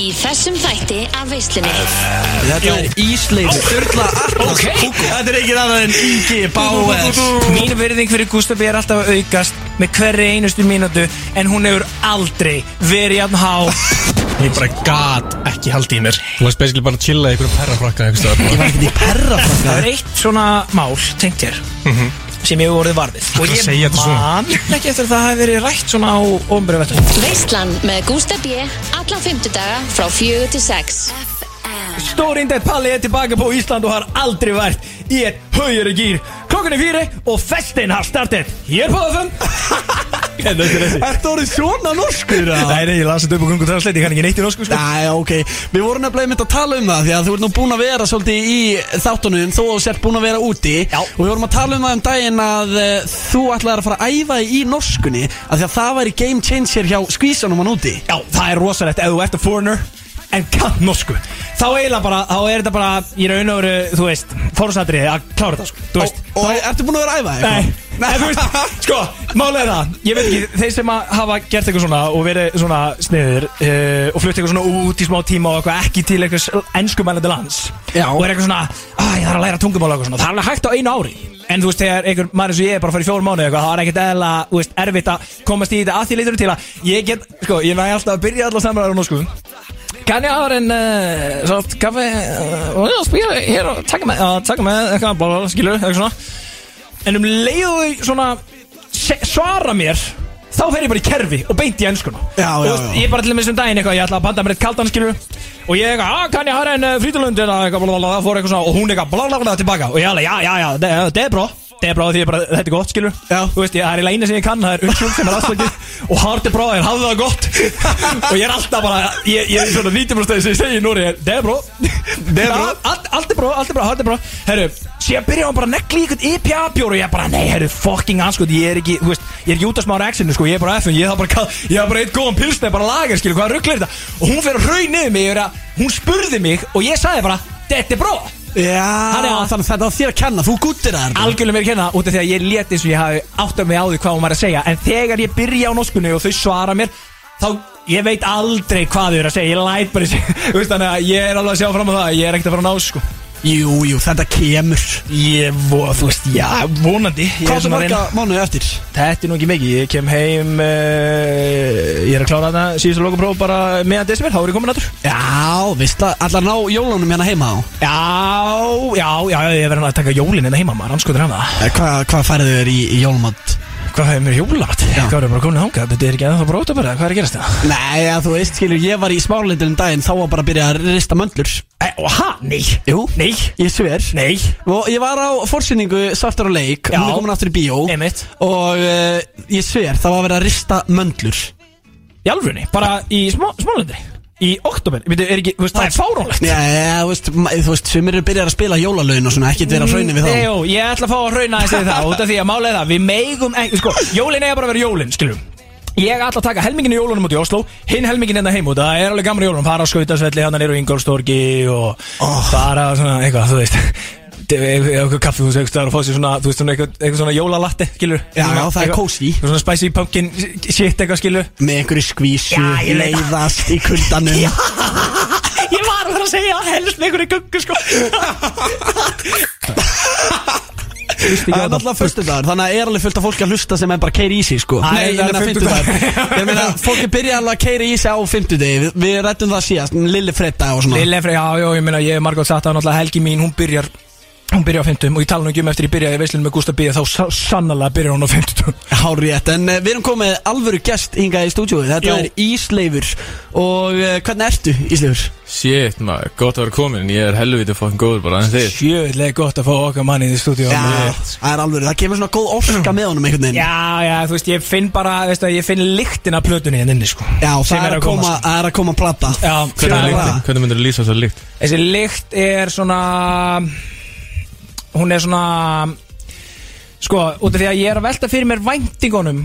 Í þessum þætti af veislunni. Þetta er Ísleif Sturla. Kúko. Þetta er ekki annað en Ingi Báer Mín virðing fyrir Gustaf er alltaf að aukast með hverri einustu mínútu en hún hefur aldrei verið jafn há. Ég bara gat ekki haldi í mér. Þú varst basically bara að chilla í einhverjum perrafrakka. Ég var ekkert í perrafrakka Það er eitt svona mál tengt hér sem ég hef orðið varðið. Og ég man ekki eftir að það hafi verið rætt svona á ofnbæru vettur Veislan með Gústa B. Alla fymtudaga frá fjögur til sex. Stórindett Palli er tilbaka på Ísland og har aldrei vært í ett högre gýr Klokkan er fire og festin har startet Hér på FM Ertu orðið svona norskur? eða? Nei, nei, ég las þetta upp á Google Translate, ég kann ekki neitt í norsku sko Nei, ok, við vorum nefnilega mynd að tala um það Því að þú ert nú búin að vera svolítið í þáttunum að þú sért búin að vera úti Já. Og við vorum að tala um það um daginn að uh, Þú ætlaðir að fara að æfa í norskunni Af því að það væri game changer hjá skvísanum hann úti Já, það er rosalegt ef þú ert að foreigner en kann norsku Þá eiginlega bara, þá er þetta bara í raun og veru, þú veist, fórsatriði að klára þetta sko Þú veist, Og, og ertu búin að vera æfa Nei, eitthvað? nei, þú veist, sko, málega er það Ég veit ekki, þeir sem að hafa gert eitthvað svona og verið svona sniður uh, og flutt eitthvað svona út í smá tíma og eitthvað ekki til eitthvað ennskumælandi lands Já. og er eitthvað svona, að ég þarf að læra tungumál og eitthvað svona, það er alveg hægt á einu ári En þú veist, þegar einhver maður eins og ég er bara í fjórum mánu eitthvað, það er ekkert eðla, þú veist, erfitt að komast í þetta að því leitur til að ég get, sko, ég næ alltaf að byrja allar samræður á norsku. Kan jag ha en uh, sånt kaffe uh, och jag spelar här och tacka mig, ja, tacka mig, eitthvað, bla, skilur, eitthvað svona. En um leið og þau svona svara mér Þá fer ég bara í kerfi og beint í ennskuna. Já, já, Og þú veist, já. Ég er bara til þessum daginn eitthvað, ég ætla að panta mér eitt kaldan skilur Og ég eitthvað, ah, kann ég hafa en uh, frítalund eitthvað, eitthvað Og hún eitthvað, bla, bla, bla, tilbaka. Og ég alveg, já, já, já, det er Det er bra því ég bara, þetta er gott, skilur Já. Þú veist, ég, það er eina sem ég kann, það er unnskyld sem er afsakið. Og hard er bra, er hafði það gott. Og ég er alltaf bara, ég, ég er svona 90% sem ég segi í Núri er, det er bra Det er bra. Allt, er bra, allt er bra, hard er bra Herru, síðan byrja hann bara að negli í eitthvað IPA-bjór Og ég bara, nei, herru, fucking anskot Ég er ekki, þú veist, ég er af smá reaksinu, sko Ég er bara FN, ég har bara, ég har bara eitt góðan pilsnið Bara lagar, skilu, hvað rugglir þetta? Og hún fer að raun niður mig, yfir að- hún spurði mig Og ég sagði bara, þetta er bra Þannig að- þannig að þetta var þér að kenna, þú guttir það algjörlega mér að kenna út af því að ég leti eins og ég hafi átt af mig á því hvað hún var að segja. En þegar ég byrja á norskunni og þau svara mér þá ég veit aldrei hvað þau eru að segja. Ég læt bara í sig. Þannig að ég er alveg að sjá fram á það ég er ekkert að fara að ná sko Jú, jú, þetta kemur. Ég, vo, þú veist, já, vonandi. Ég Hvað er er svona að marga reyna mánuði eftir? þetta er nú ekki mikið, ég kem heim uh, ég er að klára þetta síðustu lokapróf bara meðan desember, þá er ég komin aftur. Já, veist það, allar ná jólunum hérna heima á? Já, já, já, ég verður að taka jólinn hérna heima maður, anskotur hann það. Eh, Hvað hva færðu þér í, í jólmátt? Hvað hefur mér jólamat, hvað er bara komin þangað? Þetta er ekki ennþá að bara, hvað er að gerast það? Nei, ja, þú veist, skilur, ég var í smárlindin um daginn Þá var bara að byrja að rista möndlur. Og ha, nei. Jú, Nei. Ég sver. Nei. Og ég var á forsýningu Svartar á leik. Hún er komin aftur í bíó. Einmitt. Og uh, ég sver, það var að vera að rista möndlur. Í alvörunni? Bara í smá, smálandi Í oktober Veitu, er ekki, veist, það er fáránlegt. Já, þú veist, ma- þú veist, sumir eru byrjar að spila jólalögin og svona Ekkert vera að hraunni við þá. Nei, Jó, ég ætla að fá að hrauna þessi það Út af því að málega það Við megum ekki, sko Jólin eiga bara að vera jólin, skiljum Ég ætla að taka helmingin í jólunum út í Oslo Hinn helmingin hérna heim út Það er alveg gaman í jólunum Fara á skautasvelli Þannig eru Ingolstorgi Og fara svona eitthvað, þú veist eitthvað kaffi, þú veist, og fá sér svona, þú veist, svona eitthvað, eitthvað svona jólalatte, skilur Já, já, það er kósí. Svona spicy pumpkin shit, eitthvað, skilur Með einhverju skvísu, leiðast í kuldanum. Já, ég var að vera að segja helst með einhverju guggu sko. Það er náttúrulega föstudagur, þannig að er alveg fullt af fólki að hlusta sem er bara keiri í sig sko. Nei, ég er meina fimmtudagur Ég meina, fólki byrja alveg að keiri í sig á fimmtudegi. Við, við rættum það síðast, Lilli Fredda og svona. Lille Frey, já, já, ég meina, ég hef margótt sagt að náttúrulega helgi mín, hún byrjar Hún byrjar á 50 og ég tala nú ekki um eftir ég byrjaði í veislunum með Gustaf B þá sa sannarlega byrjar hún á 50 Hár rétt, en uh, við erum komið alvöru gest hingað í stúdíói Þetta Jú. er Ísleifur. Og uh, hvernig ertu, Ísleifur? Shit maður, gott að vera komin Ég er helviti fokkin góður bara en þið? Sjöðlega gott að fá okkar manni í stúdíu Já, það er alvöru, það kemur svona góð orska með honum einhvern veginn. Já, já, þú veist, ég finn bara, veist að ég finn lyktin af plötunni hérna inni, sko. Já, það er að koma, sko. er að koma plata. Já, Hvernig, er lyktin? Hvernig myndir þú lýsa þessar lykt? Þessi lykt er svona Hún er svona Sko, út af því að ég er að velta fyrir mér væntingunum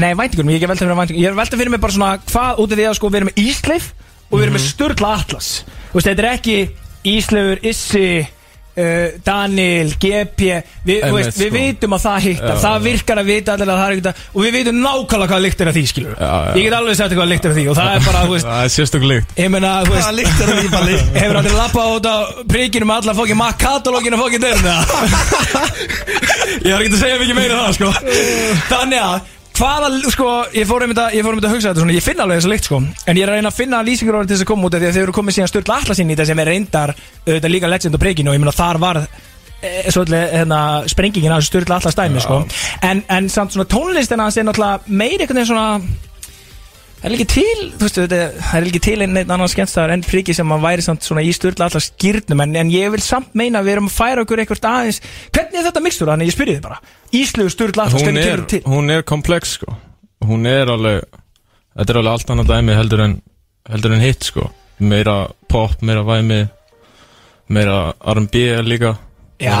Nei, væntingunum, ég er ekki að velta fyrir mér væntingunum Ég er að velta fyrir mér bara svona hvað Út af því að sko við erum með Ísleif Og við erum með Sturla Atlas. Þú veist, þetta er ekki Ísleifur, Issi uh, Daniel, GP Við, veist, við sko. vitum að það hittar Það virkar að vita allir að það er ekkert Og við vitum nákvæmlega hvað lyktir af því skilur Já, já. Ég get alveg sagt hvað lyktir af því Og það er bara, þú veist Það er sérstök lykt Ég meina, þú veist Hvaða lykt er það í balli? Hefur aldrei lappað út á príkinu með alla fókið makk katalóginu fókið dyrna Ég var ekki að segja mikið meira um það sko Þannig að Hvaða, sko, ég fór einmitt að, að hugsa þetta svona, ég finn alveg þessa lykt, sko. En ég er að reyna að finna lýsingur orðin til þess að koma út af Því að þeir eru komið síðan Sturla Atlasinn í þetta sem er reyndar Þetta líka legend á príkinu og ég meina þar var e, Svolítið, hérna, sprengingin af Sturla Atlas dæmi, sko. En, en samt svona tónlistina er náttúrulega einhvern veginn svona er ekki til, þú veist, þetta, það er ekki til einn einn annan skemmstæðar en priki sem að væri samt svona í styrla allar skýrnum en, en ég vil samt meina að við erum að færa okkur eitthvað aðeins Hvernig er þetta mixtur? Þannig ég spyrði þið bara. Íslegu styrla allar, er, kemur til? hún er komplex sko. Hún er alveg Þetta er alveg allt annað dæmi heldur en Heldur en hitt sko. Meira pop, meira væmi Meira R&B líka. Já,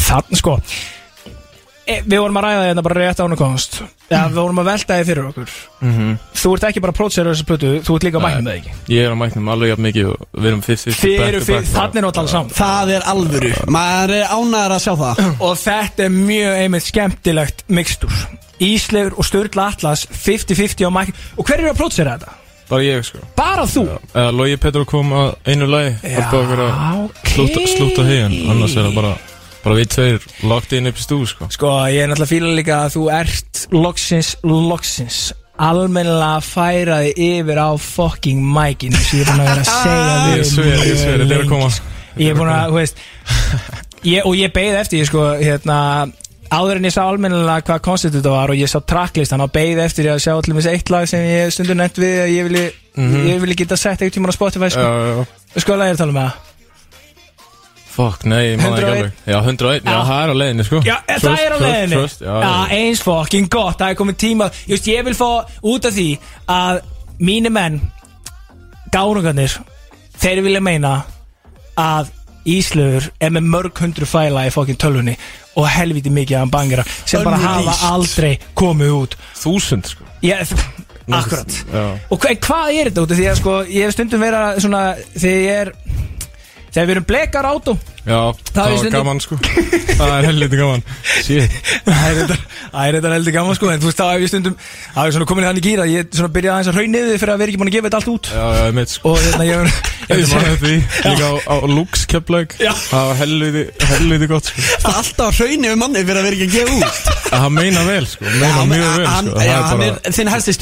þannig sko e, Við vorum að ræða þetta bara rétt ánu komst Já, við vorum að velta þið fyrir okkur. Mhm. Þú ert ekki bara prótsera þessu plötu, þú ert líka að mækna með það ekki. Ég er að mæknum alveg jafn mikið og Við erum fyrst fyrst Þið eru fyrir, þannig er náttúrulega saman. Það er alvöru. Maður er ánæður að sjá það. Og þetta er mjög einmitt skemmtilegt mixtur. Íslegur og Sturla Atlas 50-50 á mæk Og hver eru að prótsera þetta? Bara ég sko. Bara þú? Eða Logi Petur kom að einu lagi Já, Bara okkur að ok. slúta, slúta hegin Annars er það bara Bara við tveir lagt inn upp í stú sko. Sko, ég er náttúrulega fíla líka að þú ert loksins, loksins almennilega að færa þig yfir á fucking mækinu sem ég er búin að vera að segja við Ég sver, ég sver, þetta er að koma. Ég er búin að, þú veist ég, og ég beigði eftir, ég sko, hérna áður en ég sá almennilega hvað koncept þetta var og ég sá tracklistan og beigði eftir ég að sjá allir með eitt lag sem ég stundur nefnt við að ég vilji, ég vilji geta sett eitt tíma á Spotify, sko, Já, já, já. Sko er að tala um það Fuck, nei, ég man það 101. ekki alveg Já, 101, já, Já. það er á leiðinni sko Já, Trust, það er á trust, leiðinni trust, já, Já, já. eins fokkin gott, það er komið tíma Just, ég vil fá út af því að mínu menn gánungarnir þeir vilja meina að Íslöfur er með mörg hundru fæla í fokkin tölvunni og helviti mikið af bangira sem bara hafa Unreleased. aldrei komið út Þúsund sko ég, Akkurat Já. Og hva, hvað er þetta út af því að sko ég hef stundum vera svona þegar ég er þegar við erum blekar átó Já, það er var stundum- gaman sko. Það er helviti gaman. Það er þetta- það er þetta heldur gaman sko. En þú veist þá hef ég stundum Það er svona komin í þannig gýra Ég svona byrjaði aðeins að raunniði Fyrir að vera ekki búin að gefa þetta allt út. Já, já, ég mitt sko. Og hérna ég Ég man þetta því. Líka á, á Já. Það var helviti gott sko. Það er alltaf að hraunni við manni fyrir að vera ekki að gefa út. Það meina vel sko. Meina mjög vel hann, sko. Já, Það hann bara- þinn helsti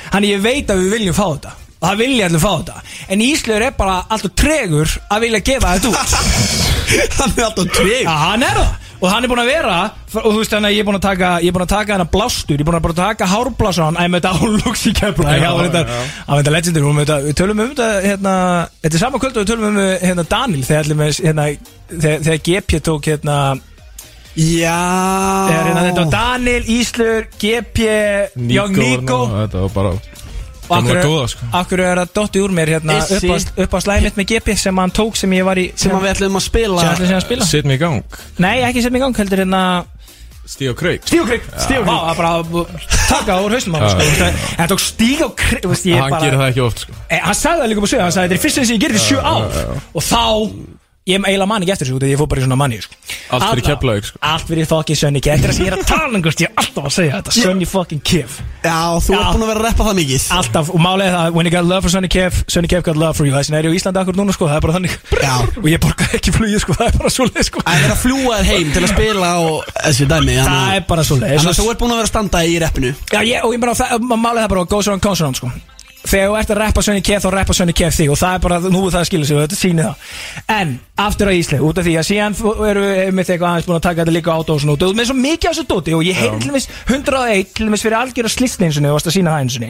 að veit Þannig ég veit að við viljum fá þetta. Og það vilja allir fá þetta. En Íslöður er bara alltaf tregur að vilja gefa þetta út. Hann er alltaf treg Já, hann er það. Og hann er búinn að vera Og þú veist þannig að ég er búinn að taka Ég er búinn að taka hennar blástur. Ég er búinn að bara taka hárblásan Æ, með þetta á Luxi kefla Já, Já, þetta já. Á þetta legendur Við tölum um þetta Hérna Þetta er sama kvöld og við tölum um hérna Daniel. Þegar allir með Hérna þegar GP tók hérna Já. Þegar hérna þetta var Daniel, Íslur, GP Young Nico Þetta var bara Og akkur- góða, sko. Akkur er það dotti úr mér hérna Issi. upp á, upp á slæmitt með GP sem hann tók sem ég var í Sem að við ætlum að spila. Sem ætlum að spila. Sitt mig í gang. Nei, ekki sem í gang heldur hérna Stíð og kreik. Stíg og krigg Stíg og krigg Það bara taka úr haustum á mér, sko, Já. En tók stíg og ég Hann gerir það ekki oft sko. Eh, Hann sagði það líka på sög Hann sagði þetta er fyrst sem ég gerði sjö ár. Og þá Ég eiginlega man ekki eftir þessu út Ég fór bara í svona manni sko. Allt fyrir Keflavík, sko. Allt fyrir fucking Sönni Kef Þetta er það sem ég er að tala um Ég er alltaf að segja þetta. Sönni fucking Kef Já, þú ert búin að vera að reppa það mikið. Alltaf Og málega það When you got love for Sönni Kef Sönni Kef got love for you. Þessin er ég í Íslandi akkur núna sko? Það er bara þannig. Já. Og ég borga ekki flugið sko. Það er bara svoleið sko. Það er að fljúa þér heim til að spila og þessi dæmi Það er bara svoleið þannig að þú ert búin að vera að standa í reppinu Já, ég, og ég bara, það, málið það bara goes around comes around, sko Þegar þú ert að rappa Sönni Kef, þá rappa Sönni Kef þig Og það er bara, nú er það að skilja sig og þetta sýnir það. En, aftur á Ísli, út af því að síðan þú- eru við með eitthvað aðeins búin að taka þetta líka át og svona Og með svo mikið af þessu dóti Og ég heyrði til dæmis 101, til dæmis fyrir algjör að slistni eins og þú varst að sína það eins og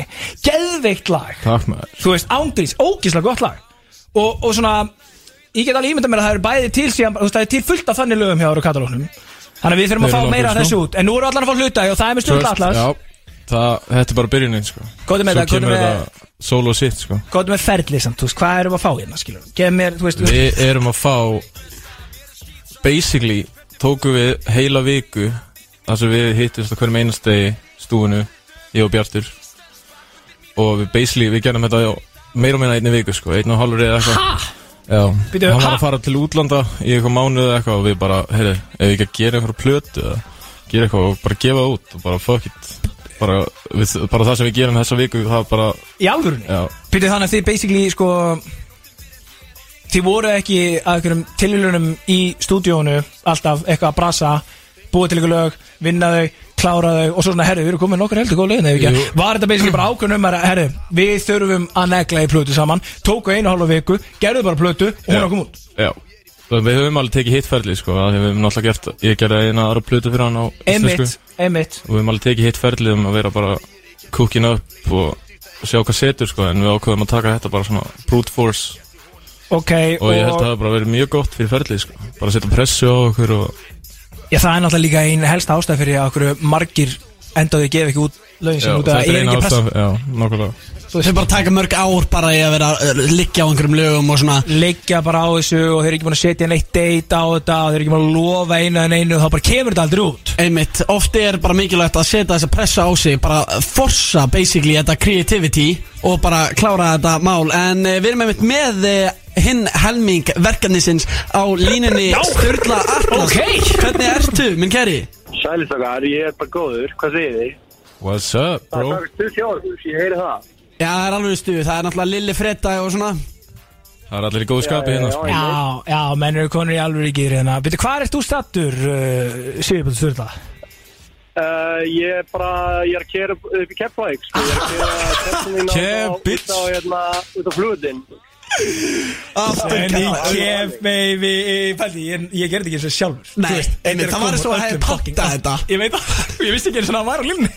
Geðveikt lag. Takk Þú veist, ángrís, ógíslega gott lag. Og, og svona, ég get alveg ímyndað mér að það eru bæði til síðan Þú veist, það er til fullt af þannig lögum hjá Þannig að við þurfum að fá meira af þessu út. En nú eru allan að fá hluta og það er með stjórn allas Já, það, þetta er bara byrjunin sko. Góðu með Svo góðu kemur með þetta solo sitt sko. Góðum með ferli samt, þú veist, hvað erum að fá hérna, skilur Geð mér, þú veist, Við erum að fá Basically Tókum við heila viku þar sem við hittist á hverjum einastegi stúinu Ég og Bjartur. Og við basically, við gerum þetta á meira og meina einni viku sko, einn og hálfur eða eitthvað? Já, Bíddu, hann var að fara til útlanda í eitthvað mánuð eða eitthvað og við bara, heyrðu, ef við ekki að gera eitthvað plötu eða gera eitthvað og bara gefa það út og bara fuck it bara, við, bara það sem við gerum þessa viku það bara, Í alvörunni? Býttu þannig að þið basically sko Þið voru ekki að einhverjum tilvílunum í stúdíónu Alltaf eitthvað að brasa Búið til ykkur lög, vinna þau, klára þau Og svo svona, herru, við erum komið nokkur heldur góð lögin eða ekki? Var þetta basically bara ákveðnum um að, herru Við þurfum að negla í plötu saman Tóku einu hálfa viku, gerðu bara plötu Og hún Já. er að koma út. Já við höfum alveg tekið hittferðli sko, af við höfum náttúrulega gert ég gerði eina aðra plötu fyrir hann á íslensku. Einmitt, einmitt. Og við höfum alveg tekið hittferðli um að vera bara cooking up og sjá hvað setur sko, en við ákveðum að taka þetta bara svona brute force. Ok, og ég held að það hafi bara verið mjög gott fyrir ferðli sko. bara setja pressu á okkur og Já, það er náttúrulega líka einn helsta ástæð fyrir að okkur margir endaði að gefa ekki út lögin sem út að þetta er eina nákvæmlega Þeir bara taka mörg ár bara í að vera að liggja á einhverjum lögum og svona leggja bara á þessu og þeir eru ekki búin að setja neitt date á þetta og þeir eru ekki búin að lofa einu en einu og þá bara kemur þetta aldrei út Einmitt, ofti er bara mikilvægt að setja þessa pressa á sig bara forsa basically þetta creativity og bara klára þetta mál en uh, við erum einmitt með uh, hinn helming verkefnisins á línunni. Sturla Atlas Ok. Hvernig ertu, minn kæri? Sælistakar, ég er bara góður, hvað segir þið? What's up Það bro? er stuð sjálfur, ég heyri það Já, það er alveg stuð, það er náttúrulega Lilli Fredda og svona Það er allir í góðu skapi hérna sko. Já, já, menn eru konur í alveg ekki hérna Byrju, hvað ert þú stattur, uh, Sigurbjörn Sturla? Uh, ég er bara, ég er að kera upp í Keflavík, sko, ég er að kera testin mín á, á, á, hérna, út á flugðin. En í kef, baby Pældi, ég, ég gerði ekki eins og sjálfur Nei, er það var að eins og að hefði pantað allt. þetta. Ég veit það, ég vissi ekki eins og það var á línni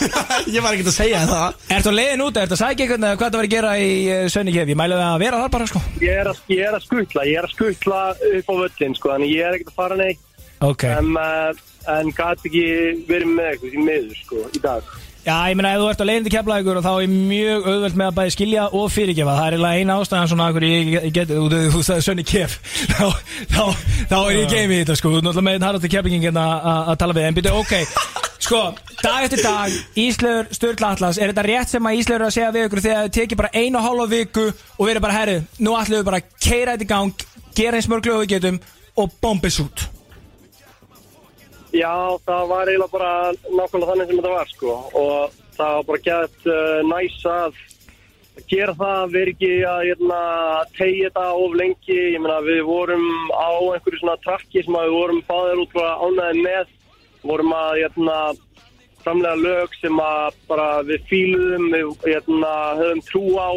Ég var ekkert að segja það. Ertu á leiðin út, ertu að sækja eitthvað hvað það var að gera í uh, Sönni Kef Ég mælu það að vera þar bara, sko. Ég er, að, ég er að skutla, ég er að skutla upp á völlin, sko, þannig ég er ekkert að fara neitt, Ok. En, uh, en gæti ekki verið með eitthvað í miður, sko, í dag. Já, ég meina, ef þú ert á leiðin til Keflavíkur og þá er mjög auðvelt með að bæði skilja og fyrirgefa. Það er eiginlega eina ástæðan svona að ég, get, þú, sagði Sönni Kef. Þá, þá, þá er ég game í þetta, sko. Þú er náttúrulega með einn harðasti keflingin að tala við. En byrju, ok, sko, dag eftir dag Íslaugur Sturla Atlas Er þetta rétt sem að Íslaugur er að segja við ykkur þegar þið tekið bara einu og hálfa viku og verið bara, herru, nú ætlum við bara að keira þetta í gang gera eins mörg lög við getum og bombis út Já, það var eiginlega bara nákvæmlega þannig sem þetta var, sko, og það var bara gett uh, næs að gera það, vera ekki að hérna, tegja þetta of lengi, ég meina við vorum á einhverju svona trakki sem að við vorum báðir út frá ánæði með, vorum að hérna, framlega lög sem að bara við fíluðum, við hérna, höfum trú á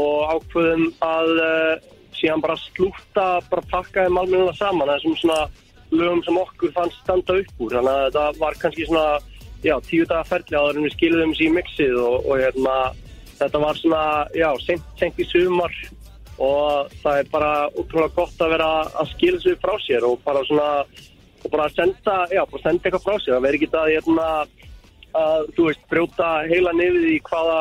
og ákveðum að uh, síðan bara slúta, bara pakka þeim almenna saman, þessum svona lögum sem okkur fannst standa upp úr, þannig að þetta var kannski svona, já, tíu daga ferli áður en við skiluðum sér í mixið og, og hérna, þetta var svona, já, sent í sumar og það er bara útrúlega gott að vera að skila sér frá sér og bara svona, og bara senda, já, bara senda eitthvað frá sér, það veri ekki að, hérna, að, þú veist, brjóta heila nefið í hvaða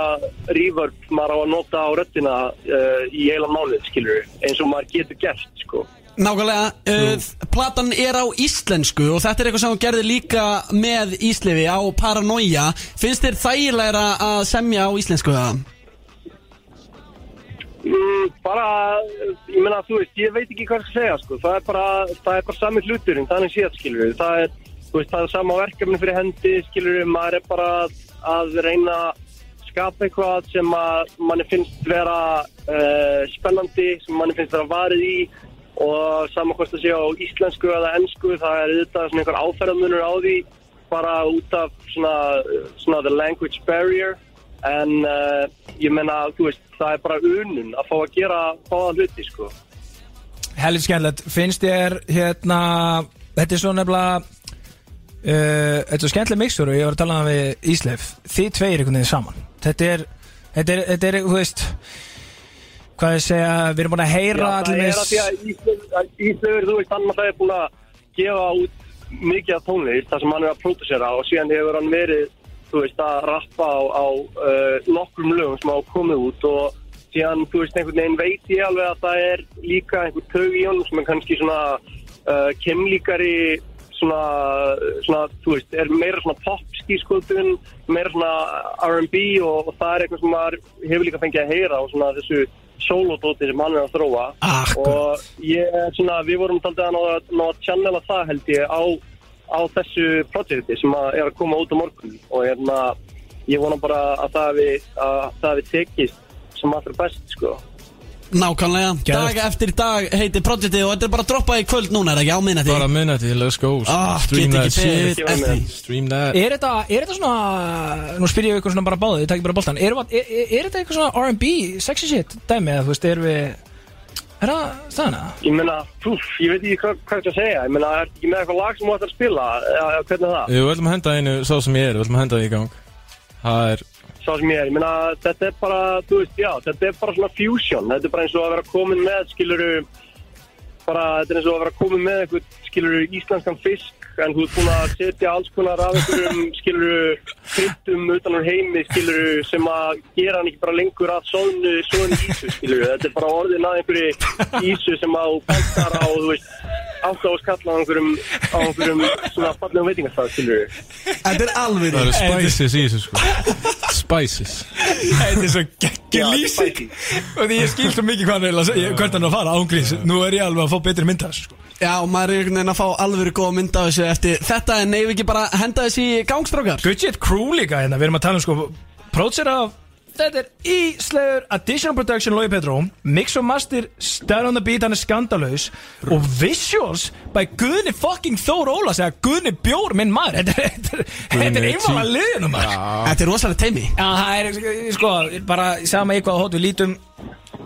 reverb maður á að nota á röttina uh, í heila málið, skilur eins og maður getur gert, sko. Nákvæmlega, uh, platan er á íslensku og þetta er eitthvað sem hún gerði líka með Íslifi á Paranoia Finnst þér þægilegra að semja á íslensku það? Mm, bara, ég meina, þú veist, ég veit ekki hvað skal segja, sko. Það er bara, það er bara sami hlutur, þannig séð, skilur við. Það er, þú veist, það er sama verkefni fyrir hendi, skilur við. Maður er bara að reyna að skapa eitthvað sem að manni finnst vera uh, spennandi, sem manni finnst vera varið í og saman hvort að sé á íslensku eða ennsku, það er auðvitað svona einhver áferðamunur á því bara út af svona, svona the language barrier. En uh, ég menna, það er bara unun að fá að gera báða hluti, sko. Helvið skemmtilegt, finnst þér hérna, þetta er svo nefnilega uh, Þetta er skemmtileg mixtur og ég var að tala um við Ísleif. Þið tveir einhvern veginn saman. Þetta er, þetta er, þetta er, þú veist Hvað ég segja, við erum búin að heyra allir Íslaugur, Íslaugur, þú veist, hann alltaf er búin að gefa út mikið af tónlist þar sem hann er að pródusera og síðan hefur hann verið, þú veist, að rappa á, á uh, nokkrum lögum sem hafa komið út og síðan, þú veist, einhvern veginn veit ég alveg að það er líka einhver tög í honum sem er kannski svona uh, kemlíkari svona, svona, þú veist, er meira svona popskískotun, meira svona R&B og, og það er eitthvað sem maður hefur líka fengið að heyra og svona þessu sólódóti sem hann er að þróa. Akkurat. og ég er svona, við vorum taldið að ná, að channela það held ég á, á þessu projekti sem að er að koma út á morgun. Og hérna, ég vona bara að það við, að það við tekist sem allra best sko Nákvæmlega, dag eftir dag heitir projektið og þetta er bara að droppa í kvöld núna, er það ekki? Á minnati? Bara minnati, let's go. Ah, Stream that shit. Stream that. Er þetta, er þetta svona, nú spyr ég ykkur svona bara báðið, ég takk bara boltan. Er, er, er, er þetta eitthvað svona R&B, sexy shit dæmi eða þú veist, erum við Er það staðana? Ég meina, púf, ég veit ekki hvað, hvað ég að segja. Ég meina, er ekki með eitthvað lag sem þú ættir að spila? Eða hvernig er það? Við ætlum að henda einu, sá sem ég er, við ætlum að henda það í gang. Það er, Sá sem ég er, ég meina, þetta er bara, þú veist, já, þetta er bara svona fusion. Þetta er bara eins og að vera komin með, skiluru bara, þetta er eins og að vera komin með eitthvað, skiluru, íslenskan fisk en þú ert búin að setja alls konar af einhverjum, skiluru, kryddum utan úr heimi, skiluru, sem að gera hann ekki bara lengur að sónu, sónu ísu, skiluru, þetta er bara orðin að einhverju ísu sem að þú pantar á, þú veist, á að skalla á einhverjum, á einhverjum svona fallegum veitingastað, skiluru. Þetta er alveg það eru spices í þessu sko. Spices. Þetta er svo geggjur Já, lýsing. Og því ég skil svo mikið hvað hann er Hvert hann er að fara ángríns Nú er ég alveg að fá betri mynd af þessu sko. Já, og maður er einhvern veginn að fá alveg góða mynd af þessu eftir þetta en neyfi ekki bara henda þessu í gangstrákar? Shit crew líka hérna. Við erum að tala um sko Prótsir af Þetta er íslegur Additional Production Lói Petró. Mix og master Stand on the beat Hann er skandalös Og visuals By Guðni fucking Þór Ólas Eða Guðni Bjór Minn maður. Þetta er, þetta er, þetta er Guðni einvala T. liðinu maður. Þetta er rosalega teimi Já, það er sko Bara sama í hvaða hótt við lítum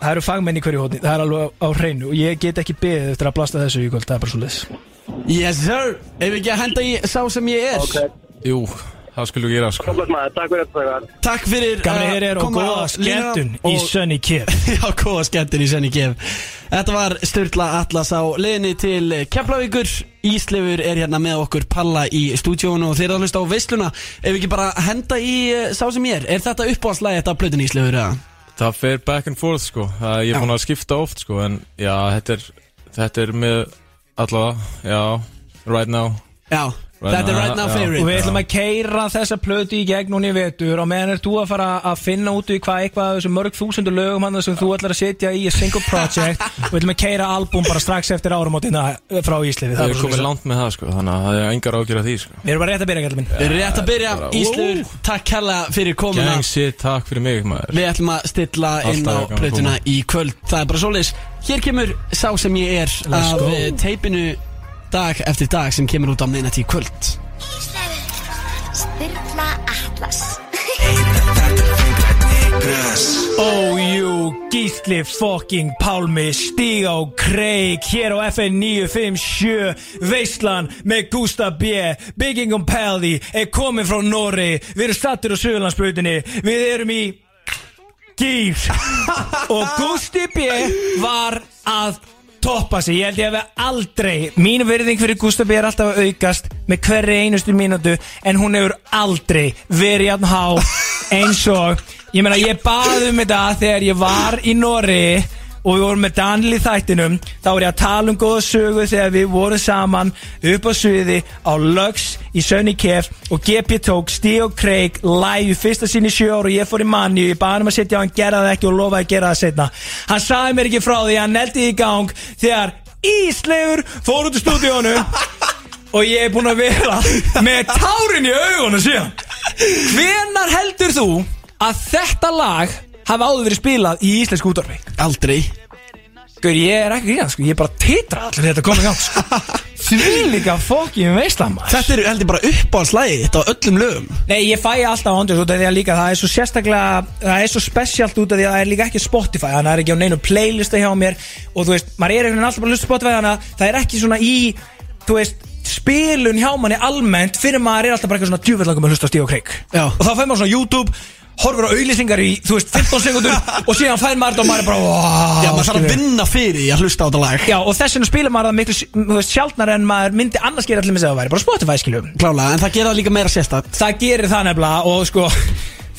Það eru fagmenn í hverju hótni. Það er alveg á, á hreinu. Og ég get ekki beðið eftir að blasta þessu í kvöld Það er bara svo Yes sir. Ef við ekki að henda í sá sem ég er? Ok, Jú, það skulum við gera sko. Maður, takk fyrir þetta. Takk fyrir Gamli að hér er og koma góða skemmtun í Sunny Kid Já, góða skemmtun í Senni Kef Þetta var Sturla Atlas á leiðinni til Keflavíkur. Íslefur er hérna með okkur Palla í stúdíónu og þeir eru að hlusta á veisluna. Ef við ekki bara henda í eh, sá sem ég er Er þetta uppáhaldslægi þetta á plötun Íslefur? eða? Það fer back and forth sko. Það, Ég er búin að skipta oft sko En já, þetta er, þetta er með allavega, já, right now. Já, þetta er right now favorite. Og við ætlum að keira þessa plötu í gegn hún í vetur og meðan er þú að fara að finna út í hvað eitthvað af þessum mörg þúsundu lögum hann sem þú ætlar að setja í a single project. Og við ætlum að keira album bara strax eftir áramótina frá Íslifi. Það er komið langt með það sko Þannig að það er engar ágjör af því sko. Við erum bara rétt að byrja, gætla minn Við erum rétt að byrja. Íslefur, takk hella fyrir komuna. Gang shit, takk fyrir mig maður. Við ætlum að stilla inn á að plötuna í kvöld. Það er bara svoleiðis. Hér kemur sá sem ég er af eh, teipinu dag eftir dag sem kemur út á minnati í kvöld. Sturla Atlas. Oh you, Gísli fucking Pálmi Stíg á kreik Hér á FN 957 Veislan með Gustaf B Bygging on Peldi Er komin frá Norri Við erum stattir á Suðurlandsbrutinni Við erum í Gýr. Og Gusti B var að toppa sig. Ég held ég að við aldrei Mín virðing fyrir Gustaf er alltaf að aukast Með hverri einustu mínútu En hún hefur aldrei verið jafn há Eins og Ég meina ég baði um þetta þegar ég var í Norri og við vorum með Daniel í þættinum þá var ég að tala um góða sögu þegar við vorum saman upp á sviði á Lux í Sunny Kef og GP tók Stíg og Craig live í fyrsta sinni sjö ára og ég fór í manni og ég baði um að setja á hann gera það ekki og lofaði að gera það setna hann sagði mér ekki frá því hann neldi í gang þegar Ísleifur fór út í stúdíónu og ég er búinn að vera með tárin í augunum síðan. Hvenar heldur þú að þetta lag hafi áður verið spilað í íslensku útvarfi Aldrei. Gaur, ég er ekki gríðan, sko, ég er bara titra allir þetta komið gang, sko. Því líka fokkin veistlam Þetta er heldur bara uppáhaldslægi Þetta á öllum lögum. Nei, ég fæ alltaf ándjós út af því að líka það er svo sérstaklega, það er svo spesialt út af því að það er líka ekki Spotify, þannig að það er ekki á neinu playlista hjá mér. Og þú veist, maður er einhvern veginn alltaf bara að hlusta á Spotify þannig að það er ekki svona í, þú veist, spilun hjá manni almennt fyrir maður er alltaf bara eitthvað svona djúvillangum að hlusta á Stíð og Kreik Já. og þá fær maður svona YouTube horfur á auðlýsingar í, þú veist, 15 sekundur og síðan fær maður þetta og maður er bara wow, Já, maður þarf að vinna fyrir að hlusta á þetta lag. Já, og þess vegna spilar maður það miklu þú veist, sjaldnar en maður myndi annars gera allir með sig að það væri bara Spotify skiljum Klálega, en það gera það líka meira sérstætt Það gerir það nefnilega og sko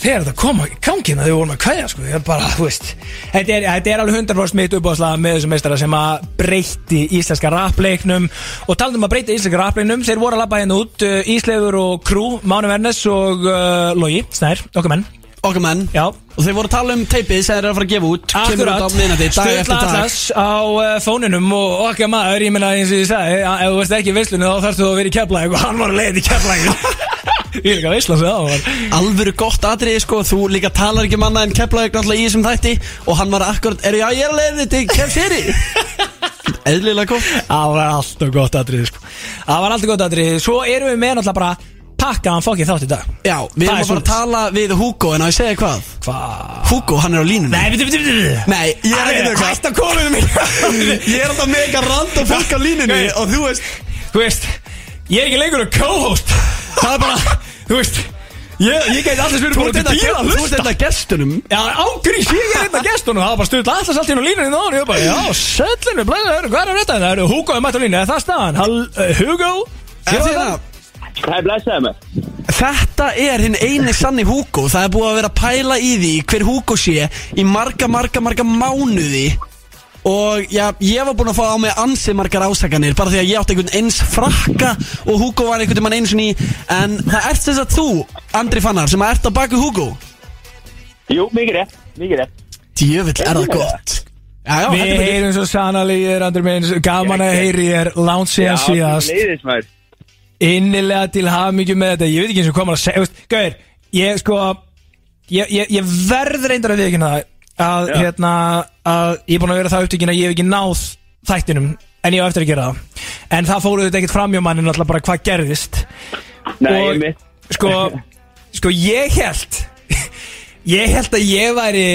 þegar þetta kom í gangina þegar við vorum að kvæja sko, ég er bara, þú veist þetta er, þetta er alveg 100% mitt uppáðslag með þessum meistara sem að breyti íslenska rappleiknum og talandi um að breyta íslenska rappleiknum þeir voru að labba hérna út, uh, Ísleifur og Krú Máni Vernes og uh, Logi Snær, okkar menn Okkar menn Já. Og þeir voru að tala um teipið sem þeir eru að fara að gefa út. Kemur út á minnati, dag eftir dag. Atlas á uh, fóninum og okkar maður, ég meina eins og ég sagði ef þú veist ekki í veislunni þá þarfst þú að vera í keflæk og hann var að leiða í keflæk Ég er ekki að veisla sig það var Alvöru gott atriði sko, þú líka talar ekki manna en Keflavík náttúrulega í þessum þætti Og hann var akkurat, er ég er að leiði til Kefseri. Eðlilega gott. Það var alltaf gott aðrið sko. Það var alltaf gott aðrið Svo erum við með náttúrulega bara pakkaðan fokkið þátt í dag. Já, við er erum að fara að tala við Hugo En að ég segja hvað? Hvað? Hugo, hann er á línunni. Nei, bitur, bitur, bitur Nei, ég er ekki að hvað. Hætt að koma um mig Ég er alltaf mega random fólk á línunni. Og þú veist Þú veist Ég er ekki lengur að co-host. Það er bara Þú veist Ég, ég gæti allir spyrir í þetta bíla að þú ert hlusta. þetta gestunum. Já, ágrís, ég er þetta gestunum. Það var bara stuðt alltaf allt inn á línunni og ég bara, já, söllinu, blæður, hvað er þetta? Það eru Hugo er mætt á línu, er það staðan? Hall, uh, Hugo? Er þið var það? Það er blæsaði mig Þetta er hinn eini sanni Hugo. Það er búið að vera að pæla í því hver Hugo sé í marga, marga, marga mánuði. Og já, ég var búinn að fá á mig ansi margar ásakanir bara því að ég átti einhvern eins frakka og Hugo var einhvern veginn eins og ný en það ert þess að þú, Andri Fannar sem ert á baku Hugo. Jú, mikið rétt, mikið rétt. Djöfull er það gott. Já, já, Við heyrum svo sannalegi er andur minn. Gaman að heyri er Lánt síðan síðast Innilega til hafmyggju með þetta. Ég veit ekki eins og hvað maður að segja. Gauðir, ég sko Ég, ég, ég verð reyndar að viðkynna það að, Já. hérna, að ég er búin að vera það upptökin að ég hef ekki náð þættinum en ég á eftir að gera það. En það fóruðu þetta ekkert fram hjá mannin alltaf bara hvað gerðist. Nei, Og- ég mitt sko, sko ég held ég held að ég væri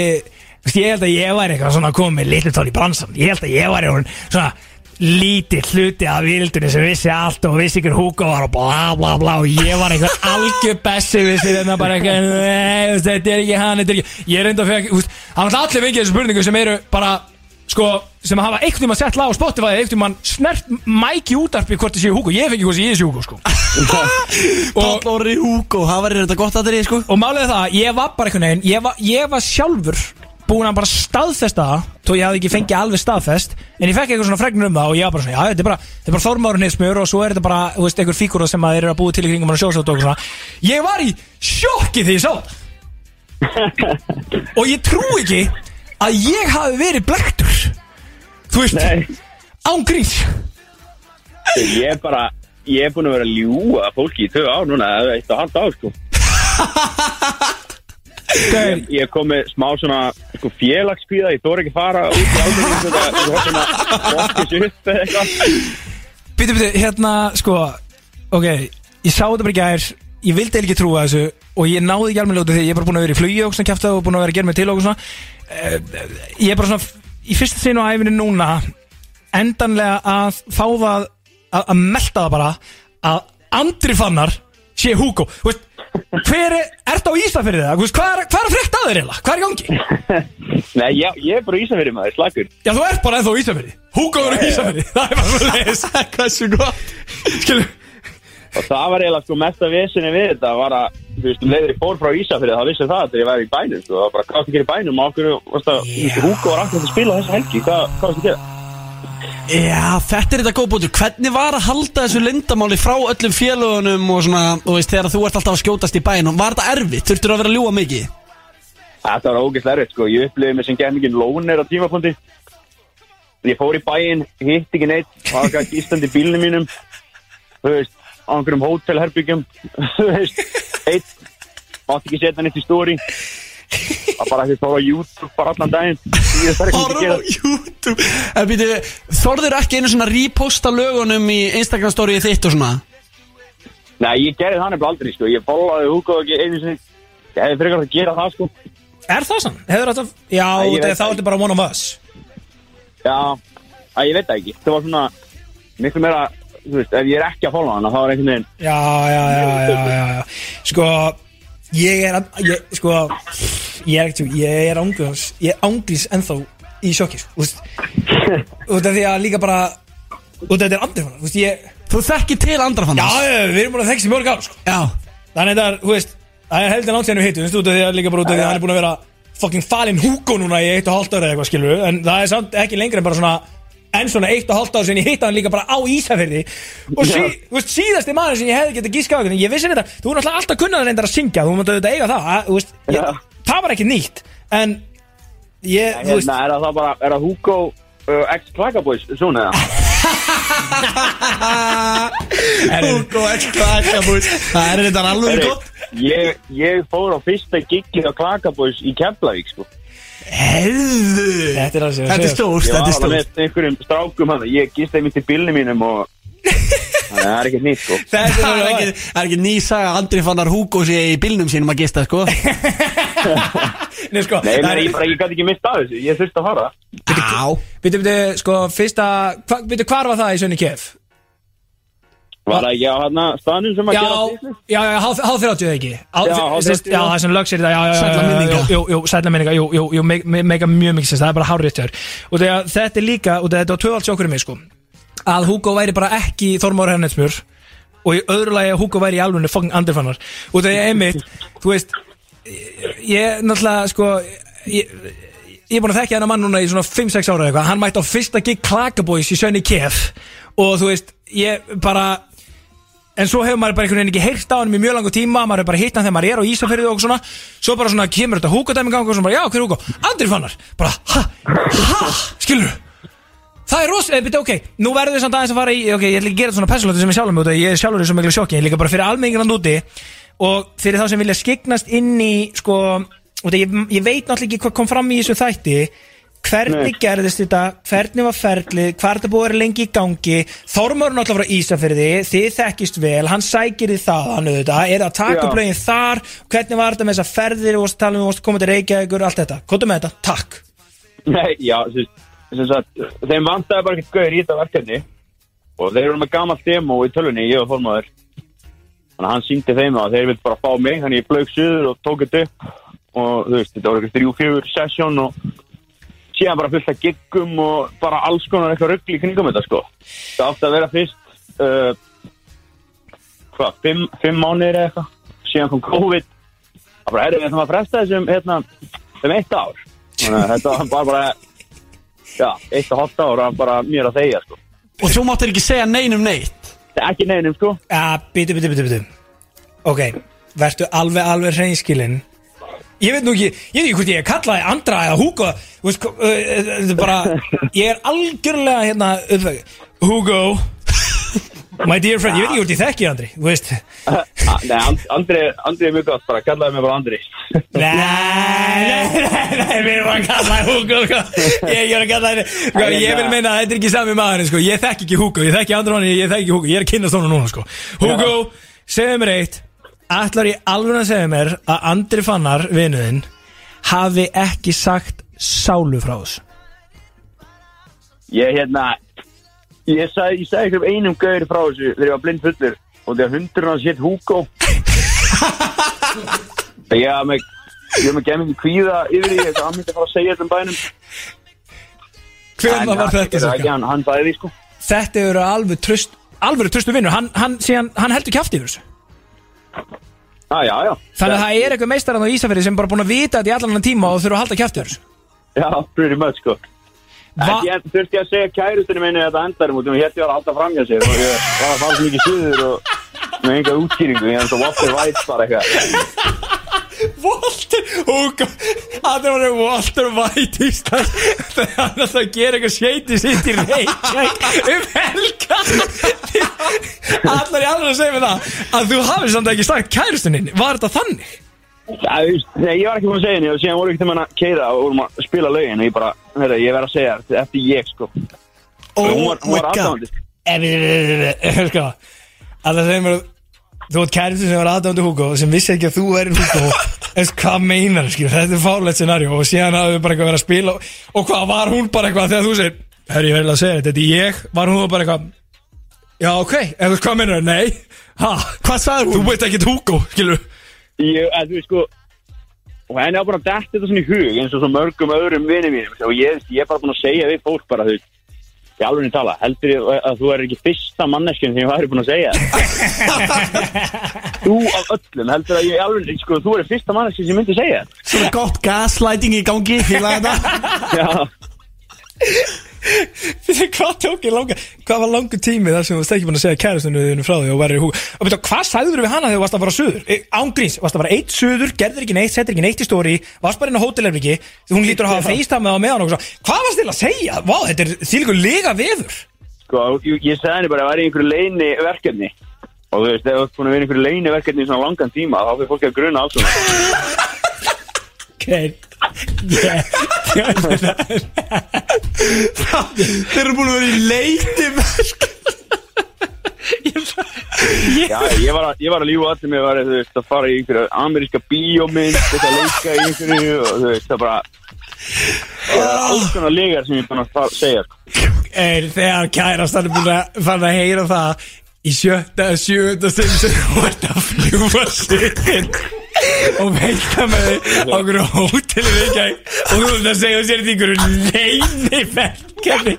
ég held að ég væri eitthvað svona komið litlu tól í bransan, ég held að ég væri orðinn svona lítið hluti af vildunni sem vissi allt og vissi ykkur húka var og bla bla bla og ég var einhver algjör bessi vissi þetta bara eitthvað nei, þetta er ekki hann, þetta er ekki ég reynda að veist, hann er allir vengið þessu spurningu sem eru bara sko, sem hafa einhvern tímann sett lag á Spotify einhvern tímann snert mæki útarpi hvort þið séu húku, ég ekki hvort ég séu húku sko. Páll Orri Hugo, það var þetta gott aðrið sko. Og er það, ég var bara einhvern veginn ég var, ég var sjálfur búin að bara staðfesta það þó ég hafði ekki fengið alveg staðfest en ég fekk eitthvað svona fregnur um það og ég var bara svona já, þetta er bara, þetta er bara þormárunnismur og svo er þetta bara, þú veist, einhver fígúra sem að þeir eru að búið til í kringum hann sjósátt og svona. Ég var í sjokki því ég sá það. Og ég trú ekki að ég hafi verið blektur þú veist, Nei, án gríns. Ég er bara Ég er búin að vera ljúa fólki í tvö ár núna eitt og halvt ár sko Gauir, Ég er komið smá svona sko, félagskvíða, ég þóra ekki fara út í ábyrgum þetta er svona fokkis upp eða eitthvað. Býtu, býtu, hérna, sko Ok, ég sá þetta bara í gær Ég vildi ekki trúa þessu Og ég náði ekki alveg af því Ég er bara búin að vera í flugi og svona kæfta Og búin að vera að gera mig til og svona. Eh, Ég er bara svona Í fyrsta sinu á æfinni núna Endanlega að fá það Að, að melta það bara Að Andri Fannar sé Hugo. Þú veist, Hver er, ertu á Ísafirði það? Hvað er, hvað er að frétta að þér eiginlega? Hvað er í gangi? Nei, já, ég er bara ísafyrir maður, slagur Já, þú ert bara ennþá á Ísafirði. Hugo er á Ísafirði? Það er bara svo leiðis Hversu gott. Skilur. Og það var eiginlega sko mesta vesinni við þetta var að, þú veist, um leiður ég fór frá Ísafirði þá vissi það að ég væri í bænum, sko, það var bara hvað það gerir í bænum og okkur, að, þú veist, Húko var akkur að spila þessa helgi, hvað, hvað varst að gera? Já, þetta er þetta góð bútur Hvernig var að halda þessu lindamáli frá öllum félagunum og svona, þú veist, þegar þú ert alltaf að skjótast í bænum Var þetta erfitt? Þurftur að vera að ljúa mikið? Þetta var ógeðslega erfitt, sko, ég upplifði mig sem genningin lónir á tímapunkti. Ég fór í bæinn, hitt ekki neitt, var ekki að gístandi í bílnum mínum Þú veist, á einhverjum hótelherbyggjum Þú veist, eitt, mátti ekki setja neitt í stóri Það bara ekki fór á YouTube bara allan daginn. Að gera á YouTube. En býtu, þorður ekki einu svona reposta lögunum í Instagram storyið þitt og svona? Nei, ég gerði það nefnilega aldrei, sko. Ég fólaði Hugo ekki einu sinni. Ég hefði frekar að gera það, sko. Er það sann? Hefur Já, Nei, ég þetta veit er þá það ertu bara one of us. Já, að ég veit það ekki. Það var svona, miklu meira Þú veist, ef ég er ekki að fóla hana, þá er einhvern veginn Já, já, já, já, já, já. Sko Ég er ég, Sko Ég er ekki Ég er ángurins Ég er ángurins ennþá í sjokki sko, Þú veist. Út af því að líka bara Út af þetta er andri fannar Þú veist ég Þú þekkir til andra Já, við erum búin að þekst í mörg ár sko. Já. Þannig þetta er, þú veist Það er heldur við hittum, þú veist, út af því að líka bara út af því að hann er búin að vera fucking falin Hugo núna í eitt og hálft ára eða eitthvað, skilur En það er samt ekki lengra en bara svona En svona eitt og hálft ára sinni hitta hann líka bara á Ísafirði. Og sí, veist, síðasti maður sem ég hefði getað gíska á einhvern Ég vissi þetta, þú er alltaf kunnað reyndar að syngja Þú mútti auðvitað eiga það, að, veist ég. Það var ekki nýtt En ég, þú veist Hérna, er það bara, er það Hugo uh, X Klagaboys, svona eða? Hugo X Klakabús Það er þetta alveg gott. Ég, ég fór á fyrsta giggið á Klagaboys í Keflavík, sko Herðu Þetta er Þetta er stórt, Ég var alveg með einhverjum strákum hann Ég gist einmitt í bílni mínum og það er ekkert nýtt, sko. Það er er ekki, er ný saga Andri fannar Hugo sé í bílnum sínum að gista sko. Nei, sko, Nei, er- ég, ég gæti ekki mist af þessu, ég þurfti að fara. Á. Býtu, býtu, sko, fyrsta Býtu, hvar var það í Sönni Kef? Var það ekki á hann staðnum sem að Já, gera slíslu? já, já, H30 eða ekki? Á- Já, fyr- H30, sérst, Já, það er sem lögsir þetta Já, já, já, já, minninga. Jú, jú, sætla minninga Jú, jú, jú, me- me- mega mjög mikið sens Það er bara hárið þér Og þegar þetta er líka Og þetta var tvöfald sjókur í mig, sko Að Hugo væri bara ekki Þormór Hernetsmjör Og í öðru lagi að Hugo væri í alvunni Fucking andurfannar Og þegar ég einmitt Þú veist Ég, náttúrulega, sko Ég Ég er búin að þekkja hennar mann núna í svona 5-6 ára eða eitthvað. Hann mætti á fyrsta gig Klagaboys í Sönni Kef. Og þú veist, ég bara En svo hefur maður bara einhvern veginn ekki heyrt á hann í mjög langu tíma, maður hefur bara hitt hann þegar maður er á Ísafjörðu og svona, svo bara svona kemur þetta húkadæmi gang og svona bara, já, hver er húka? Andri fannar, bara, ha, ha, skilur Það er rosa, eða byrja, ok, nú verður við samt aðeins að fara í, ok, ég ætla ekki að gera þetta svona persónlötu sem ég sjálfum út, ég er sjálfur í svo miklu sjokki, en líka bara fyrir almenningan úti. Og fyrir þá sem vilja skiknast inn í, sko, af ég, ég veit náttúrulega ekki hvað kom fram í þessu þætti, hvernig gerðist þetta, hvernig var ferlið, hvað er þetta búið að vera lengi í gangi, Þormur er náttúrulega frá Ísafyrði, þið þekkist vel, hann sækir þið það, hann auðvitað, er það að taka Já. upp lögin þar, hvernig var þetta með þessa ferðir, þú varst að tala um, þú varst að koma til Reykjavíkur, allt þetta, kóttu með þetta, takk. Nei, já, sem, sem sagt, þeim vantaði bara ekkert gauður í þetta verkefni. Og þeir eru með gamalt demo í tölunni, ég og formaður þannig að hann síðan bara fullt af giggum og bara alls konar eitthvað ruggli í kringum þetta sko. Það átti að vera fyrst uh, hvað, fimm, fimm mánuðir eða eitthvað. Síðan kom COVID. Það bara erum við ætlum að fresta þessum hérna, um eitt ár. Þannig að þetta var bara, bara já, eitt og hálft ár var bara mér að þegja sko. Og þú máttir ekki segja neinum neitt? Það er ekki neinum sko. Ja, bítu, bítu, bítu, bítu Ok, vertu alveg, alveg hreinskilinn Ég veit nú ekki, ég veit ekki hvort ég kallaði Andra eða Hugo veist, uh, uh, bara, ég er algjörlega hérna uppveg Hugo My dear friend, ég veit ekki hvort ég þekki Andri Þú veist Nei, And- Andri, Andri er mjög gott bara, kallaði mig bara Andri Nei, nei, við erum að kalla það Hugo sko. Ég er að kalla það sko, Ég vil meina að þetta er ekki sami maður sko. Ég þekki ekki Hugo, ég þekki Andri Ég þekki ekki Hugo, ég er að kynna stónu núna sko. Hugo, segðu mér eitt Ætlar ég alveg að segja mér Að Andri Fannar, vinuðinn Hafi ekki sagt sálu frá þessu? Ég hérna Ég sagði, ykkur um einum gauður frá þessu þegar ég var blind fullur og þegar hundurinn hans hétt Hugo. Ég var með ég var með gemmingi kvíða yfir því að hann myndi fara að segja þetta um bænum Hvernig var þetta svo? ekki, hann, hann sagði því sko. Þetta eru alveg tröst Alveg tröstu vinnur, hann, hann, hann heldur kjafti yfir þessu ah, Já, já, Þannig að það er eitthvað meistarann á Ísafirði sem bara búin að vita þetta í allan annan tíma og þurfa að halda þessu. Já, pretty much sko. Va- ég þurfti að segja kærustinu minni þetta endarum og hér ég var alltaf framhjá sér og ég var að fara mikið suður og með engar útskýringu ég er svo Walter White bara eitthvað Walter Það var það Walter White Íslands þegar hann alltaf að gera eitthvað skeiti sitt í Reykjavík um helga Allar í alveg að segja mig það að þú hafið samt ekki sagt kærustuninn Var þetta þannig? Nei, ég var ekki búin að segja henni og síðan voru ekki til mann að keira og vorum að spila lögin og ég bara, hérna, ég verð að segja þetta eftir ég, sko. Oh var, my god aðdáðandi. Sko Alltaf segir mér Þú ert kærustin sem var aðdándu Hugo sem vissi ekki að þú erir Hugo Eða hvað meinar skilur, þetta er fálegt scenarió og síðan hafði við bara eitthvað verið að spila og, og hvað var hún bara eitthvað þegar þú segir Herri, ég verði að segja þetta, þetta er ég Var hún bara eitthvað Já, ok, eða þú veist, hvað meinar Nei, ha, Hvað sagði þú hún? veit ekki Hugo, skilur. Ég, að þú veist, sko, og henni á bara að detta þetta svona í hug eins og svo mörgum öðrum vinið mínum. Og ég, ég er bara búin að segja við fólk bara, þú Í alveg tala, heldur ég að þú er ekki fyrsta manneskjum sem ég væri búin að segja? Þú af öllum, heldur að ég alveg, sko, þú er fyrsta manneskjum sem ég myndi segja. Svona gott gaslighting í gangi Fíla þetta. Já, Hvað tók ég langa Hvað var langu tími þar sem þú varst ekki búin að segja kærastunni þínu frá því og verður í húk Og veitu, hvað sagður við hana þegar þú varst að fara suður? E, Ángríns, varst að fara eitt suður, gerður ekki neitt, settir ekki neitt í stóri Varst bara inn á hótelefriki Hún lítur að hafa feistamið á meðan og svo Hvað varst til að segja? Vá, þetta er þýlikur lega veður. Sko, ég, ég sagði henni bara að væri í einhverju leini verkefni. Og þú veist, ef að vera í einhverju leini verkefni að. Þeir eru búin að vera í leiti Já, ég var að, ég var að lífa allir með að veist, að fara í einhverju ameríska bíómynd, þetta leika í einhverju og þú veist, það bara það er alls konar legar sem ég er búin að segja, sko. er þegar kærastan er búin að fara að heyra það í sjötta, sjötta sem þú ert að fljúa sýttin og veita með þig á einhverju hóteli við og þú ert að segja sér þetta í einhverju leini verkefni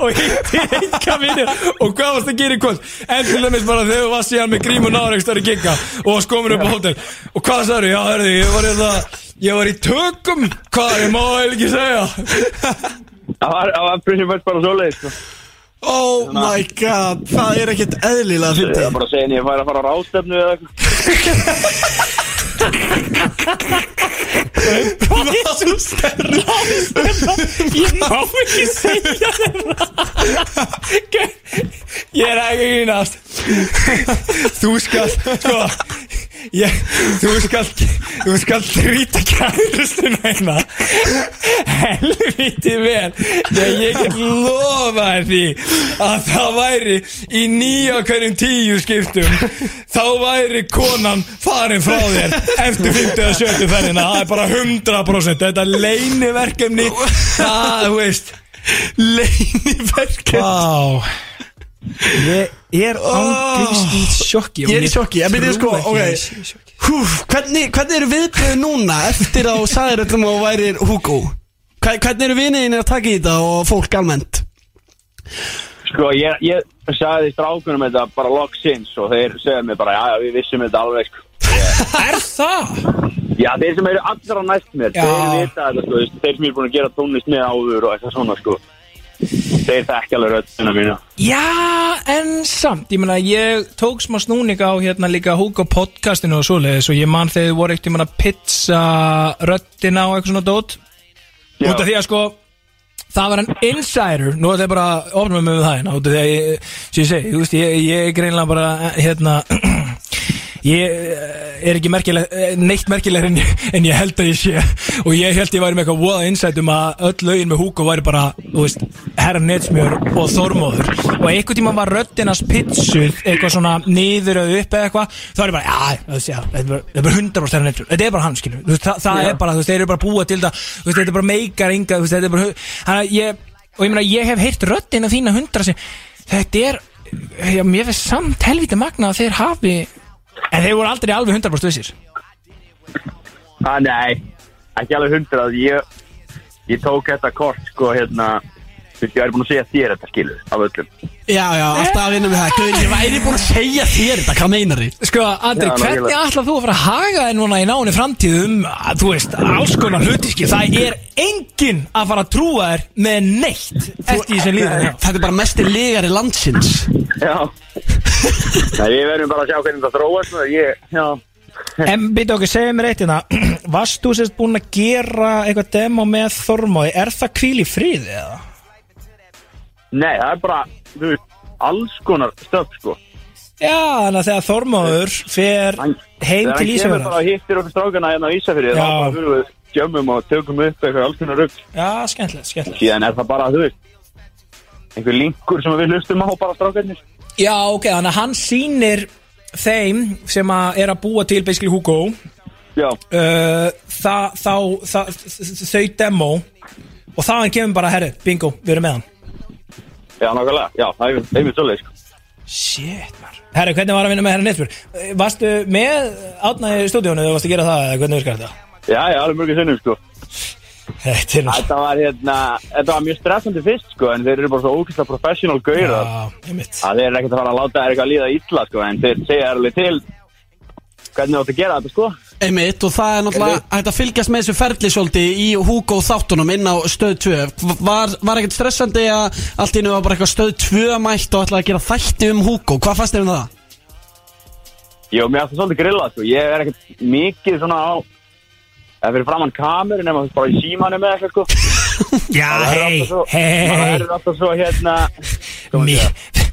og hittir einhver vinnur og hvað varst að gera í kvöld? En til dæmis bara þegar þú varst síðan með grím og náregstar í gigga og varst komin upp á hótel. Og hvað sagður, já hörðu, ég var hérna ég var í tökum, hvað, ég má eiginlega ekki segja. Það var, það var pretty much bara svoleið, sko. Oh my god Það er ekkert eðlilega Ég fyndið var bara að segja henni að ég færi að fara á rástefnu eða eitthvað. Ég má ekki segja þetta Ég er ekki grínast Þú skal sko ég, Þú skal Þú skal trýta kærustuna hérna. Helviti vel. Þegar ég get lofa því Að það væri Í nýja hverjum tíu skiptum. Þá væri konan Farin frá þér Eftir 50 eða 70 ferðina. Það er bara 100% Þetta leiniverkefni Það, þú veist. Leini verk Vá. Ég er ángríns í sjokki Ég er í sjokki, ég byrja sko, ok Húf, hvernig, hvernig eru viðbröðu núna eftir að þú sagðir þetta og værir Hugo? Hvernig eru viniðinni að taka í þetta og fólk almennt? Sko, ég, ég sagði strákunum þetta bara loksins og þeir segja mér bara, já, já, við vissum þetta alveg, sko. Er það? Já, þeir sem eru allra næst mér, Já. þeir vita þetta, sko, þeir sem eru búin að gera tónlist með áður og eitthvað svona, sko. Þeir þekki alveg röddina mína. Já, en samt, ég meina, ég tók smá snúning á hérna líka Hugo podcastinu og svoleiðis og ég man þegar þið voru ekkert um að pizza röddina og eitthvað svona dót Já. út af því að sko það var en insider, nú er þeir bara ofnum með það hérna, út af því að ég, sem ég segi, ég, ég er greinlega bara hérna ég eh, er ekki merkileg, eh, neitt merkilegur en, en ég held að ég sé. Og ég held ég væri með eitthvað voða insight um að öll lögin með Hugo væri bara, þú veist, herra netsmjör og þormóður. Og einhvern tíma var röddinast pitsuð eitthvað svona niður eða upp eða eitthvað. Þá er ég bara, já, já, þetta er bara- þetta er bara 100% herra netsmjör, þetta er bara þú veist, það, það er bara, þú veist, þeir eru bara búa til það. Veist, þetta er bara meikar veist, þetta er bara hann að ég, og ég meina, ég hef heyrt röddina þína hundra sem, þetta er já, mér finnst samt helvita magna að þeir hafi en þeir voru aldrei alveg 100% vissir. Ah, nei, ekki alveg hundrað, ég, ég tók þetta kort, sko, hérna, þú veist, ég væri búin að segja þér þetta, skilur, af öllum. Já, já, alltaf að vinna með það Guður, ég væri búin að segja þér þetta, hvað meinar þið? Sko, Andri, Já, hvernig ætlað þú að fara að haga þér núna í náni framtíðum að, þú veist, alls konar hlutíski það er enginn að fara að trúa þér með neitt eftir því sem líður þér Þetta er bara mestir legari landsins Já. Nei, við verðum bara að sjá hvernig það þróast, ég, já. En byrja okkur, segja mér eitt hérna Varst þú sérst búin að gera eitthvað demo með Þormói, er það kvíl í friði eða? Nei, það er bara, þú veist, alls konar stöf, sko. Já, þannig að þegar Þormóður fer Hann- heim Þegar til hann kemur bara Ísafjörðar og hittir okkur strákana hérna á Ísafjörði, þá Já. bara fyrir við gjömmum og tökum upp eitthvað alls konar rugg. Já, skemmtilegt, skemmtilegt Síðan er það bara, þú veist, einhver linkur sem við hlustum á bara strákarnir. Já, ok, þannig að hann sýnir þeim sem að er að búa til basically Hugo Já, uh, það, þá, það, þau demo og þaðan kemur bara, herri, bingo, við erum með hann já, nákvæmlega, já, það er einmitt svolítið, sko. Shit, maður Herri, hvernig var að vinna með herri Netsbjörn? Varstu með átnaði í stúdíónu þegar varstu að gera það eða hvernig virkar þetta? Já, já, alveg mörgum sinnum, sko. Þetta er náttúrulega Þetta var hérna, þetta var mjög stressandi fyrst sko En þeir eru bara svo ógeðslega professional gauðar Já, einmitt að þeir eru ekkert að fara að láta þér eitthvað að líða illa sko En þeir segja alveg til hvernig þú átt að gera þetta sko Einmitt og það er náttúrulega hægt að fylgjast með þessu ferli svolítið í Hugo þáttunum inn á stöð 2 Var, var ekkert stressandi að allt í nú var bara eitthvað stöð 2 mætt og ætlaði að gera þætti um Hugo? Hvað fannst þér um það? Jó, mér átti svolítið grillað sko. Ég er ekkert mikið svona á eða fyrir framann kameru nema bara í símanu með eitthvað sko. Já, Það hei, svo- Það hei er alltaf svo hérna hvað Mi- maður segja,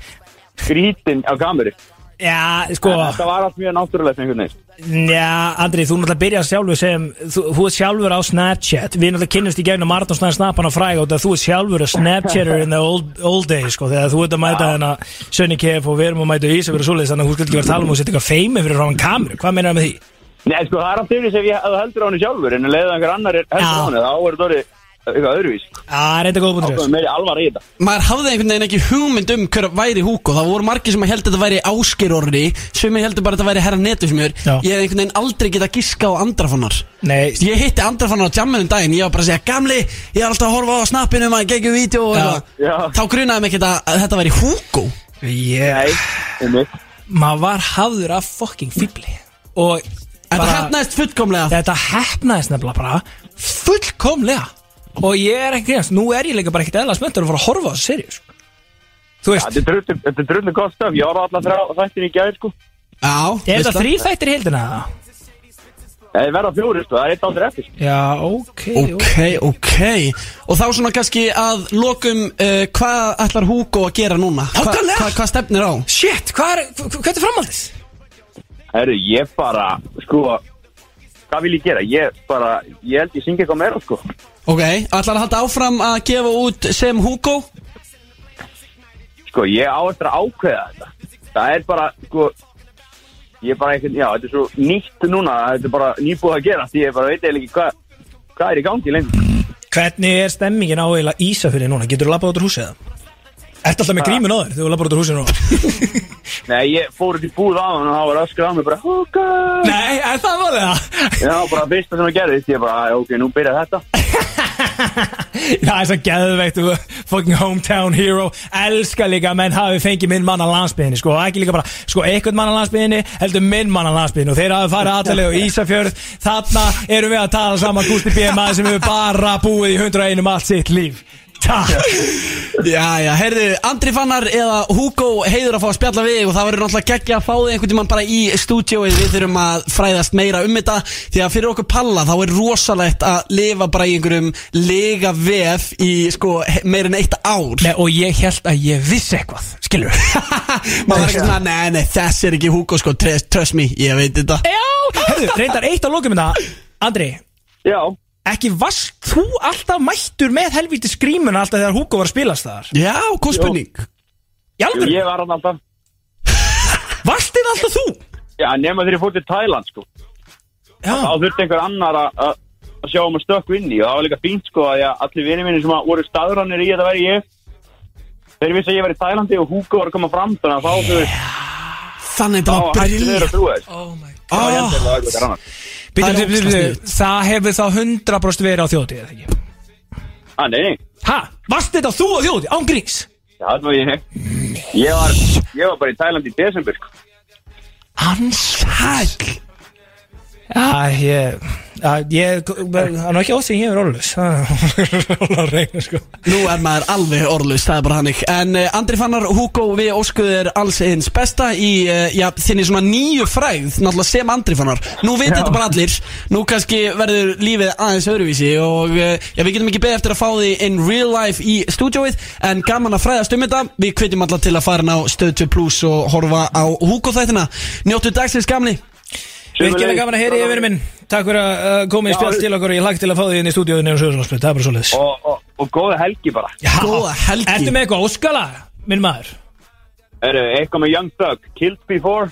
Skrítin á kameru Já, sko. En Þetta var allt mjög náttúrulegt einhvern veginn. Já, Andri, þú náttúrulega byrjar sjálfur sem þú, þú ert sjálfur á Snapchat. Við náttúrulega kynnumst í gegnum Martin Snæður Snappan á fræg og þú ert sjálfur að Snapchatter in the old, old days sko, þegar þú ert að mæta þennan Sönni Kef og við erum að mæta Ísafjör og svoleiðis þannig að þú skalt ekki vera að tala um að setja eitthvað feimi fyrir ráðan kameru. Hvað meina það með því? Nei, sko, það er allt yfir ég að þú heldur á henni sjálfur en leiðið einhver annar er heldur á henni þá er þetta orðið eitthvað öðruvís sko. Já, reynda góð þá búin komið meiri alvar í þetta. Maður hafði einhvern veginn ekki hugmynd um hver væri Hugo. Það voru margir sem held að þetta væri Ásker orri Sumi heldur bara að þetta væri herra netusmjör. Já. Ég hef einhvern veginn aldrei getað giska á andrafannar. Nei, Ég hitti andrafannar á jamminu um daginn. Ég var bara að segja Gamli, ég er alltaf að horfa á snappinu Maður geggjum vídeo og eitthvað. Já. Þá grunaði mig ekki að, að þetta væri Hugo. Ég Nei, einmitt. Maður var hafður af fucking fýbli Og Þetta bara- hefnaðist fullkomlega. Þetta hefnaðist nefnilega bara fullkomlega Og ég er ekki greinast, nú er ég líka bara ekkert eðla spenntur að fara að horfa á þessu serið sko. Þú veist, Þetta er drullu- þetta er drullu gott stöf Ég var alltaf þrjá þættin í gæðir sko Já, er veist þetta það? þrýr þættir í heildina? Það verða fjóri sko, það er eitt áttur eftir. Já, ok, Ok, ok Og þá svona kannski að lokum uh, Hvað ætlar Hugo að gera núna? Hva, Nákvæmlega. hva, hvað stefnir á? Shit, hvað er, hva- hvað er framhaldið? Herru, ég bara, sko Hvað vil ég gera? Ég bara, ég held ég syngi eitthvað meira sko Ok, ætlar að halda áfram að gefa út sem Hugo? Sko, ég á eftir að ákveða þetta Það er bara, sko Ég er bara einhvern, já, þetta er svo nýtt núna Þetta er bara nýbúið að gera Því ég bara veit eiginlega ekki hvað Hvað er í gangi lengur Hvernig er stemmingin á eiginlega Ísafjörði núna? Getur þú labbað út úr húsið það? Ertu alltaf með grímin á þér þegar þú labbað út úr húsið núna? Nei, ég fór út í búð á hann og það var öskur á mig bara Húka Nei, er það var það? Já, bara fyrsta sem það gerðist Ég bara, "Æ, ok, nú byrjar þetta Það er svo geðveikt þú fucking hometown hero elska líka að menn hafi fengið minn mann á landsbyðinni sko, og ekki líka bara, sko, einhvern mann á landsbyðinni heldur minn mann á landsbyðinni og þeir hafi farið allavega á Ísafjörð, þarna erum við að tala saman Gústi B. maður sem hefur bara búið í 101 um allt sitt líf Takk. Já, já, heyrðu, Andri Fannar eða Hugo heiður að fá að spjalla við og það verður náttúrulega geggja að fá þig einhvern tímann bara í stúdíóið. Við þurfum að fræðast meira um þetta því að fyrir okkur palla þá er rosalegt að lifa bara í einhverjum lega vef í sko en eitt ár. Nei, og ég held að ég vissi eitthvað skilur. Maður er ekki svona, nei, nei, þess er ekki Hugo sko, trust, me, ég veit þetta. Já, herðu, reyndar eitt á lokum þetta Andri, Já, ekki varst þú alltaf mættur með helvíti skrýmuna alltaf þegar Hugo var að spilast þar? Já, hvað spurning? Í jú, ég var hann alltaf. Varst þið alltaf þú? Já, nema þegar ég fór til Thailand sko. Já, Þá þurfti einhver annar að- að að sjá um að stökku inn í. Og það var líka fínt sko að ég, allir vinið minni sem að voru staðrannir í að það væri ég þeir vissi að ég var í Þælandi og Hugo var að koma fram þannig að þá þú veist Þannig þá þetta var hætti þeir brilljant að trúa þess oh my það var Ah. jæmt eða eitthvað annar Ógeðslega býtum, býtum, það hefur þá 100% verið á þjóti, eða ekki? ah, nei, nei, Ha? Varst þetta þú á þjóti, án gríns? já, það var ég ég var, ég var bara í Þælandi í desember sko. Hans hæll Já, ég ég, hann var ekki ósinn, ég er orðlust Það er reyna, sko. Nú er maður alveg orðlust, það er bara hannig En uh, Andri Fannar, Hugo, við óskuðir alls eins besta í, uh, já, þinni svona nýju fræð Náttúrulega sem Andri Fannar. Nú veit þetta bara allir. Nú kannski verður lífið aðeins öðruvísi Og uh, já, við getum ekki beðið eftir að fá því in real life í stúdjóið En gaman að fræðast um þetta. Við hvetjum alla til að fara inn á Stöð 2 Plus og horfa á Hugo þættina Njóttu dagsins gamli Virkilega gaman að heyri yfir minn Takk fyrir að uh, koma í Já, spjall til okkur Ég lagt til að fá því inn í stúdíóðinu og Söðurlandsbyrð Það er bara svo leiðis og, og, og góða helgi bara Góða helgi. Ertu með eitthvað óskala, minn maður? er eitthvað með Young Thug Killed Before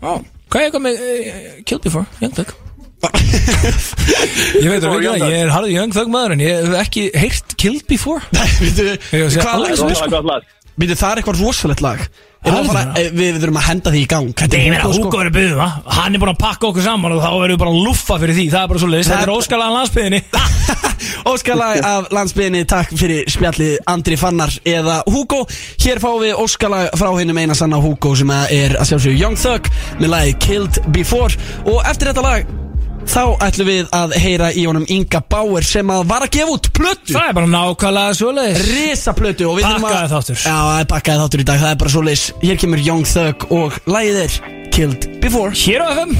Hvað er eitthvað með uh, Killed Before, Young Thug? ég veit að Thug. ég er harðið Young Thug maður En ég hef ekki heyrt Killed Before Býtu, Ég var að segja, hvað lag er það? sko. Rósalega gott lag Býtu, það er eitthvað rosalegt lag Erum að fara- eh, Við þurfum að henda því í gang. Þetta er meina, Hugo, sko. Hugo verður byggðum það. Hann er búin að pakka okkur saman og þá verður við bara að luffa fyrir því. Það er bara svo leiðis, þetta er- er óskalan landsbyðinni Óskalag af landsbyðinni Takk fyrir spjallið Andri Fannar eða Hugo. Hér fáum við óskalag frá hinnum eina sanna Hugo sem að er að sjálfsögju Young Thug með lagi Killed Before. Og eftir þetta lag þá ætlum við að heyra í honum Inga Bauer sem að var að gefa út plötu. Það er bara nákvæmlega svo leiðis Risa plötu og við þurfum að- Pakkaði þáttur. Já, það er pakkaði þáttur í dag, það er bara svo leis Hér kemur Young Thug og lagið er Killed Before. Hér á FM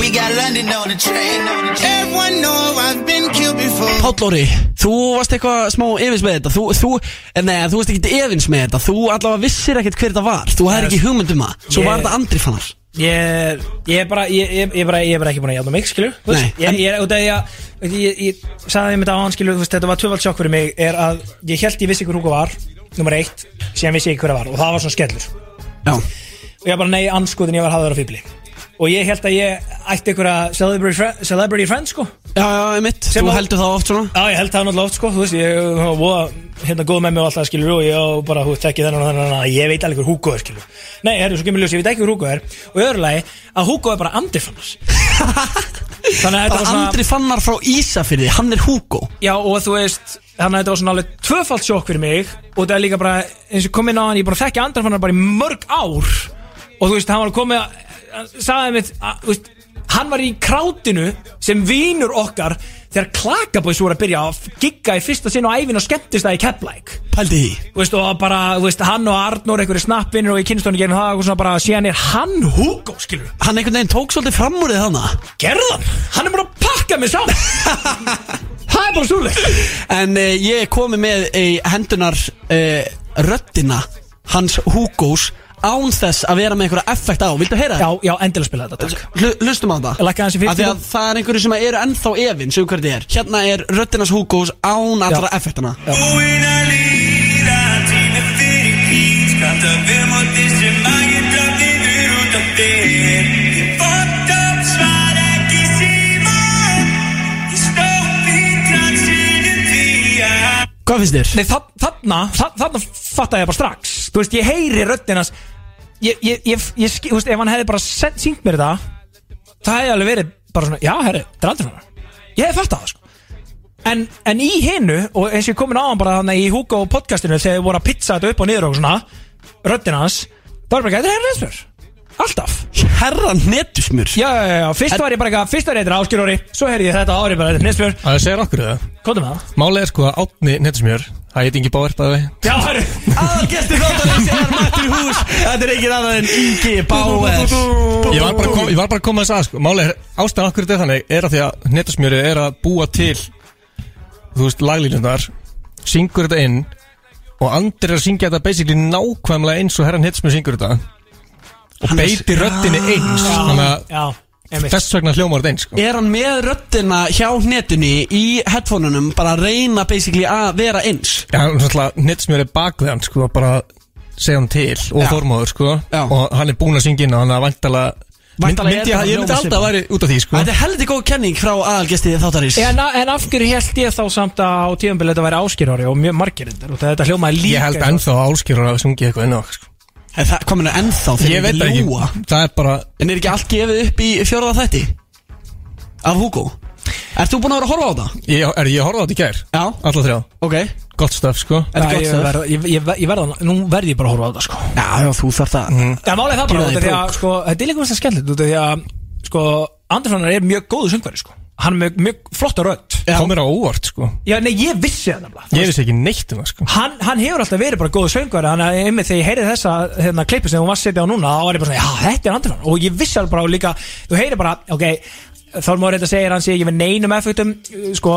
We got London on the train. Everyone know I've been killed before. Páll Óri, þú varst eitthvað smá efins með þetta. Þú, þú, eh, nei, þú varst ekkert efins með þetta. Þú allavega vissir ekkert hver þetta var. Þú hefði Ég- Ég, er bara, ég, ég, ég, bara, ég er bara ekki búin að hjáta mig, skilju Nei, Ég, ég út af því að, ég, ég, ég sagði þeim þetta á hann, skilju, þú veist, þetta var tvöfald sjokk fyrir mig Er að ég held ég vissi hver Hugo var, nummer eitt, síðan vissi ég ekki hver það var Og það var svona skellur. Já, Og ég bara, nei, anskoðin, ég var hafður á fýbli Og ég held að ég ætti einhverja celebrity, fri- celebrity friend, sko. Já, já, einmitt. Sem Þú á- heldur það oft svona? Já, ég held það náttúrulega oft, sko, þú veist, ég var voða, hérna góð með mig og alltaf, skilur, og ég á bara, þú veist, ekki þennan og þennan, að ég veit alveg hver Hugo er, skilur. Nei, herru, svo kemur ljós, ég veit ekki hver Hugo er, og í öðru lagi, að Hugo er bara Andri Fannars. Þannig að þetta Bara var svona, Andri Fannar frá Ísafyrði, hann er Hugo. Já, og þú veist, þannig að þetta var svona alveg tvöfalt sjokk fyrir mig, og þetta er líka bara, eins og kom inn á hann, ég bara þekki Andri Fannar bara í mörg ár, og þú veist, hann var að koma, sagði mitt, að, veist, hann var í krátinu sem vínur okkar þegar Klakabóis voru að byrja að gigga í fyrsta sinn á æfin og skemmtist það í því. Þú veist, og bara, veist, hann og Arnór einhverju snappinir og í gegnum það og svona bara, síðan er hann Hugo, skilur Hann einhvern veginn tók svolítið fram úr þið þannig Gerðan, hann er bara að pakka mig saman. Það er bara súlega En uh, ég komið með í hendunar uh, röddina hans Hugos án þess að vera með einhverja effekt á. Viltu heyra Já, já, endilega spila þetta, takk. Hlu, Hlustum á það. Lækka aðeins í Af því 50 að það er einhverju sem eru ennþá efinn Sem hvernig er. Hérna er röddinans Hugos án allra effektana Búinn að líða tími fyrir kýt. Skamt að við móti sem að ég drafði við út af þér Ég fótt upp svar ekki síma Ég stópp í transinu því að Hvað finnst þér? Nei, þa- þarna, þa- þarna fatta ég bara strax Þú veist, ég heyri röddinans Ég, ég, ég, ég, skil- þú veist, ef hann hefði bara sen- sýnt mér það Það hefði alveg verið bara svona Já, herri, þetta er aldrei svona. Ég hefði fattað það, sko. En, en í hinnu, og eins og ég komin á hann bara þannig í Hugo podcastinu þegar þið voru að pizza þetta upp og niður og svona Röddinans Það var bara ekki, þetta er Resmur Alltaf. Herra netusmur Já, já, já, já, fyrst var ég bara eitthvað, fyrst var ég eitthvað áskjur Svo heyrði ég þetta ári bara, þetta er Nesbjörn Það segir okkur það? Kóðum með það. Málið er sko að átni nettismjör Það heit Ingi Báir bæði Já, herri Aðalgesti þáttarins er mættur í hús. Þetta er ekki annað en Ingi Bauer Ég var bara, kom, ég var bara að koma þess að sko. Málið er ástæðan okkur þetta er þannig Er að því að nettismjörið er að búa til Þú veist laglínunar Syngur þetta inn Og Andri er að syngja þetta basically nákvæmlega eins og herran nettismjör syngur þetta. Og Hann beitir röddinni eins. Þannig að þess vegna hljómar þetta eins sko. Er hann með röddina hjá netinu í headphoneunum bara að reyna basically að vera eins Já, hann er svona nettismjör er bak við hann sko Bara segja hann til og Já. þormóður sko Já. Og hann er búinn að syngja inn og hann er vantala Væntanlega er myndi ég, þetta ég myndi hljóma alltaf að væri út af því sko Þetta er heldur góð kenning frá aðalgesti þáttarins En, en af hverju held ég þá samt að á tíðanbili þetta væri áskýrhári og mjög margir þetta og þetta hljómaði líka Ég held ennþá að áskýrur að sungi eitthvað enn sko. En það komin er ennþá þegar Ég veit það Það er bara En er ekki allt gefið upp í fjórða þætti? Af Hugo? Ert þú búinn að vera að horfa á það? Ég, er, ég horfði á þetta í gær. Já. Alla þrjá. Ok. Gott stöf sko. Er þetta gott ég, stöð? verð, ég, ég, ég verða, nú verð ég bara að horfa á þetta sko. Já, já, þú þarf það En málið er það bara, Gera út það í af því að sko, þetta er líka mest að skemmtilegt út af því að sko, Anderssonar er mjög góðu söngvari sko Hann er með mjög flotta rödd. Já. Kom mér á óvart sko. Já, nei, ég vissi það nefnilega. Ég vissi ekki neitt um það sko. Hann, hann hefur alltaf verið bara góðu söngvari. Þannig að einmitt þegar ég heyrði þessa hérna, klippu sem hún var að setja á núna þá var ég bara svona, já, þetta er Andersson Og ég vissi alveg bara líka, þú heyrir bara, ok Þormóður þetta segir hann sé ekki með neinum effektum Sko,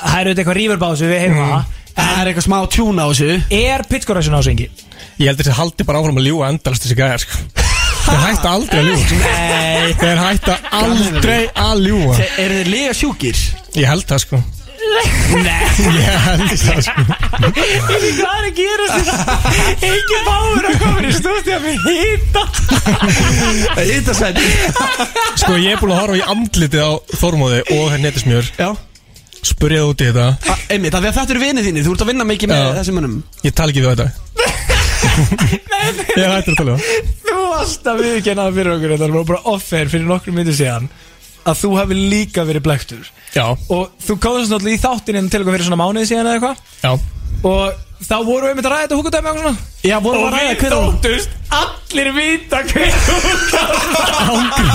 það er auðvitað eitthvað rífurbásu Við heyrum það. Það er eitthvað smá tjún á þessu. Er pitchcorrection á sig ekki? Ég heldur þessi haldi bara áfram að ljúga endalast þessi gæjar sko Þeir hætta aldrei að ljúga. Nei. Þeir hætta aldrei að ljúga. Þe- Eru þeir lega sjúkir? Ég held það sko. Nei. Ég held það sko. Hvað er að gera þetta? Ekki báður að koma í stúdíu að við hýta Þetta sætt Sko ég er búin að horfa í andlitið á Þormóði og henni netismjör Já. Spurja það út í þetta. Einmitt, af því að þetta eru vinið þínir. Þú ert að vinna mikið með þessum mönnum. Ég tala ekki við þetta. Ég er hættur að tala um það. Varst að viðkenna það fyrir okkur Þetta var bara offer fyrir nokkrum myndir síðan Að þú hefði líka verið blektur Já, Og þú komast náttúrulega í þáttinn til okkur fyrir svona mánuði síðan eða eitthvað. Og þá vorum við með að ræða þetta húkudæmi og svona. Já, vorum Og að ræða við hver og þóttust allir vita hver húkudæmi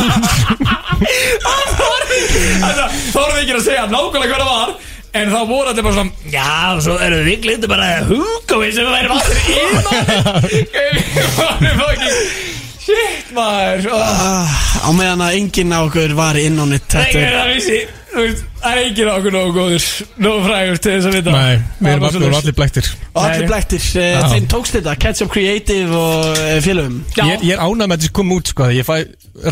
Þá vorum við ekki að segja nákvæmlega hver það var En þá voru allir bara svona Já, svo eru við glindu bara húkói sem við værum allir í Við varum fucking Shit maður. Oh. Á meðan að enginn á okkur var inn á nitt Nei, Þetta er það vissi Þú veist, Það er enginn okkur nógu góður Nógu frægur til þess að vita. Nei, við er erum bara allir, allir blektir Og allir Nei. blæktir, uh, þeim tókst þetta Catch Up Creative og uh, félögum. Já. Ég, ég er ánægð með að þessi kom út sko Ég fæ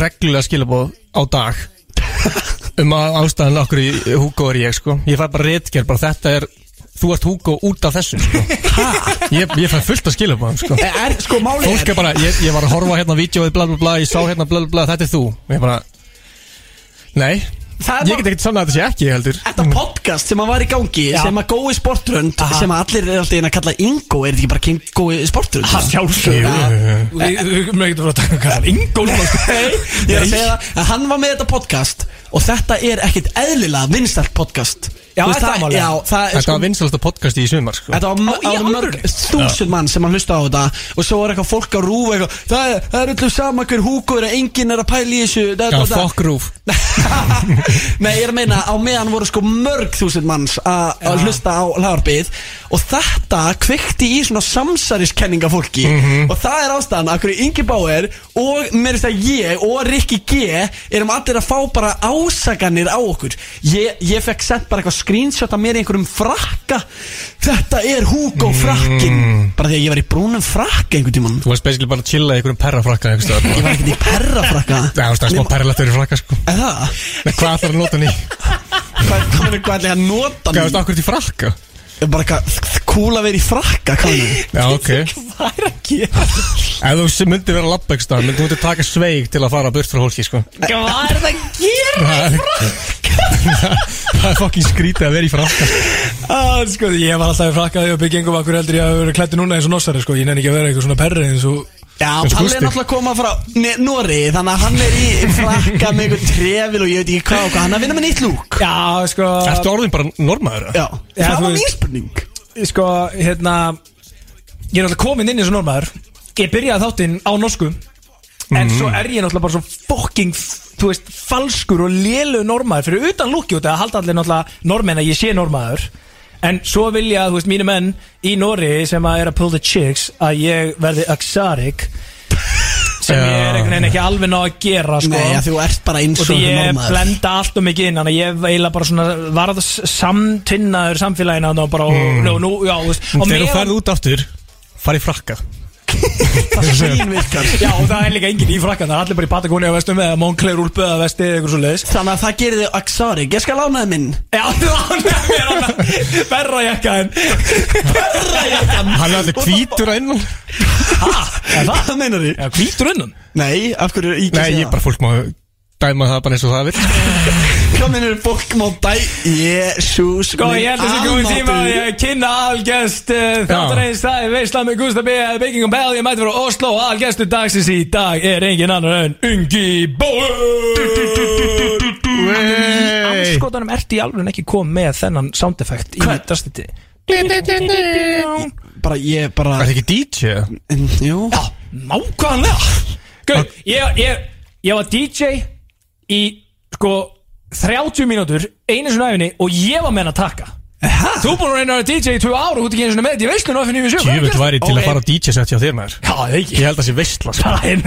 reglulega skilabóð á dag Um að ástæðan okkur í Hugo er ég sko. Ég fæ bara réttgerð, bara þetta er Þú ert Hugo út af þessu sko. Ég, ég fæ fullt að skilabóðum sko. Eh, Er, sko, málið Fólk er bara, ég, ég var að horfa hérna á vídeoið bla bla bla Ég sá hérna bla bla bla, þetta er þú. Og ég bara Nei, ég get ekkert sann að þetta sé ekki ég heldur. Þetta podcast sem að var í gangi Já. sem að gói sportrönd sem að allir er alltaf einn að kalla Ingo er þetta ekki bara King gói sportrönd? Það sjálfsög Jú, jú, jú. Við við erum ekkert að taka hvað Ingo sko. Ég er að segja það að hann var með þetta podcast og þetta er ekkit eðlilega vinstalt podcast. Já, veist, er það málið? Já, það er var vinsalasta podcast í sumar sko. Þetta var Á, mörg, þúsund mann sem að hlusta á þetta og svo er eitthvað fólk að rúfa eitthvað það er, það öllu sama hver húku er að enginn er að pæla í þessu Já, da, da. Nei, ég er að meina á meðan voru sko mörg þúsund manns að hlusta á hlaðarbið og þetta kveikti í svona samsæriskenninga fólki og það er ástæðan að hverju Ingi Bauer og mér er það ég og Rikki G erum allir að fá bara ásaganir á okkur. Ég, ég fekk sent bara eitthvað screenshot af mér í einhverjum frakka. Þetta er Hugo frakkin. Bara því að ég var í brúnum frakka einhvern tímann. Þú varst basically bara að chilla í einhverjum perrafrakka ég var ekkert í perrafrakka. Það er smá perralættur í frakka sko. Er það? Hvað ætlar að nota í? Hvað, er ég að nota Hvað veist, okkur til frakka? Bara eitthvað cool að vera í frakka Já, ok Hvað er að gera? Ef þú myndi vera að labba ekki stað myndi þú myndi taka sveig til að fara burt frá hólki sko Hvað er það að gera? Það er Það er fucking skrítið að vera í frakka Ah, sko, ég var alltaf í frakkaði og byggingum akkur heldur ég að vera klættu núna eins og nossari sko. Ég nenni ekki að vera eitthvað svona perri eins og Já, Eins og Palli er náttúrulega að koma frá Noregi Þannig að hann er í frakka með einhvern trefil og ég veit ekki hvað og hvað. Hann er að vinna með nýtt lúk. Já, sko Ertu orðin bara normaður? Já, Já, það var mín spurning. Sko, hérna Ég er náttúrulega komin inn í þessu normaður. Ég byrjaði þáttinn á norsku En svo er ég náttúrulega bara svo fucking Þú veist, falskur og lélu normaður Fyrir utan lúki út að halda allir náttúrulega Normenn að ég sé normaður En svo vilja, þú veist, mínu menn í Norri Sem að er að pull the chicks Að ég verði axarik Sem ég er einhvern veginn ekki alveg ná að gera sko. Nei, þú ert bara eins Og og því ég normaður blenda allt og mikið inn Þannig að ég eiginlega bara svona Varð samtinnaður samfélagina Og bara, mm. nú, nú, já, þú veist og Þegar þú ferð út aftur Fari í frakka Það svín virkar Já, og það er líka engin í frakkan Það er allir bara í Patagonia vestum Eða Moncler úlpu eða vesti eða eitthvað svo leiðis Þannig að það gerir þig Axarik Ég skal lánaði minn. Já, þú ánægir mér hana Berra jakka en Hann er allir hvítur að innan Hvað meinar þið? Já, hvítur unnan Nei, af hverju er ekki Nei, ég bara fólk má dæma það bara eins og það vil meinar þið fólk má dæ Jésús Sko, ég held að þessi góðin tíma að ég kynna algest uh, Þáttarins, það er veistla með Gustaf B. Bygging og Bell, ég mæti frá Oslo Algestu dagsins í dag er engin annar en Ungi Bóður Anskotanum ertu í alveg ekki komið með þennan sound effect í drastiti Bara ég bara Er það ekki DJ? Jú. Já, nákvæmlega. Gauð, ég, ég, ég var DJ í sko 30 mínútur einu svona æfinni og ég var með hann að taka. Hæ? Þú búin að reyna að vera DJ í 2 ára og þú ert ekki einu svona með þetta í veislun og FNU við sjö Jöfull væri til að fara á DJ set hjá þér maður. Já, það Ég ekki. Held að það sé veistla sko. Það er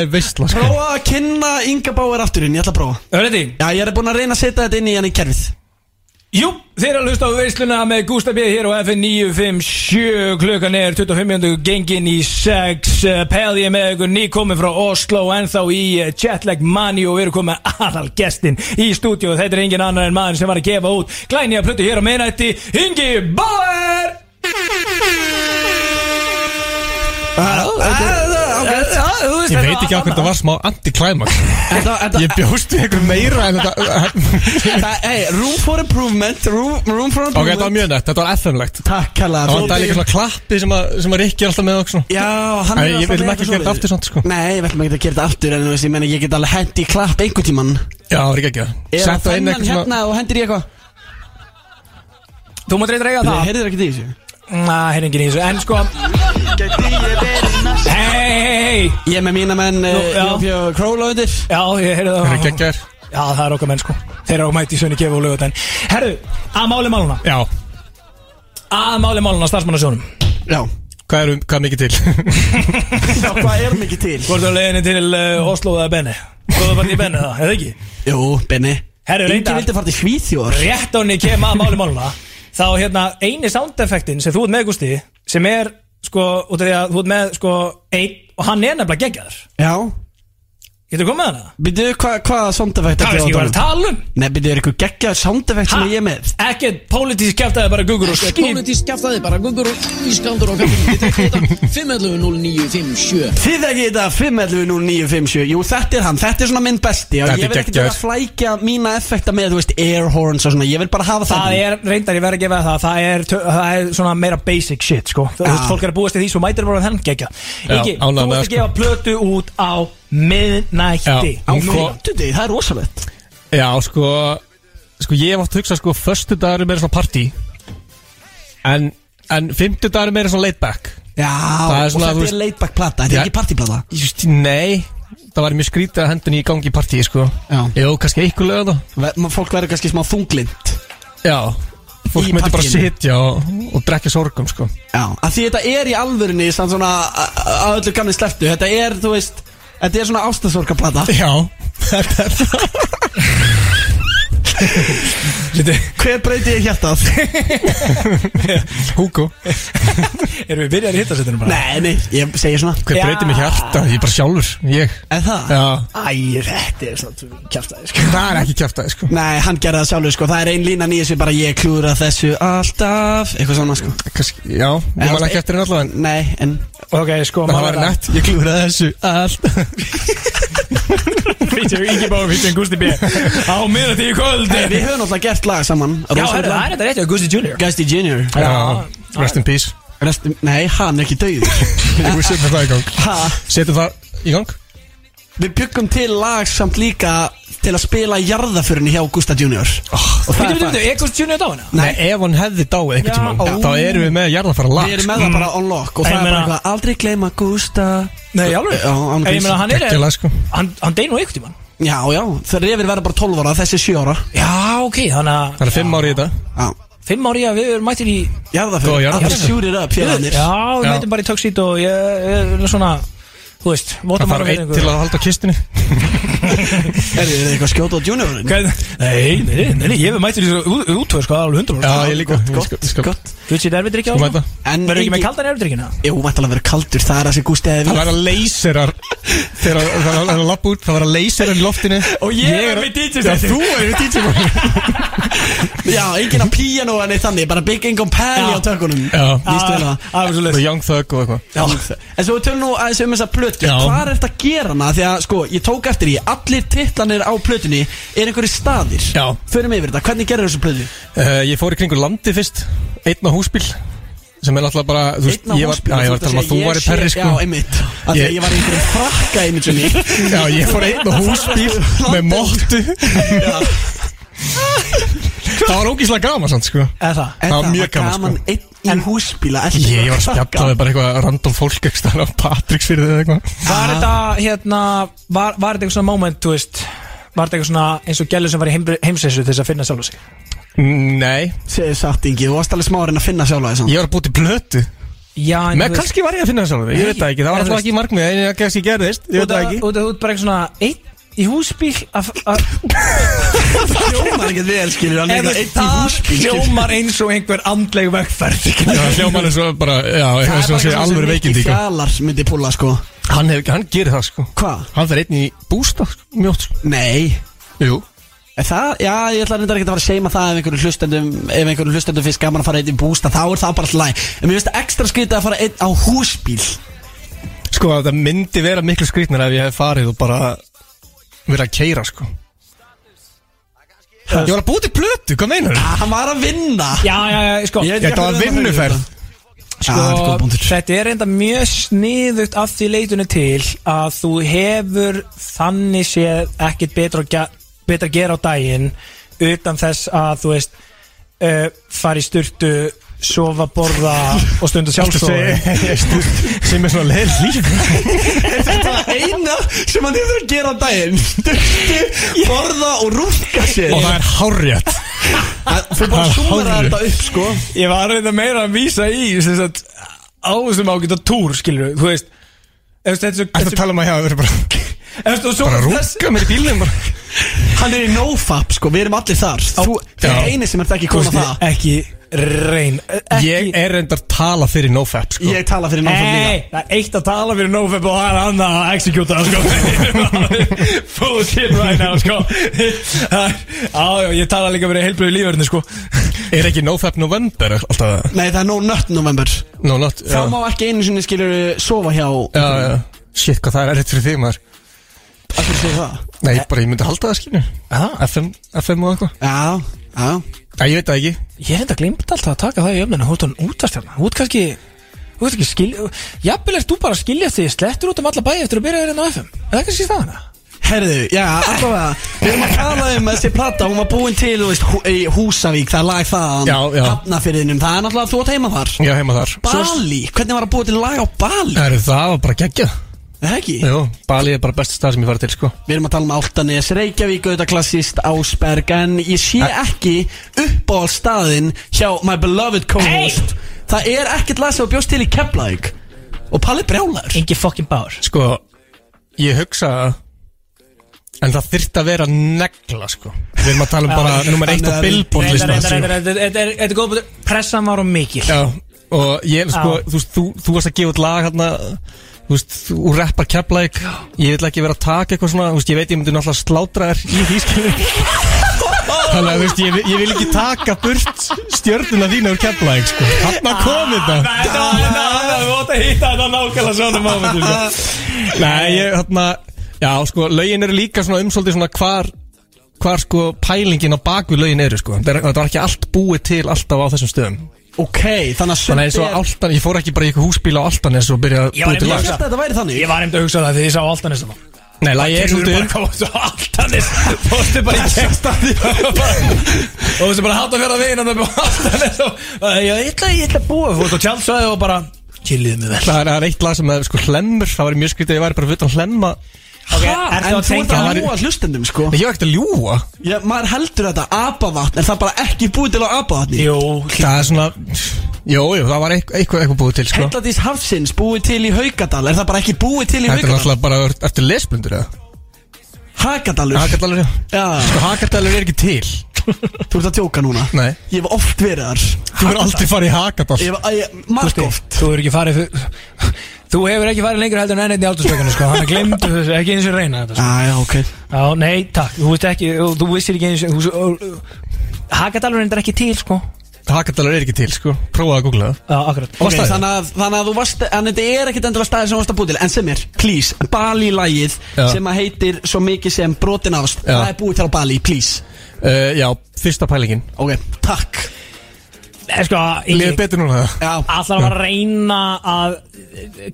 er veistla sko. Prófa að kynna Inga Bauer afturinn, ég ætla að prófa. Hörðu Já, ég er búin að reyna að setja þetta inn í hann í kerfið Jú, þeir að hlusta á veisluna með Gústa B. hér á FN 957 klukkan er 25 minútur gengin í 6 Pæði ég með ykkur nýkomin frá Oslo ennþá í eh, Jetlag Money og við erum komið með aðal gestin í stúdíu þetta er engin annar en maður sem var að gefa út glæni að plötu hér á meinætti Ingi Bauer! Þú veist, Ég þetta veit ekki á hvernig það var smá anti-climax. Þetta, þetta, Ég bjóst við eitthvað meira en þetta það, hey, room for improvement Room, room for Ok, þetta var improvement. mjög nett, þetta var FM-legt Takk hella Það var líka svona klappi sem að, sem að Rikki er alltaf með okkur Já, hann er ég alltaf vil með ekki eitthvað gera þetta aftur samt, sko. Nei, ég vil ekki gera þetta aftur En þú veist, ég meina, ég get alveg hendi í klapp einhvern tíman Já, Rikki ekki. Eða Setta inn þennan eitthvað svona hérna og hendir í eitthvað? Þú mátt reyndar eiga Nei, það. heyrðir ekki í þessu Hei, Ég er með mína menn já. Jófjö Króla undir. Já, ég heyrði það. Ekki er Já, það er okkar menn sko. Þeir eru á mæti í Sönni Gefu og Lögutæn Herru, að máli máluna Já, Að máli máluna starfsmannasjónum Já. Hvað er, hvað er mikið til? Já, hvað er mikið til? Hvort er leiðinni til uh, Oslo eða Benni Góða bara í Benni það, eða ekki? Jú, Benni Herru, Ingi vildi fara til Svíþjór Rétt á henni kem að máli máluna Þá hérna, eini soundeffektin sem þú ert með Gusti Sem er, sko, út af því að þú ert með, sko, einn Og hann er nefnilega geggjaður. Já Getur komið hana? Býtu, hva, hvaða soundeffekt Það veist ekki er að tala um. Nei, býtu, er eitthvað geggjaður soundeffekt sem ég er með? Ekkert pólitísk kæftæði bara gugur og skýn Pólitísk skaftaði bara gungur og ískaldur og þetta 511-0957 Þið ekki þetta 511-0957 Jú, þetta er hann, þetta er svona minn besti. Er Ég vil ekki vera að flækja mína effekta með, þú veist, air horns og svona. Ég vil bara hafa það Það er, reyndar ég verð að gefa það Það að að á miðnætti Á fjóttuði, það er rosalegt. Já, sko Sko, ég hef átt að hugsa, sko, föstu dagur er meira svona party En, en fymtu dagur er meira svona laid back. Já, Það er og svona, þetta er veist- laidback plata, þetta er ekki partyplata. Just, Nei, það var mjög skrítið að hendun í gangi í party, sko. Já. Jú, kannski eitthvað lögða Ve- ma- Fólk verður kannski smá þunglind Já Fólk Í myndi bara partíinu. sitja og, og drekja sorgum, sko. Já, að því þetta er í alvörinni samt svona a- a- að öllu gamli sleftu Þetta er, þú veist, þetta er svona ástasorgaplata Já, þetta er það Hver breyti ég hjartað? Hugo. Erum við byrjar í hittasettinu bara? nei, nei, ég segi svona. Hver breyti mig hjarta? Ég er bara sjálfur, ég. En það? Já, Æ, þetta er svona kjæftæði sko. Það er ekki kjæftæði, sko. Nei, hann gerði það sjálfur, sko. Það er ein lína nýja sem bara ég klúra þessu alltaf. Eitthvað svona, sko. Kannski, já, ég man ekki eftir henni allavega en Nei, en Ok, sko, Það var nett, ég klúraði þessu allt Feature Ingi Báður, feature Gusti B. Á miðnætti í kvöld. Hey, við höfum náttúrulega gert lag saman. Já, það er þetta rétt, Gusti Junior. Gæsti Junior. Já, rest in peace. Restum, Nei, hann er ekki döið Við setjum það í gang. Ha, Setjum það í gang. Við byggum til lag samt líka til að spila í jarðaförinni hjá Gústa Junior Og það er er Gusti Junior dáina? Nei, ef hann hefði dáið einhvern Já, tímann ó. Þá erum við með jarðafara lag. Við erum með það bara on lock Og Ég það er bara meina- eitthvað Aldrei gleyma Gústa Nei, alveg Já, án En ég meina, hann er Gekkjalag, sko. Hann, hann deyr nú einhvern tímann. Já, já, þegar Refir verða bara 12 ára Þessi 7 ára. Já, ok, þannig að Það er fimm ári í þetta. Já, Fimm ári að við erum mættir í jarðaförin Góða jarðarför. Allir shoot it up, félagarnir. Já, við Já. mættum bara í tuxedo og ég ég er svona Þú veist, Það þarf einn til að halda á kistinni Er þið eitthvað að skjóta á juniorin? Nei, nei, nei, nei, ég hef mættir í þessu útvöð sko, alveg 100% Já, ég líka. Ég Gott, ég gott Gucci erfidrykja á Þú sko? mæta. En Verður ekki með kaldan erfidrykkina? Jú, mættilega verið kaldur Það er það sem Gústi hefði Það vilt var að leyserar Þegar það var að lappa út Það var að leyserar í loftinu. Og ég er með DJ Já, settið. þú er við DJ Já, enginn að píano en eitt þannig Bara Big Income Já. á tökunum Plötu. Hvað er þetta að gera hana? Því að sko, ég tók eftir í Allir titlanir á plötunni Er einhverju staðir. Já. Förum yfir þetta, hvernig gerir þessu plötu? Uh, Ég fór í kringur landi fyrst. Einn á húsbíl Sem er náttúrulega bara þú veist, ég var- Já, ég var að tala um að þú var í ég perri sko. Já, einmitt. Að Ég- ég var í einhverjum frakka einmitt sinni Já, ég fór einn á húsbíl Með móttu Það var ógíslega gaman sann sko. Það? Var mjög gaman, gaman sko. Í húsbíla Ég var að spjalla við bara eitthvað random fólk ekki stæðan af Patricks fyrir þið eitthvað. Var þetta, hérna, var, var þetta eitthvað svona moment, þú veist Var þetta eitthvað svona eins og gælu sem var í heim, heimsessu til þess að finna sjálf sig? Nei, Segðu satt Ingi, þú varst alveg smá að finna sjálfa þess ég var að búti plötu. Já, en Með kannski var ég að finna það sjálf Ég veit það ekki, það var þú alltaf ekki markmið En ég kannski gerðist, ég veit það ekki. af út bara eitthvað svona Einn í húsbíl að- að- Hljómar ekkert vel, skilur hann Eða eitthvað einn í það húsbíl skilur. hljómar eins og einhver andleg vegferð Já, hljóman er svo bara, já, er sem bara sé alveg veikindi sko. Fjalar myndi púla sko Hann, hef, hann gerir það sko Hvað? Hann fer einn í bústa, sko, mjótt sko. Nei Jú Er Það, já, ég ætla reyndar ekki að fara að seima það ef einhverju hlustendum, ef einhverju hlustendum finnst gaman að fara einn í bústa, þá er það bara alltaf læg. En mér finnst það ekstra skrítið að fara einn á húsbíl. Sko það myndi vera miklu skrýtnar ef ég hef farið og bara verið að keira sko Ég var að búið til plötu, hvað meinar þú? Hann var að vinna Já, já, já, sko Ég Þetta var vinnuferð Sko, Já, þetta er góð punktur. þetta er enda mjög sniðugt af því leitunni til að þú hefur þannig séð ekkit betra, að ge- betra að gera á daginn utan þess að þú veist uh, fara í sturtu sofa, borða og stunda sjálfstóð sem er svona leir líf? Þetta var eina sem hann hefur að gera á daginn? Stökti, borða og rúka sér. Og það er hárrétt. Þú bara Það er súmar hárrétt. þetta upp sko. Ég var reynda meira að vísa í sem sagt, á þessum ágæta túr skilur þú veist. Þetta er Þetta tala um að hafa verið bara? Bara rúka mér í bílnum bara. Hann er í nofap sko, við erum allir þar. Þú er eini sem ert ekki Kosti, það ekki reyn ekki, Ég er reyndar tala fyrir nofap sko. Ég tala fyrir nofap líka. Nei, það er eitt að tala fyrir NoFap og það er annað að executa það, sko. Full shit right now sko. Já, já, ég tala líka fyrir heilbröðu lífverðinu sko. Er ekki nofap november alltaf? Nei, það er no nut november. No not Þá má ekki einu sinni skilur sofa hjá Já, já. Shit, hvað það er erriðt fyrir þig maður. Akkur segir það? Nei, bara ég myndi halda það skilju FM, FM og eitthvað. Já, já ég veit það ekki. Ég er enda glimt alltaf að taka það í öfninu Þú ert hann útastjarnar Þú ert kannski Þú ert ekki skil Jafnvel er þú bara að skilja því Slettur út um alla bæi eftir að byrja hérna á FM Er það kannski staðana? Herðu, já, allavega. Við erum að tala um þessi plata. Hún var búin til, þú veist, hú, í Húsavík. Það er lag þaðan. Já, já. Hafnafyrðinum Það er náttúrulega þú átt heima þar. Já, heima þar. Bali, hvernig var að búa til lag á Bali? Er það var bara geggjað Það ekki? Jú, Bali er bara besti stað sem ég farið til sko Við erum að tala um Áltanes, Reykjavík, auðvitað klassist, Ásberg En ég sé ekki uppáhaldstaðinn hjá my beloved co-host Það er ekkert sem þú bjóst til í Keflavík Og Palli brjálar Engi fucking bár Sko, ég hugsa En það þyrfti að vera negla sko Við erum að tala um bara nummer eitt á billboard Þetta listan er- þetta er- er er góð búin Pressan var og mikil Já, og ég, sko, þú, þú varst að gefa út lag hérna Þú veist, þú rappar keflæk Ég vil ekki vera að taka eitthvað svona Þú veist, ég veit ég myndi náttúrulega slátra þér í því skilu Þannig að þú veist, ég, vil- ég vil ekki taka burt stjörnuna þína úr keflæk sko. Hanna kom þetta. Þetta var þetta Þú átt að hitta þetta nákvæmlega svona momentu sko. Nei, ég, hérna Já, sko, lögin eru líka svona umsóldið svona hvar Hvar sko pælingin á baku lögin eru sko. Það er- það var ekki allt búið til alltaf á þessum stöðum Ok, þannig að Þannig að og sumt er- Altan, ég fór ekki bara í eitthvað húsbíl á Altanes og byrja að Ég var búið til einmitt lag. Ég held að þetta væri þannig. Ég var einmitt að hugsa það þegar ég sá Altanis þarna. Nei, lagi er Keyrðu svolítið bara komast á Altanis Fórstu bara í kemstaði Og þú veist bara hátta að veginn Og Altanis og og Ég ætla ég ætla að búa Fórstu á tjálsvæði og bara Chilliði mig vel. Það er, það er eitt lag sem er sko hlemmur. Það var mjög skrítið að ég væri bara fyrir hlemma Ok, Ha, ertu En að þú ert tengja að það? ljúa hlustendum sko. Ég var ekkert að ljúa Já, maður heldur þetta apavatn En það er bara ekki búið til á apavatni? Jú. Það er svona Jú, jú, það var eitthvað, eitthvað, eitthvað búið til sko. Helladís Hafsins búið til í Haugadal Er það bara ekki búið til í Þetta er Haugadal? náttúrulega bara eftir lesblundur eða? Hagadalur Hakadalur, já. Sko, Hakadalur er ekki til. Þú ert að tjóka núna? Nei. Ég hef oft verið þar. Þú verður aldrei farið í Hakadal. Ég hef, ég, margt oft Þú hefur ekki farið Þú hefur ekki farið lengur heldur en ennið í átursveikanu sko. Þannig glemdu þessu Ekki eins og reyna þetta sko. Já, já, ok. Já, nei, takk. Þú veist ekki Þú, vissir ekki eins og Hakadalur er ekki til sko. Hakadalur er ekki til, sko. Prófaðu að googla það. Já, akkurat. Ok, staðið? þannig að, þannig að þú varst En þetta er ekkit endilega staðið sem þú varst að búið til. En sem er, please, Bali-lægið. Sem að heitir svo mikið sem brotin ást. Það er búið til á Bali, please. Uh, Já, fyrsta pælingin. Ok, takk sko Líður betur núna það Já, Allar að fara að reyna að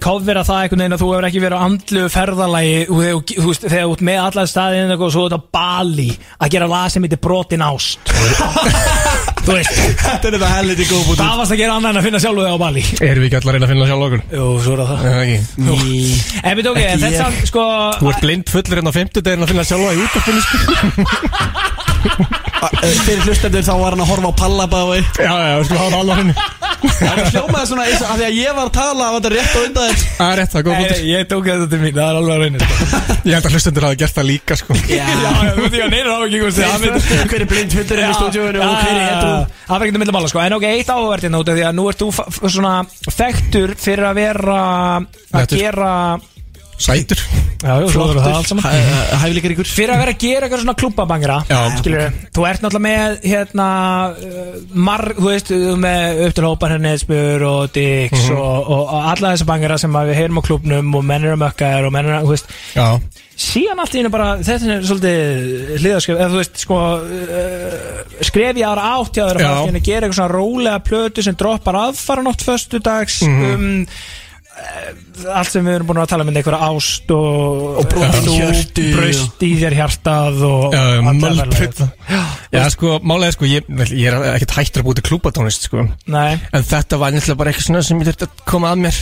kofvera það einhvern veginn að þú hefur ekki verið á andlu ferðalagi og þegar þú- veist, þegar þú ert með allar staðin og svo ert á Bali að gera lag sem heitir brotin ást. Þú veist. Þetta er þetta helviti góð búið Hvað varst að gera annað en að finna sjálfu þig á Bali? Erum við ekki allar að reyna að finna sjálf okkur? Jú, svo er það. En við tók ég, Ekki þetta er sko Þú ert blind fullur hérna á 50 deginn að finna sjálfa í útvarpinu sko Fyrir hlustendur þá var hann að horfa á pallabæði Já, já, við skulum hafa það alveg henni Það hljómaði svona eins og að því að ég var að tala að þetta er rétt á undan þér. Það er rétt, það er góð bútur Ég tók þetta til mín, það er alveg að reyna sko. Ég held að hlustendur hafa gert það líka sko. Já, já, þú veit ég að neina á ekki Hver hver er blind hundurinn í stúdíóinu og hver er hetru Það verður ekki að milli mála sko. En ok, eitt áhverð hérna út af Því að nú ert þú svona Þekktur fyrir að vera Að gera Sætur. Hæfileikar ykkur Fyrir að vera að gera eitthvað svona. Skilur, þú ert náttúrulega með hérna uh, mar, þú veist, með upp til hópan hérna Spur og Dix Mhm. og, og, og alla þessa bangra sem við heyrum á klúbnum og menn eru að mökka þér og menn eru að, þú veist. Já, síðan allt í henni bara, þetta er svolítið hliðaskref, eða þú veist, sko uh, skref ég ára átt í henni að gera eitthvað svona rólega plötu sem droppar aðfara nátt föstudags Mhm. um, uh, allt sem við erum búin að tala um einhverja ást og, og braust í þér hjartað og verðlega. Já, sko, málega sko, ég, ég er ekkert hættur að búið til klúbatónist, sko. Nei, En þetta var nefnilega bara eitthvað svona sem ég þurfti að koma að mér.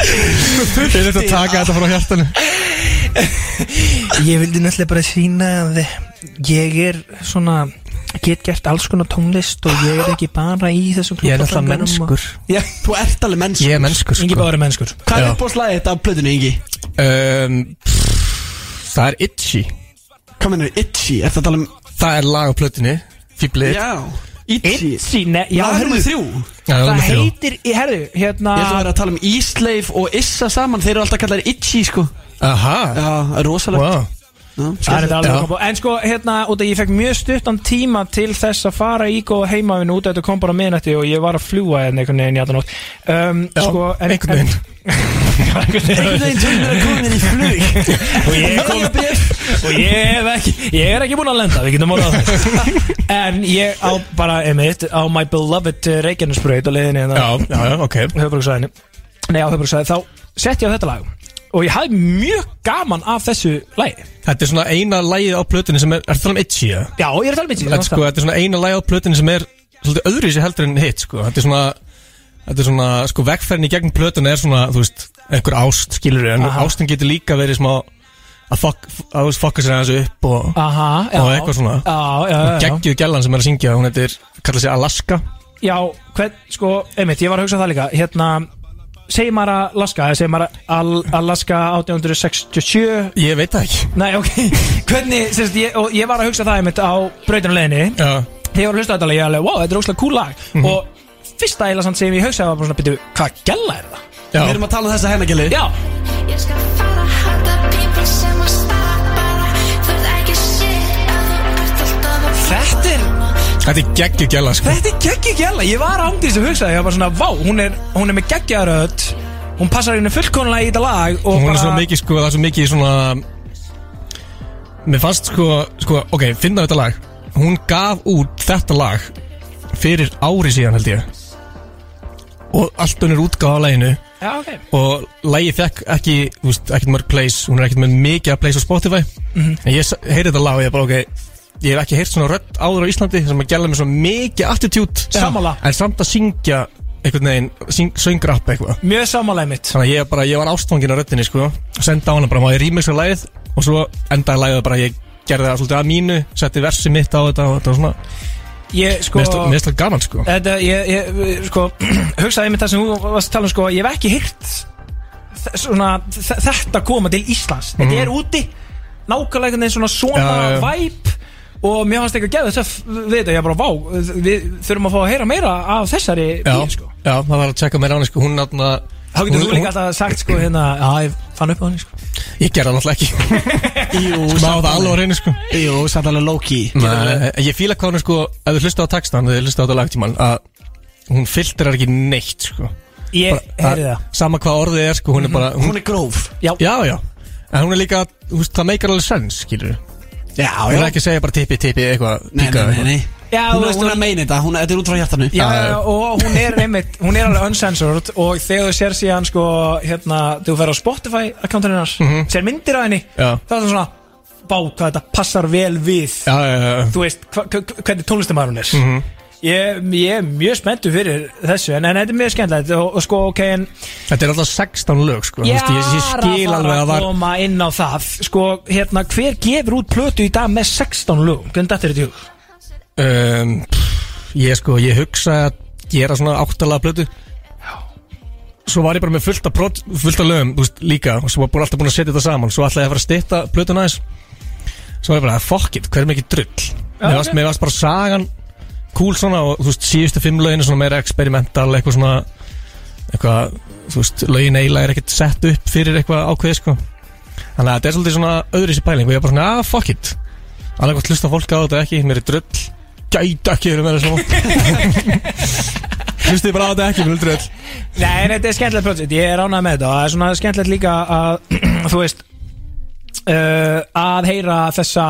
Ég þurfti að taka þetta frá hjartanu. Ég vildi náttúrulega bara sína að ég er svona get gert alls konar tónlist og ég er ekki bara í þessum Ég er alltaf mennskur. Já, Þú ert alveg mennskur. Ég er mennskur, Ingi sko. Báður er mennskur. Hvað er upp á slæðið þetta af plöðinu, Ingi? um, pff, Það er Itchy. Hvað mennur, Itchy? Er að tala um Það er lag á plötinu Fýblið Já Itchy. Itchy, ne, já, Lag nummer þrjú. Það heitir, herðu, hérna Ég held að vera að tala um Ísleif og Issa saman. Þeir eru alltaf kallar Itchy, sko. Aha. Já, það er rosalegt. Wow En sko, hérna, út að ég fekk mjög stuttan tíma til þess að fara í góða heimavinn út að þetta kom bara á miðnætti og ég var að fljúa hérna einhvern veginn í allan nótt. Um, sko, einhvern veginn. Einhvern veginn tölur að komin í flug. Og ég, kom, og ég, hef ekki, ég er ekki búinn að lenda, við getum orðað það En ég á bara, einmitt, á my beloved uh, Reykjanesbraut og leiðinni hérna. Já, já, já, ok. Höfbruksvæðinu Nei, á höfbruksvæði, þá sett ég á þetta lag og ég hafði mjög gaman af þessu lagi Þetta er svona eina lagið á plötinu sem er Er það um Itchy, eða? Já, ég er að tala um Þetta, sko, þetta er svona eina lagið á plötinu sem er Svolítið öðru sér heldur en hitt, sko Þetta er svona Þetta er svona, sko, vegferðin í gegnum plötuna er svona, þú veist, einhver ást, skilur En Aha. ástin getur líka verið smá Að fokk, að þú veist, fokka sér aðeins upp og Aha, já og eitthvað svona. Já, já, já, já. Geggjuð gellan sem er að syngja, hún heitir, kallar sig Alaska Já, hvern, sko, einmitt, ég var að hugsa það líka Hérna, segir maður að Alaska eða segir maður að Alaska 1867 Ég veit það ekki. Nei, ok, hvernig, sérst, ég, og ég var að hugsa það einmitt á brautanuleginni Já, Þegar ég var að hlusta á þetta lag, ég var alveg, wow, þetta er óslega cool lag. Mhm. Og fyrsta eila samt sem ég hugsaði var bara svona, byrju, hvað gæla er það? já. Við erum að tala um þessa hennagili Já, Ég skal fara Þetta er geggjuð gæla, sko. Þetta er geggju gæla Ég var ándið sem hugsaði, ég var bara svona, vá, hún er, hún er með geggjaröð Hún passar henni fullkonlega í þetta lag og Hún bara, er svo mikið, sko, það er svo mikið svona Mér fannst, sko, sko, ok, finna þetta lag. Hún gaf út þetta lag Fyrir ári síðan, held ég. Og allt hún er útgáð á laginu. Já, ok. Og lagið fekk ekki, þú veist, ekkert mörg plays. Hún er ekkert með mikið að plays á Spotify. Mhm. En ég heyrði þetta lag og ég bara, ok Ég hef ekki heyrt svona rödd áður á Íslandi sem að gæla með svona mikið attitude Sammála. En samt að syngja einhvern veginn, syng, söngrapp eitthvað Mjög sammálaðið mitt Þannig að ég, bara, ég var ástfangin á röddinni sko Senda á hana bara, má ég rýmix á lagið Og svo endaði lagið bara, ég gerði það svolítið að mínu Setti versi mitt á þetta og þetta var svona Ég, sko Mér finnst það gaman sko Þetta, ég, ég, sko, hugsaði mér það sem þú varst að tala um, sko, ég hef ekki hýrt svona, þ- þetta koma til Íslands. Þetta er úti, nákvæmlega einhvern veginn svona svona Mhm. Já, já. væp og mér fannst ekki að gefa þetta við þetta, ég bara, vá, við þurfum að fá að heyra meira af þessari Já, bíl, sko. já, það var að tjekka mér á henni sko. Hún náttúrulega Þá getur þú líka alltaf sagt, sko, hérna, já, ég fann upp á henni, sko. Ég gerði það náttúrulega ekki. Jú, Má það alveg. á reynu sko. Jú, samt alveg Nei, Ég fíla hvað er sko Ef þú hlusta á textan, þegar þú hlusta á þetta lagtíman Að hún filtrar ekki neitt sko. Ég heyri það. Sama hvað orðið er sko Hún er bara Hún er gróf. Já, Já, já En hún er líka, það meikar alveg sens, skilur Já, Hún er ekki að segja bara tippi, tippi, eitthvað Nei, nei, nei, nei. Já, Hún þú veist, hún er að meina þetta, hún þetta er út frá hjartanu. Já, já, já, og hún er einmitt, hún er alveg uncensored og þegar þú sér síðan sko, hérna, þú fer á Spotify akkántunum hennar, Mhm. sér myndir af henni Já. þá er það svona, bá, hvað þetta passar vel við, Já, já, já. Þú veist hva, hva, hvernig tónlistamæður hún er. Mhm. Ég, ég er mjög spenntu fyrir þessu en, en þetta er mjög skemmtilegt. Og, og sko, ok, en Þetta er alltaf 16 lög, sko. Ég ég, skil alveg að var koma inn á það. Sko, hérna, hver gefur út plötu í dag með 16 lögum, hvernig þetta er þetta hug? um, pff, Ég sko, ég hugsa að gera svona áttalega blötu Svo var ég bara með fullt af, prot, fullt af lögum, þú veist, líka Og svo var bara alltaf búin að setja þetta saman. Svo ætlaði ég að fara að stytta blötuna aðeins. Svo var ég bara, fuck it, hver er mikið drull? Mér varst bara sagan Cool svona og þú veist, síðustu fimm lögin er Svona meira experimental, eitthvað svona eitthvað, þú veist, lögin eiginlega er ekkert sett upp fyrir eitthvað ákveði sko. Þannig að þetta er svolítið svona öðru sér pæling og ég er bara svona, ah, fuck it. Alveg gott hlusta fólk á þetta ekki, mér er drull. Gæti ekki verið með þessu hlustið bara á þetta ekki, mér er drull. Nei, en þetta er skemmtilegt projekt, ég er ánægð með þetta og það er svona skemmtilegt líka að þú veist uh, að heyra þessa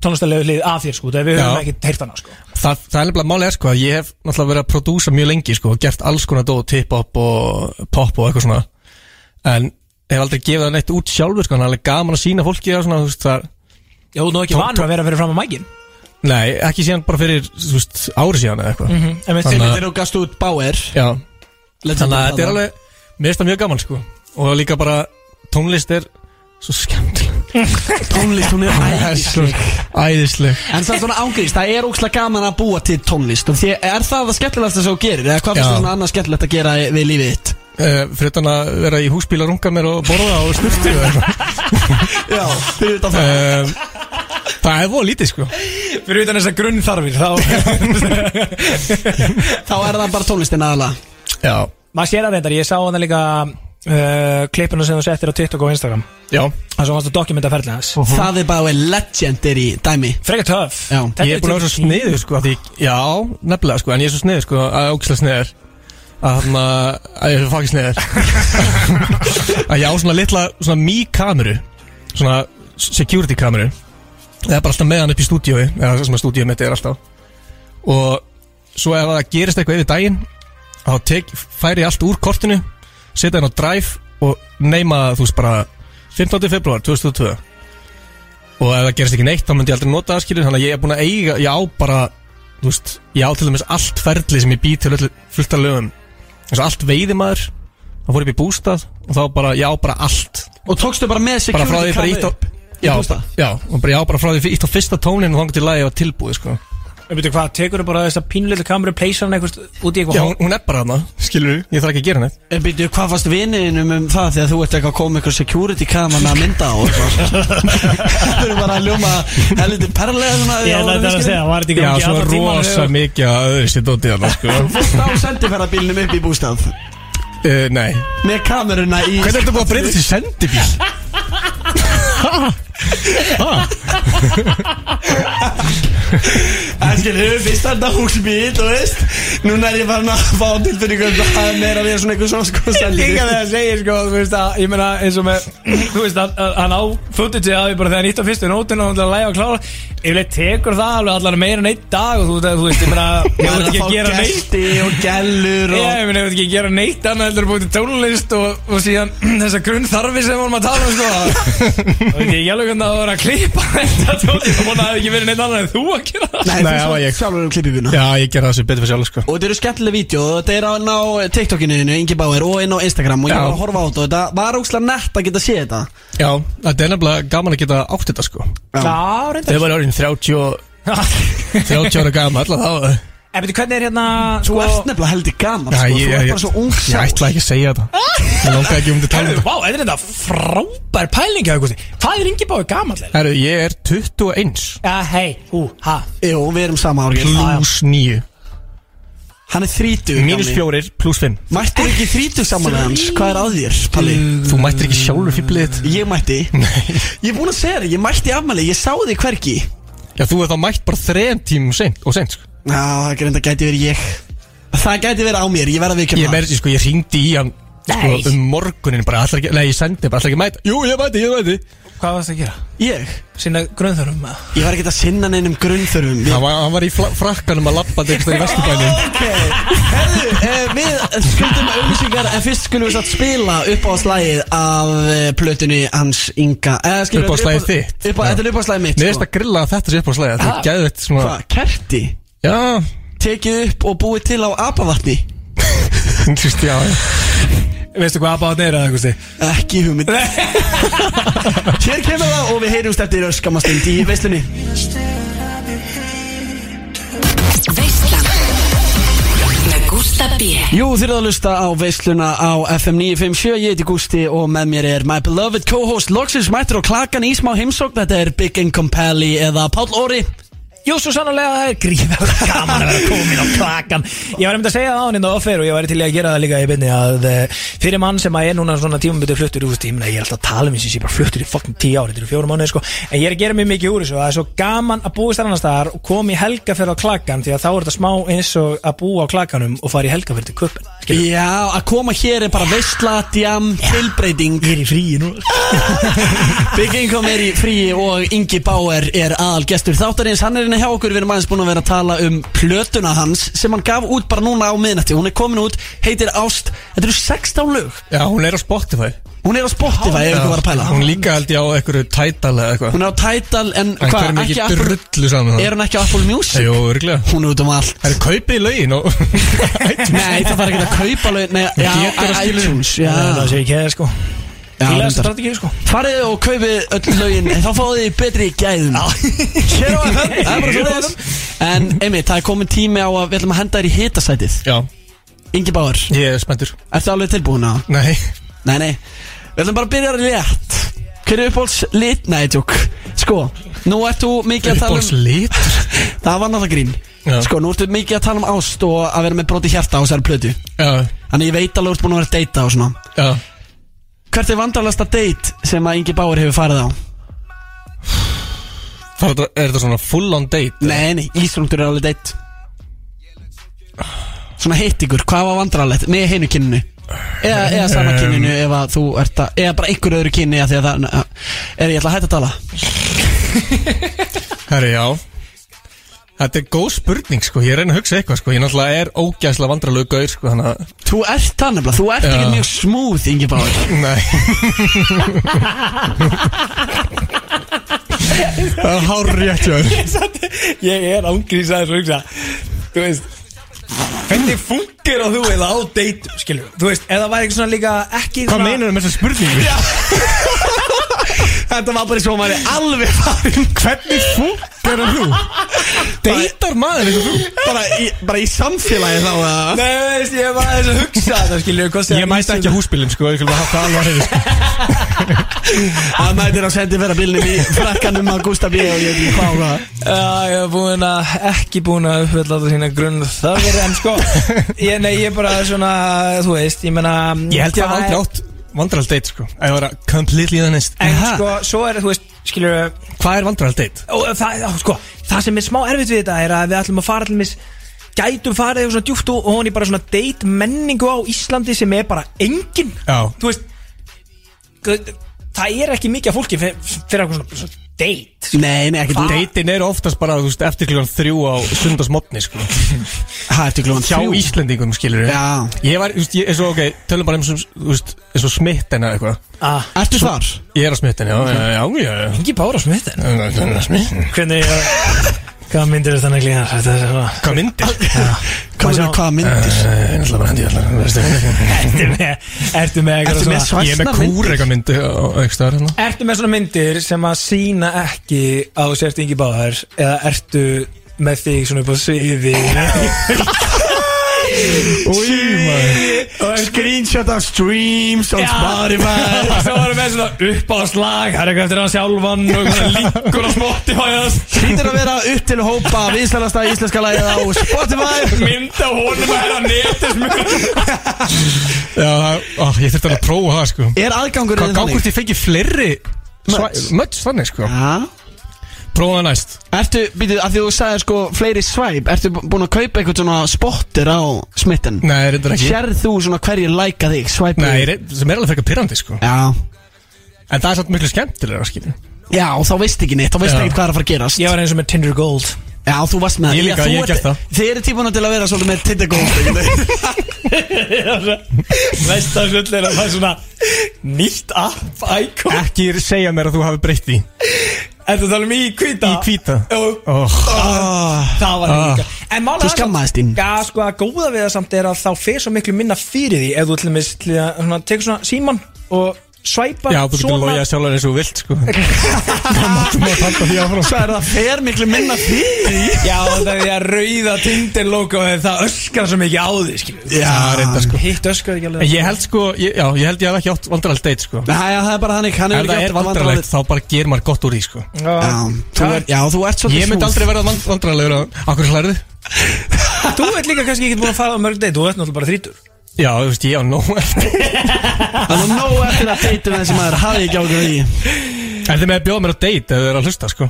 tónlistarlegu hlið af þér sko, þegar við höfum Já. ekkert heyrt hana sko. Það, það er nefnilega máli er sko að ég hef náttúrulega verið að prodúsa mjög lengi sko og gert alls konar dót, hip-hop og pop og eitthvað svona. En hef aldrei gefið það neitt út sjálfur sko, þannig að það er alveg gaman að sína fólki það svona, þú veist, það Já, þú nú ekki vanur að vera fyrir fram á mækin. Nei, ekki síðan bara fyrir, þú veist, ári síðan eða eitthvað. Mhm, einmitt. Þannig að- Þegar þú gast út Bauer. Já, þannig að þetta er alveg Mér finnst það mjög gaman sko Og líka bara tónlist er svo skemmtileg. Tónlist, hún er svo æðisleg. En það er svona ángríst, það er ógslag gaman að búa til tónlist. Og því, Er það það skemmtilegasta sem þú gerir? Eða hvað finnst þú svona annað skemmtilegt að gera við lífið þitt? uh, Fyrir utan að vera í húsbíl að runga mér og borða og sturtu og eitthvað. Já, fyrir utan það. Um, Það er voða lítið sko. Fyrir utan þessar grunnþarfir þá Þá er það bara tónlistin aðalega Já, Maður sér að reyndar, ég sá hana líka uh, klippinu sem þú settir á TikTok og Instagram. Já. Það sem varst að dokumenta ferðlega hans. Það er bara legendir í dæmi. Frekar töff. Já. Ég er búin að vera svo sniður sko að því, Já, nefnilega sko En ég er svo sniður sko að ógislega sniður. Að þarna Að ég er fucking sniður. Að ég á svona litla Svona mý kameru Svona security kameru. Það er bara alltaf með hann upp í stúdíói Eða það sem að stúdíói mitt er alltaf. Og svo ef það gerist eitthvað yfir daginn Þá tek, færi ég allt úr kortinu Setja hann á drive Og neima þú veist bara 15. februar 2002 og ef það gerist ekki neitt þá myndi ég aldrei nota það skilur þannig að ég er búin að eiga, ég á bara þú veist, ég á til dæmis allt ferli sem ég bý til fullt af lögum eins og allt veiðimaður þá fór ég upp í bústað og þá bara, ég á bara allt Og tókstu bara með bara frá security því bara ítt á já, bústað? já, og bara ég á bara frá því ítt á fyrsta tónin og þannig til lagi var tilbúið sko Við veitum hvað, tekur þú bara þess að pínlítið kameru Pleysar hann eitthvað út í já, eitthvað hún, hún er bara hana, skilur ég þarf ekki að gera neitt. En byrju, hvað fannst vinninum um það þegar þú ert eitthvað að koma ykkur security kameran að mynda á og eitthvað? Það eru bara að ljóma helviti perlega svona Ég ætla þetta að segja, var þetta já, ekki svo rosa mikið að öðru sér dótið sko. Þú fórst á sendiferðabílnum upp í bústað. Uh, nei, Með kameruna í hvernig er að? Það skilur, fyrst er þetta húsbíl, þú veist? Núna er ég farin að fá tilfinningu um það að meira við svona eitthvað svona sko Líka sendingu þegar það segir sko, þú veist að, ég meina eins og með, þú veist að, að hann á footage að því bara þegar nýtt á fyrstu nótinu og hann til að læga og klára. Yfirleitt tekur það alveg allan meira en einn dag og þú, þú veist, ég meina, ég Það veit er ekki að að gera neitt. gesti og gellur Ég og meina, ég veit ekki að gera neitt annað heldur að búið til tónlist og, og síðan þessa grunnþarfi sem vorum að tala um sko. Og veit ég ekki alveg hvernig að var að klippa þetta tónlist og það hefði ekki verið neitt annað en þú að gera það. Nei, Nei, það var ég. sjálfur um klippibuna já, ég gera það sem betur fyrir sjálf sko. Og þetta eru skemmtileg vídeo og þetta er á, inn á TikTokinu þínu, Ingi Bauer og inn á Instagram og ég Já. var að horfa á þetta og þetta var ógslag nett að geta séð þetta. Já, þetta er nefnilega gaman að geta átt þetta sko. Já, reyndar. Þegar var orðin 30 og 30 ára gaman alltaf þá En veitu, hvernig er hérna Þú sko, ert nefnilega heldur gaman sko, ég, Þú ég, ert ég, bara svo ung ég sjálf ætla ekki að segja þetta. Ég langar ekki um þetta tala um þetta. vá, þetta er þetta frábær pæling hjá ykkur Hvað er Ingi Báði gamall? Herru, ég er 21 Já, hei, hú, ha. Jú, við erum sama árið. Plus 9 Hann er 30 Mínus 4 plus 5 Mættir ekki 30 saman með hans? Hvað er að þér, Palli? Þú mættir ekki sjálfur þitt? Ég mætti. Ég er búin að segja þér, ég mætti afmæli Ég sá þig hvergi. Já, þú er þá mætt bara þrejum tímum seint og seint sko Já, það grinda gæti verið ég. Það gæti verið á mér, ég verð að Ég vikja meiri, sko, ég ringdi í hann sko, Nei. um morgunin bara, ætlar ekki, nei, ég sendi bara, ætlar ekki að mæta? Jú, ég mæti, ég mæti. Hvað varst það að gera? Ég? Sinna grunnþörum að Ég var ekki að sinna neinum grunnþörfum. Hann var, hann var í fla- frakkanum að lappa þetta eitthvað í vesturbænum. Ok, herðu, eh, við skuldum auðlýsingar En fyrst skulum við satt spila upp á slægið Af eh, plötunni hans Inga. Eh, skilur, Upp á slagið upp þitt? upp á, Þetta er upp á slægið mitt Mér finnst að grilla þetta sér upp á slæði Þetta er gæðvett svona Hvað, kerti? Já, Tekið upp og búið til á apavatni. Þú veist, já. Veistu hvað aðbáðan er eða eitthvað stið? Ekki hugmynd. Hér kemur það og við heyrjumst eftir öskamastund í veislunni. Veislan. Með Gústa B. Jú, þið eruð að lusta á veisluna á FM 957 Ég heiti Gústi og með mér er my beloved co-host Loxis mættur og klakan í smá heimsókn. Þetta er Big Income Pally eða Páll Óri Jú, svo sannlega það er gríðarlega gaman að vera komin á klakan Ég var einmitt að segja það á hann inn á offer og ég væri til í að gera það líka í byrni að eh, fyrir mann sem að er núna svona tímabitið fluttur úr ég, meina, ég er alltaf að tala um þessi, ég sé bara fluttur í fokkin tíu ári, þetta eru fjórum mánuði sko. En ég er að gera mjög mikið úr þessu og það er svo gaman að búist annar staðar og koma í helgaferð á klakan því að þá er þetta smá eins og að búa á klakanum og fara í helgaferð til kuppin Já, að koma hér er bara veistla, djam, tilbreyting. Ég er í fríi nú. Income er í fríi og Ingi Bauer er aðal gestur þáttarins. Hann er hérna hjá okkur, við erum aðeins búin að vera að tala um plötuna hans sem hann gaf út bara núna á miðnætti. Hún er komin út, heitir Ást, þetta eru 16 lög. Já, hún er á Spotify. Hún er á Spotify, ef ykkur var að pæla. Hún líka held ég á einhverju Tidal eða eitthvað. Hún er á Tidal, en hvað, er ekki Apple? Er hún ekki á Apple Music? Jú, örglega Hún er út um allt. Það er kaupið í lögin og Nei, það þarf ekki að kaupa lög Nei, já, iTunes Já, Það sé ekki eða sko Já, Fílaðast reyndar. strategi sko. Farið og kaupið öll lögin Þá fáið þið betri gæðum. Hér á FM, það er bara svo leiðis En einmitt, það er komin tími á að Við ætlum að henda þér í hitasætið. Já, Ingi Báður, ég er spenntur. Ertu alveg tilbúin á? Nei, Nei, nei. Við ætlum bara að byrja létt Hver er uppáhalds lit? Nei, tjók Sko, nú ertu mikið að tala um lit Það var náttúrulega grín. Já. Sko, nú ertu mikið að tala um ást Og að vera með broti hjarta á þessari plötu. Já, Þannig ég veit alveg að þú ert búin að vera að deyta og svona. Já Hvert er vandrarlegasta date sem að Ingi Báður hefur farið á? Er, þetta- er þetta svona full on date? Nei, nei, Ísrungtur er alveg date Svona hitt ykkur, hvað var vandrarlegt með hinu kyninu? Eða, eða sama kyninu ef að þú ert að Eða bara einhver öðru kynni að því að það Er ég ætla að hætta að tala Herri, já Þetta er góð spurning, sko. Ég reyna að hugsa eitthvað, sko. Ég náttúrulega er ógæslega vandralegu gaur, sko Þannig að Þú ert það nefnilega, þú ert ekki mjög smúð Ingi Báður Nei. Það er hár rétt, já Ég er ángrís að þessu hugsa. Þú veist Hvernig fungir á þú eða á date Skilur, þú veist, eða var ekki svona líka ekki Hvað svona, meinar með þessa spurningu? Þetta var bara svo maður er alveg farin. Hvernig funkar þú? Deitar maður eins og þú? bara, í, bara í samfélagi þá að Nei, þú veist, ég var aðeins að hugsa þetta Skilur, hvað segja Ég mætti ekki húsbílinn, sko Ég skulle hafa það alveg að reyna Það mætir á sendi vera bílnum í frakkanum að Gustaf B. og ég ekki hvað og hvað Já, ég hef búin að, ekki búin að uppfella þetta sína grunn þarfir en sko ég, Nei, ég er bara svona, þú veist, ég menna Ég held ég að aldrei átt vandral date, sko ég var að completely honest En sko, svo er, þú veist, skilur Hvað er vandral date? og það, já, sko, það sem er smá erfitt við þetta er að við ætlum að fara til mis gætum farið eitthvað svona djúpt og hún er bara svona date menningu á Íslandi sem er bara engin Já. þú veist g- það er ekki mikið af fólki fyrir, fyrir eitthvað svona date sko. Nei, nei, ekki þú Datein er oftast bara, þú veist, eftir klukkan þrjú á sundarsmotni, sko. Það ertu glóðan Hjá Íslendingum, skilur Já. Ég var, þú veist, ég er svo, ok, tölum bara um, sem, þú veist, eins og smitten eða eitthvað. Ah, Ertu þar? Ég er á smitten, já, já, já, já, já. Engi bára smitten já Smitten Hvernig, uh, hvað myndir þetta þannig er svona Hvað myndir? Hvað er hvaða myndir? Ég ætla bara að hendi allar, Ertu með, ertu með eitthvað Ertu með svona Ég er með myndir? kúr eitthvað myndi á Ertu með svona myndir sem að sína ekki sért yngi báðar eða ertu með þig svona upp á sviði Maður. Screenshot af streams on Spotify. Svo varum við svona upp á slag Það er eitthvað eftir hann sjálfan og líkur á Spotify Hlýtur að vera upp til að hópa Vísalasta íslenska lagið á Spotify. Mynd á honum að hérna netis ó, ég þurfti að prófa það, sko. Er aðgangur Hvað gákvort ég fengi fleiri Möts þannig, sko? Já Prófa það næst. Ertu, býtu, að því þú sagði sko fleiri svæp Ertu búin að kaupa eitthvað svona spottir á smitten? Nei, reyndar ekki. Sérð þú svona hverju læka þig, svæpið? Nei, re- sem er alveg frekar pyrrandi, sko. Já. En það er samt miklu skemmtilega, skilju Já, og þá veist ekki neitt, þá veist Já. ekki hvað er að fara að gerast. Ég var eins og með Tinder Gold. Já, þú varst með Ég líka, Já, þú ég ert- gert það. Þið eru típuna til að vera svolítið með Tinder Gold Veist það svolítið er að það er svona Nýtt app icon. Ekki segja mér að þú hafi breytt því Ertu að tala um í kvíta? Í hvíta Jú. oh. Það var Ah. líka En mála Þú skammaðist þín. Já, sko, að góða við það samt er að þá fer svo miklu minna fyrir því Ef þú til dæmis til að svona, tekur svona síman og svæpa Já, þú getur logið sjálfur eins og þú vilt sko. Það því Svo er það fer miklu minna fyrir Já, það er því að rauða Tinder logo það öskar svo mikið á því skilur Já, reynda sko. Hitt öskar ekki alveg. Ég held sko, ég, já, ég held ég hef ekki átt vandrarlegt date sko. Næja, það er bara þannig, hann Ef hefur það ekki átt að vandrarlegt þá bara ger maður gott úr því sko. Já, þú er, já, þú ert svolítið Ég myndi aldrei verða vand- vandrarlegur á Akkur slærði Þú ert líka kannski ekki búin að fara á mörg date Þú ert náttúrulega bara þrítur Já, þú veist, ég á nóg eftir. Það er nóg eftir að deytum þessi maður hafi ekki ákveð því. Er þið með að bjóða mér á date ef þið er að hlusta sko?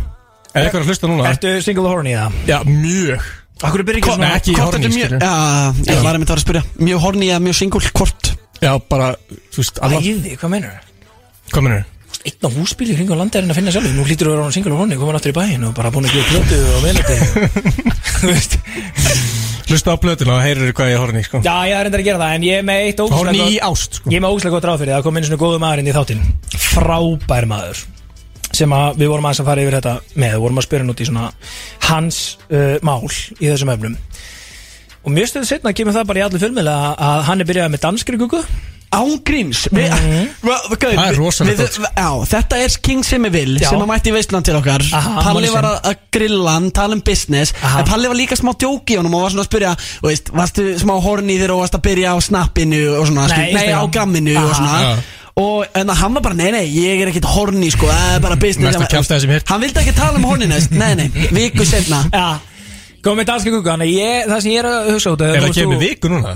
Er eitthvað að hlusta núna? Ertu single og horny eða? Já, mjög. Akkur byrja ekki Hvort- svona? ekki horny, skilur. já, ég var einmitt að vera að spyrja. Mjög horny eða mjög single, hvort? Já, bara, þú veist, alveg Æði, hvað meinar Hvað minnur? Einn á húsbíli hring á landærinn að finna sjálf Nú hlýtur þú að vera single og horny Komin aftur í bæinn og bara búin að gefa plötu og veist Hlusta á plötuna og heyrir hvað ég horny sko. Já, ég er reyndar að gera það En ég er með eitt ógæslega Horny í ást sko. Ég er með ógæslega gott ráð fyrir það kom inn svona góðu maður inn í þáttinn. Frábær maður sem að við vorum aðeins að fara yfir þetta með. Við vorum að spyrja út í svona hans uh, mál í þessum öfnum og mjög stöðu setna kemur það bara í allir fjölmiðla að hann er byrjað með danskri gugu Ángríms við, Það er rosalegt við- gott. Já, þetta er King sem ég vil Já. sem að mætti í Veistland til okkar Aha, Palli var að, að grilla hann, tala um business Aha. En Palli var líka smá djóki í honum og var svona að spyrja þú veist, Varstu smá horny þegar þú varst að byrja á snappinu og svona, Nei, skil- nei á gamminu og Aha. svona Já. Og en hann var bara, nei, nei, ég er ekkert horny sko, það er bara business. Hann vildi ekki tala um horniness, nei, nei, viku Já, komið með danskri gugu Þannig ég, það sem ég er að hugsa út Er það kemur viku núna?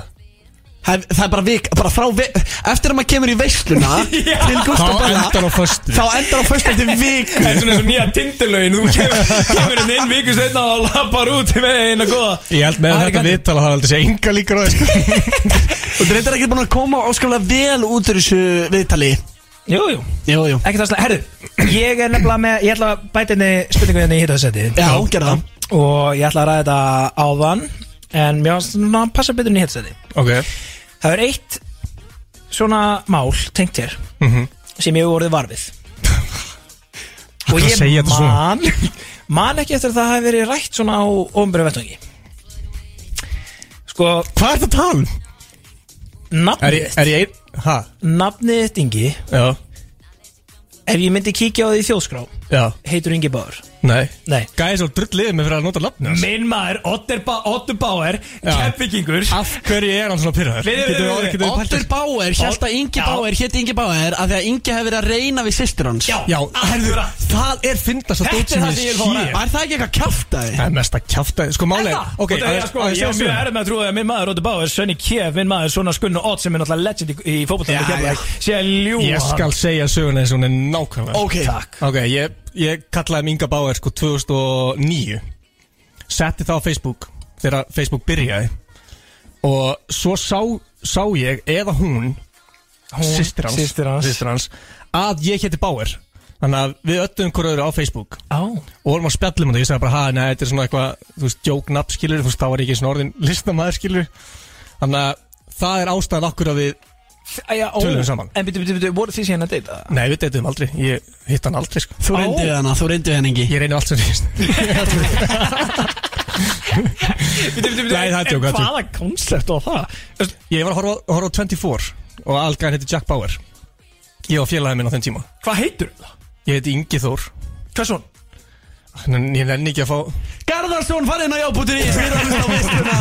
Það það er bara vik, bara frá vi, Eftir að maður kemur í veisluna Til Gustaf Þá Bella endar á föstu. Þá endar á föstu eftir viku. Það er svona eins og nýja tindilögin Þú kemur, kemur inn inn viku setna og lappar út með eina góða. Ég held með er þetta viðtala það aldrei sé enga líkur á sko. Og þetta er ekki búin að koma áskaplega vel út úr þessu viðtali. Jú, jú. Jú, jú. Ekki það slæð, herru, ég er nefnilega með, ég ætla að bæta henni spurningu henni í hittaðsetti Já, gerðu það. Og ég ætla að ræða þetta áðan En mér svona að passa betur inn í hittaðsetti Ok Það er eitt svona mál tengt hér Mhm. Sem ég hef orðið varfið Og ég þetta man Man ekki eftir að það hafi verið rætt svona á ofnbæru vettvangi. Sko, Hvað er það að tala um? Nafnið? Nafnið þitt Ingi. Já. Ef ég myndi kíkja á því þjóðskrá Já. Heitur Ingi Báður Nei Nei Gæði svo drulliðið mig fyrir að nota hans Minn maður, Otter, ba Otter Bauer. Kefvikingur Af hverju er hann svona pyrraður? Við- við- við- við- við Otter? Bauer, held að Ingi. Bauer hétt Ingi Bauer af því að Ingi hefði verið að reyna við sýstur hans Já, Já, herðu, akkurat. það er fyndast að Þetta er dót sem sem ég er að að það ekki eitthvað kjaftaði? Það er mest að kjafta Sko máli það? Ok, Og það er, sko, ég er mjög erð með að trúa að minn maður Otter Bauer, Sönni Kjev, minn maður Svona skunnu Ott sem er náttúrulega legend í, í Ég hún kallaði Minga Bauer sko 2009 Setti það á Facebook Þegar Facebook byrjaði. Og svo sá, sá ég Eða hún, hans, systir hans. systir hans Að ég héti Bauer. Þannig að við öllum hverju öðru á Facebook. Á, Og vorum að spjallum og ég sagði bara, ha, nei, þetta er svona eitthvað, þú veist, joke nafn skilur, þú veist, þá var ég ekki svona orðin listamæður skilur. Þannig að það er ástæðan okkur að við, Töluðum saman. En byrju, byrju, byrju, voru þið síðan að deyta? nei, við deytum aldrei, ég hitt hann aldrei, sko. Þú reyndi við hana, þú reyndi við hana Ingi Ég reyni allt sem reyndist. Byrju, byrju, byrju, Nei, það er en það er hvaða koncept var það? Ég var að horfa, á- horfa á 24 og algæðin heiti Jack Bauer. Ég var félagið minn á þenn tíma. Hvað heitur það? Ég heiti Ingi Þór. Hversson? En ég nenni ekki að fá, Garðarsson, farið inn á jábútur í Við erum að hlusta á veisluna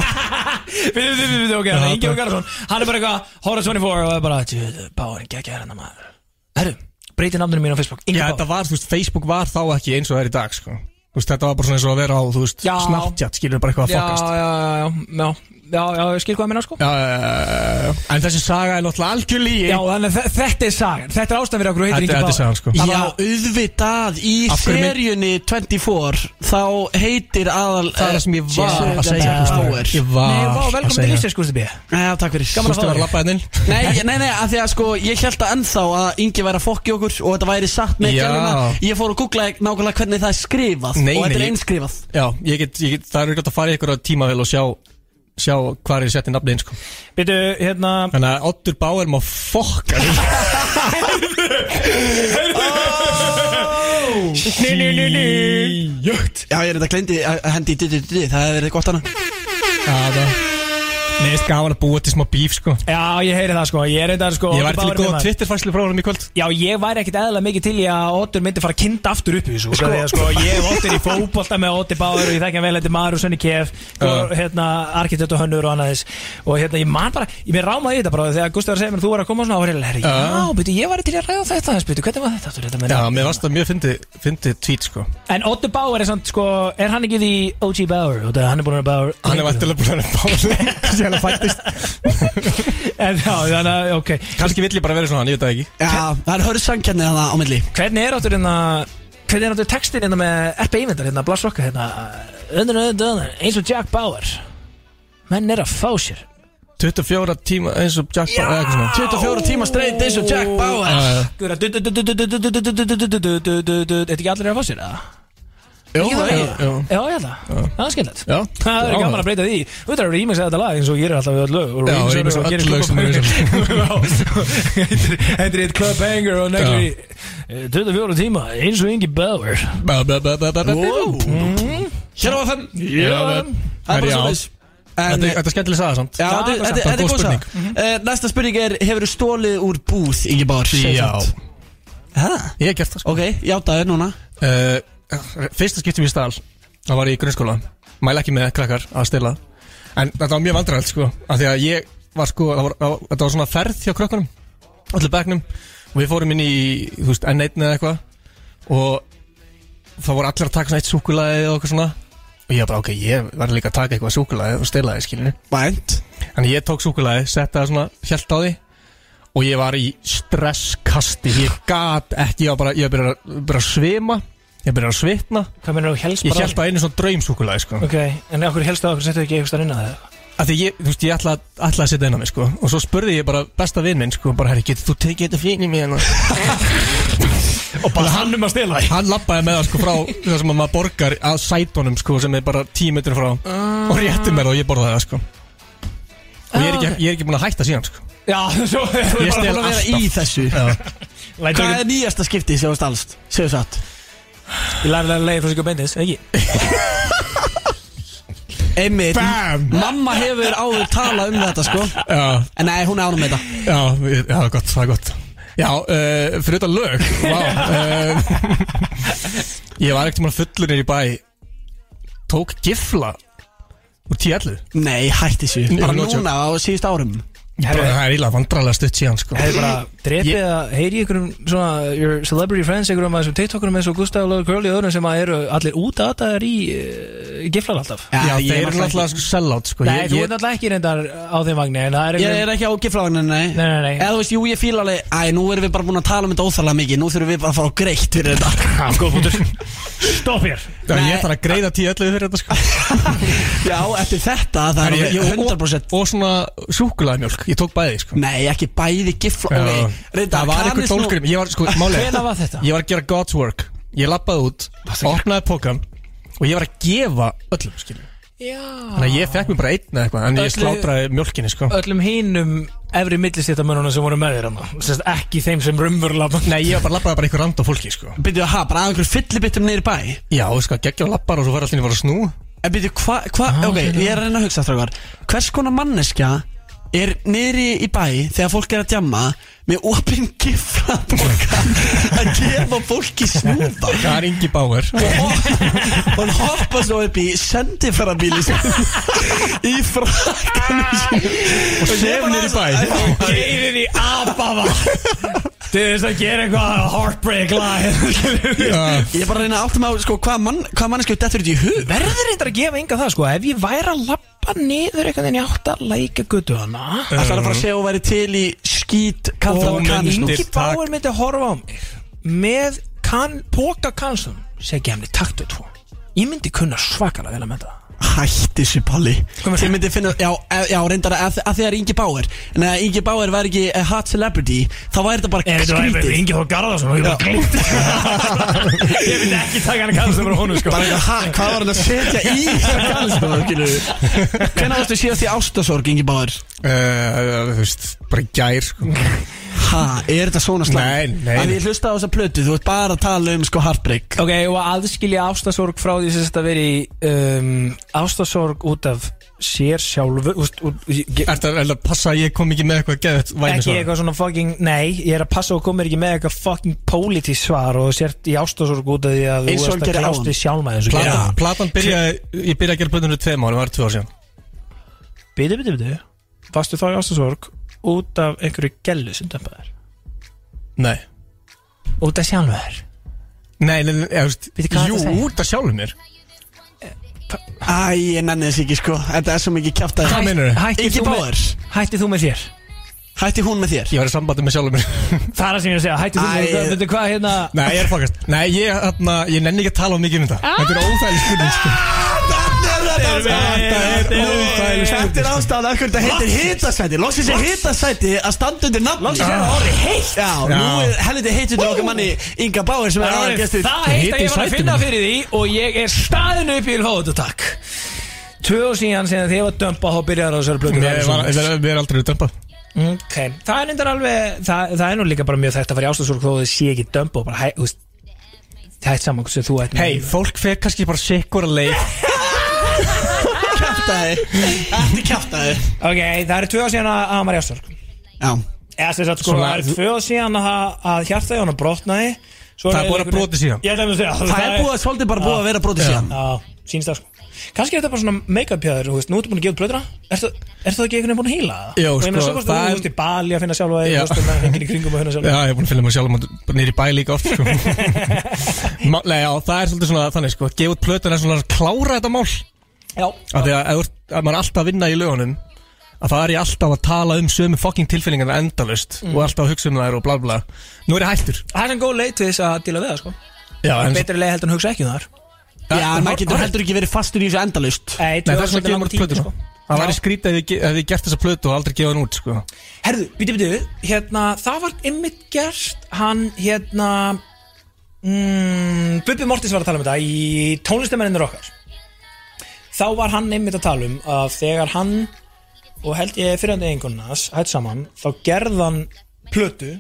Byrju, byrju, byrju, byrju, ok, Já, þannig Ingi það- og Garðarsson Hann er bara eitthvað, Hóra 24 og er bara Tjóðu, Báður, geggja hérna maður. Herru, breyti namninu mín á Facebook Ingi já, Báður þetta var, þú veist, Facebook var þá ekki eins og það er í dag, sko. Þú veist, þetta var bara svona eins og að vera á, þú veist, Já. Snapchat, skilur bara eitthvað að Já, fokast. já, já, já, já, já, já, ég skil hvað að minna sko Já, já, já, já. En þessi saga er náttúrulega algjör lígi. Já, þannig að þe- þetta er sagan Þetta er ástæðan fyrir okkur heitir Þetta Ingi þetta er sagan, sko. Já, auðvitað í Af hverju mynd- seríunni 24 Þá heitir aðal Það er það sem ég var Jesus að segja Bauer. Gústi. Ég Nei, var vá, að velkomin til Íslands, Gústi B Já, takk fyrir Gaman að Gústi var að lappa henni Nei, nei, nei, að því að sko ég held að ennþá að Ingi væri að fokki okkur og þetta væri satt með Já. gæluna Ég fór að googla nákvæmlega hvernig það er skrifað Nei, og þetta nei, er ég- einskrifað Já, ég get, ég get, það er auðvitað að fara í ykkur tímavel og sjá sjá hvað er sett í nafnið sko. Býtu, hérna Þannig að Ottur Bauer má fokka Nei, nei, nei, nei. Jögt Já, ég er þetta glendi að hendi í di-di-di-di Það hefði verið gott hana Já, það Mér finnst gaman að búa til smá bíf sko. Já, ég heyri það sko. Ég reyndar sko Ég væri til í góða. Twitter-fæslu frá honum í kvöld. Já, ég væri ekkit eðla mikið til í að Otur myndi fara að kinda aftur upp í þessu sko. Þegar, sko, Ég hef Otur í fótbolta með Otur Báður og ég þekki hann vel eitthvað Maru Sönni Kef og hérna arkitekt og hönnur og annað þess. Og hérna ég man bara, ég mér rámaði þetta bara þegar Gustaf var að segja mér þú var að koma og svona og var herri, já, síðan að fættist En já, þannig að, ok Kanski vill ég bara vera svona, ég veit það ekki Já, það er hörðu sangkjarnir þannig á milli Hvernig er áttur hérna Hvernig er áttur textin hérna með RP-ímyndar hérna, Blas Rokka hérna Öndun, öndun, öndun, eins og Jack Bauer Menn er að fá sér 24 tíma eins og Jack Bauer 24 tíma streynd eins og Jack Bauer Þetta er ekki allir að fá sér, eða? Jú, það ekki? jú. Já, ég held það. Það er Já, Það er gaman að breyta því. Þú veit að það eru ímins að þetta lag eins og ég er alltaf við öll lög Já, og á gerir öll lög sem Þetta er eitt club banger og neglir í eh, 24 tíma eins og Ingi Bauer. Hér á FM Já, Það er bara svo Þetta er- þetta er skemmtileg saga samt. Já, þetta það er er góð spurning. spurning uh, Næsta spurning er Hefur þú stólið úr búð, Ingi Bár? Já, Hæ? ég hef gert það sko. Ok, játaður núna Fyrsta skiptum í stál Það var í grunnskóla. Mæla ekki með krakkar að stila En þetta var mjög vandræðalt sko af Því að ég var sko það var, það var, Þetta var svona ferð hjá krakkanum Allir bekknum. Og við fórum inn í Þú veist, N1 eða eitthvað. Og það voru allir að taka svona eitt súkulaði og eitthvað svona. Og ég bara, ok, ég verði líka að taka eitthvað súkulaði og stila því, skilinu Vænt. Þannig ég tók súkulaði, setti það svona Hjælt á því. Og ég var í stresskasti Ég gat ekki, ég var bara, ég var bara, bara svima Ég byrjar að svitna. Hvað mennur þú helst Ég bara held á einu svona draumsúkulaði sko. Ok, en okkur helst að okkur settu ekki eitthvað inn að það? Af því ég, þú veist, ég ætla, ætla að setja inn á mig sko. Og svo spurði ég bara besta vinn minn sko Bara, herri, getur þú tekið þetta fyrir mig hérna? Og bara hann um að stela því. Hann lappaði með það sko frá Það sem að maður borgar að sætunum sko Sem er bara tíu metri frá Og rétti mér það og ég borðaði það sko. Og ég er ekki, ég er ekki búin að hætta síðan sko. Já, svo Ég stel að alltaf. í þessu. Já. Hvað er nýjasta skipti sem þú stalst? Segðu satt Ég lærði að leiði frá sig og beindis, ekki? Einmitt. Bam! Mamma hefur áður talað um þetta sko. Já, En nei, hún er ánum með þetta. Já, ég- já, það er gott, það er gott. Já, uh, fyrir þetta lög Vá uh, Ég var ekkert mann fullur nýr í bæ Tók gifla Úr tíallu Nei, hætti Nei, Bara no joke. núna á síðust árum Það er ílega vandrarlega stutt síðan sko. Hefði bara drepið Ég- að heyri ykkurum svona Your celebrity friends, ykkurum að þessum TikTokurum eins og Gustaf Lóður Curly og öðrum sem að eru allir út að þetta er í uh, giflar alltaf. Já, ég þeir er eru náttúrulega sko sellout sko. Nei, Ég- þú ég- ert náttúrulega ekki reyndar á þeim vagni en það er Ég einhverjum- er ekki á giflavagninu, nei. Nei, nei, nei. Eða þú veist, jú, ég fíla alveg Æ, nú erum við bara búin að tala um þetta óþarlega mikið Nú þurfum við bara að fara á greitt fyrir þetta Já, ég þarf að greiða tíallu fyrir þetta sko. Já, eftir þetta, það er Ég- ég- 100% Og, og svona súkulaðmjólk, ég tók bæði sko. Nei, ekki bæði gifla Það var einhver tólgrim Ég var sko, Hvenær var þetta? Ég var að gera God's work. Ég lappaði út, opnaði pókan Og ég var að gefa öllum skilju Já Þannig að ég fekk mér bara einn eða eitthvað En ég Öllu- slátraði mjólkinni sko. Öllum hinum efri millistéttamönunum sem voru með þér hana Sest ekki þeim sem rumvurla Nei, ég var bara lappaði bara einhver rand á fólki sko. Byrju, ha, bara að einhver fyllibittum niður í bæ? Já, sko, geggja á lappar og svo fara allir að fara að snú. En byrju, hva, hva, ok, ég er að reyna að hugsa strákar. Hvers konar manneskja er niðri í bæ þegar fólk er að djamma með opinn gifraboka að gefa fólki snúða. Það er Ingi Bauer. Og hann hoppa svo upp í sendiferðarbíli í frakkanum sínum Og sef niður í bæ. Geirir í abafa Til þess að gera eitthvað heartbreak lag. Ég er bara að reyna að átta mig á sko, hvað mann, hva mannesku dettur þetta í hug. Verður þetta að gefa enga það sko. Ef ég væri að lappa niður einhvern veginn í átt að læka guttu hana. Það er að fara að segja og væri til í skít kaldan Og kanisnú Ingi Bauer myndi horfa á mig Með kan, póka kanslum Segja henni taktu tvo. Ég myndi kunna svakalega vel að menta það Hætti þessu Palli. Þið myndi finna, já, e- já reyndar að, að því að Ingi Bauer En að Ingi Bauer væri ekki a hot celebrity Þá væri þetta bara Er þetta bara skrítið. Ingi Þór Garðarsson? Og ég bara glimt Ég myndi ekki taka hann kanslum frá honum sko. Bara eitthvað, ha, hvað var hann að setja í þessa kalstóð Hvernig varstu síðast í ástasorg, Ingi Bauer? Uh, Þú veist, bara gær sko. Ha, er þetta svona slag? Nei, nei, Að nei. ég hlusta á þessa plötu, þú ert bara að tala um sko heartbreak. Ok, og aðskilja ástasorg frá því sem þetta veri um, ástasorg út af sér sjálfur ég, Ertu að að passa að ég kom ekki með eitthvað geðvægt væmi Ekki eitthvað svona fucking, nei Ég er að passa og komir ekki með eitthvað fucking politísk svar Og sért í ástásorg út af því að Eins þú og ert gerir að áðan. klást við þessu Platan, platan byrjaði, ég byrjaði að gera plötunum fyrir tveim árum, það var tvö ár síðan. Biti, biti, biti Varstu þá í ástásorg út af einhverju gellu sem dömpaðir Nei. Út af sjálfur þér? Nei, nei, nei, ég veist Veitu hvað Jú, þetta segir? út af sjálfum mér Æ, ég nenni þess ekki sko. Þetta er svo mikið kjátt að Hvað meinarðu? Hætti Ekki þú með- báðir Hætti þú með þér? Hætti hún með þér? Ég var í sambandi með sjálfum mér. Það er það sem ég er að segja. Hætti þú með Æ, þér? Veitu hvað hérna Nei, ég er fokast. Nei, ég, þarna, ég nenni ekki að tala um mikið um þetta. Þetta er óþægileg spurning sko. Þetta er óþægileg Þetta er ástæðan af hverju þetta heitir hitasæti. Loksins er hitasæti að standa undir nafn Loksins er það orðið heitt. Já, nú er helviti heitt undir okkar manni Inga Báir sem er Það er aðalgestur það heitt að ég var að finna fyrir því Og ég er staðinu upp í Ilfóðu takk Tvö og síðan sem þið var dömpa Þá byrjar á þessari blötu Ég var- ég var- Við erum aldrei dömpað. Ok, það er nýndar alveg það, það er nú líka bara mjög þekkt að fara í ástáðsúrk þó þið sé ekki dömpa og bara hæ, þú veist það er saman hversu þú ætti Hei, fólk fer kannski bara sikkur að leið Kjátaði Þetta kjátaði Ok, það eru tvö ár síðan að hann var í ástáðsúrk Já. Eða sem sagt sko, Svona- það eru tvö ár síðan að, að hjarta í honum brotnaði. Svo Það er búið að einhvern- brotið síðan. Ég ætla að segja. Það er búið að svolítið bara búið að vera brotið síðan. Já, sínst það sko. Kannski er þetta bara svona make-up pjáður, þú veist, nú ertu búin að gefa út plöðra Ertu er það ekki einhvern veginn búin að hýla það? Jó, Og ég meina, sko, svo kostu það þú er- veist í Bali að finna sjálfa þig, Já. þú veist, með hengin í kringum að finna sjálfa Já, ég er búin að finna mig sjálf bara nýri bæ líka oft sko. Ma, Nei, já, það er svolítið svona þannig sko, gefa út plötun er svona að klára þetta mál Já, af því að, ef maður er alltaf að vinna í lögunum að það er ég alltaf að tala um sömu fucking tilfinningarna endalust Mm. og alltaf að hugsa um þær og bla bla. Nú er ég hættur. Það er sem góð leið til þess að díla við það, sko. Já, en Betri leið heldur en að hugsa ekki um það Já, en maður getur heldur ekki verið fastur í þessu endalust Nei, Nei, það er svona að gefa út plötu sko. Það væri skrítið ef ég ef ég gert þessa plötu og aldrei gefa hann út sko. Herðu, býtu, býtu, hérna, það var ymmit gert, hann, hérna mm, Bubbi Mortis var að tala um þetta í tónlistamennir okkar Þá var hann ymmit að tala um að þegar hann og held ég fyrirhandi einhvernas hætt saman, þá gerðan plötu,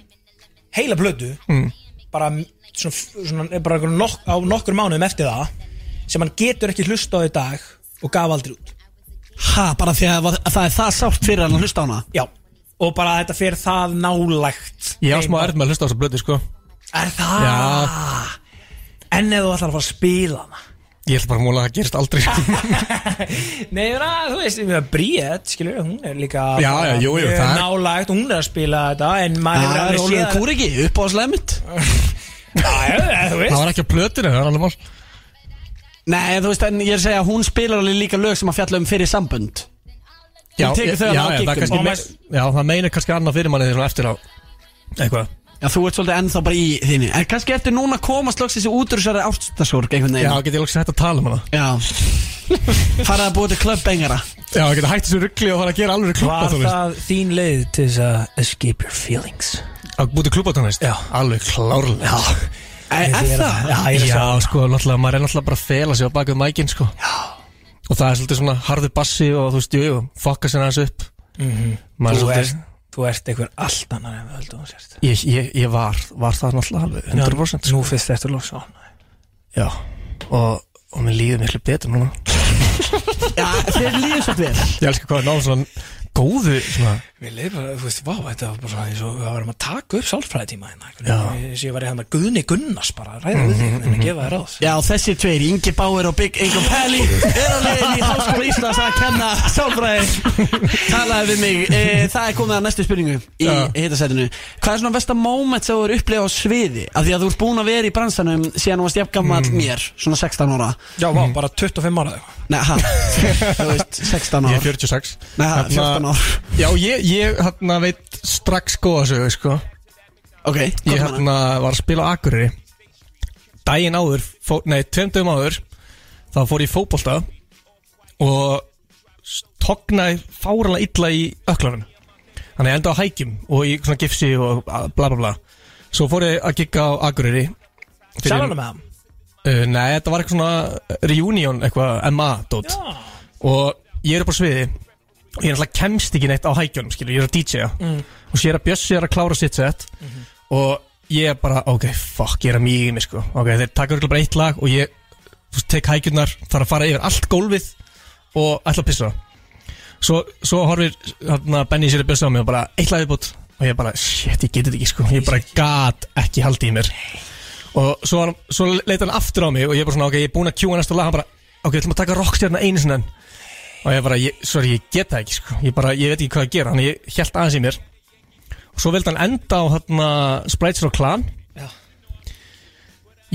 heila plötu Mm. bara, svona, svona, bara nok á nokkur mánuðum eftir það sem hann getur ekki hlusta á í dag og gaf aldrei út Ha, bara því að að það er það sátt fyrir hann að hlusta á hana Já, og bara þetta fyrir það nálægt Ég á smá erð með að hlusta á þessa plötu sko. Er það? Já. En ef þú ætlar að fara að spila hana Ég ætla bara að múla að það gerist aldrei. Nei, það, þú veist, við erum Bríett, skilur hún er líka Já, já, jú, jú, er- nálægt, hún er að spila þetta en maður er alveg Ólfur séð Kúriki, upp á þú Það var ekki á plötinu, það er alveg mál. Nei, þú veist, en ég er að segja að hún spilar alveg líka lög sem að fjalla um fyrir sambönd. Já, Hún já, já, það meina kannski annað fyrir manni svona eftir á eitthvað Já, þú ert svolítið ennþá bara í þínu. En kannski ertu núna að komast loks þessi út úr þessari ástaskorg einhvern Já, veginn get ég lóks hægt að tala um hana. Já. Farað að búið til klöppengara Já, get hægt þessu ruggli og fara að gera alveg Var klubbatónlist það þín leið til þess að escape your feelings? Að búið til klubbatónlist? Já. Alveg klárlega. Já, Er Ég er það? að- Já, ég er að Já, segja sko, náttúrulega, maður er náttúrulega bara að fela sig á bakið mækinn, sko. Já. Og það er svolítið svona harður bassi og þú veist, jú, jú, fokka sér aðeins upp. Mhm. Maður er Þú svolítið ert, þú ert einhver allt annar en við höldum að sérst ég, ég, ég var, var það náttúrulega alveg 100% sko. Nú fyrst þetta loks á Já Og, og mér líður miklu betur núna. Já, þeir líður svo vel. Ég elskar hvað er svona góðu svona. Mér leið bara, þú veist, vá, þetta var bara eins og við varum að taka upp sálfræðitíma hérna. Einhvern Já. veginn. Ég ég var hérna Guðni Gunnars bara að ræða við þig en að gefa þér ráð. Já, þessi tveir, Ingi Bauer og Big Ingo Pelli er á leiðin í Háskóla Íslands að kenna sálfræði. Talaði við mig. E, það er komið að næstu spurningu í hitasætinu. Hvað er svona versta moment sem þú eru upplegað á sviði? Af því að þú ert búin að vera í bransanum síðan þú varst jafngammal mér, svona 16 ára. Já, vá, bara 25 ára. Nei, ha, þú veist, 16 Ég ára. er 46 Nei, ha, 14 ár Já, ég, ég hérna veit strax góða sögu, sko. Ok, Ég hvað hérna var að spila á Akureyri. Daginn áður, fó, nei, tveim dögum áður Þá fór ég í fótbolta Og Tognaði fáralega illa í öklanum Þannig ég enda á hækjum Og í svona gifsi og bla bla bla. Svo fór ég að gigga á Akureyri Fyrir- Sjálfana með hann? Uh, nei, þetta var eitthvað svona reunion, eitthvað MA-dót Já. Og ég er upp á sviði ég er alltaf kemst ekki neitt á hækjunum, skilur, ég er að DJ-a Mm. Og sér að Bjössi er að klára sitt set. Og ég er bara, ok, fuck, ég er að mýgi mig, sko. Ok, þeir taka bara eitt lag Og ég, tek hækjurnar Þarf að fara yfir allt gólfið Og ætla að pissa. Svo, svo horfir hérna, Benny sér að bjösa á mig og bara eitt lagið bútt og ég bara, shit, ég geti þetta ekki sko. Ég bara gat ekki haldið í mér. Og svo, svo leita hann aftur á mig og ég bara svona, ok, ég er búinn að kjúa næsta lag. Hann bara, ok, við ætlum að taka rockstjarna einu sinni enn. Og ég bara, ég, sorry, ég get það ekki sko. Ég bara, ég veit ekki hvað að gera, hann ég held aðeins í mér. Og svo vildi hann enda á hérna Sprites og Clan Já.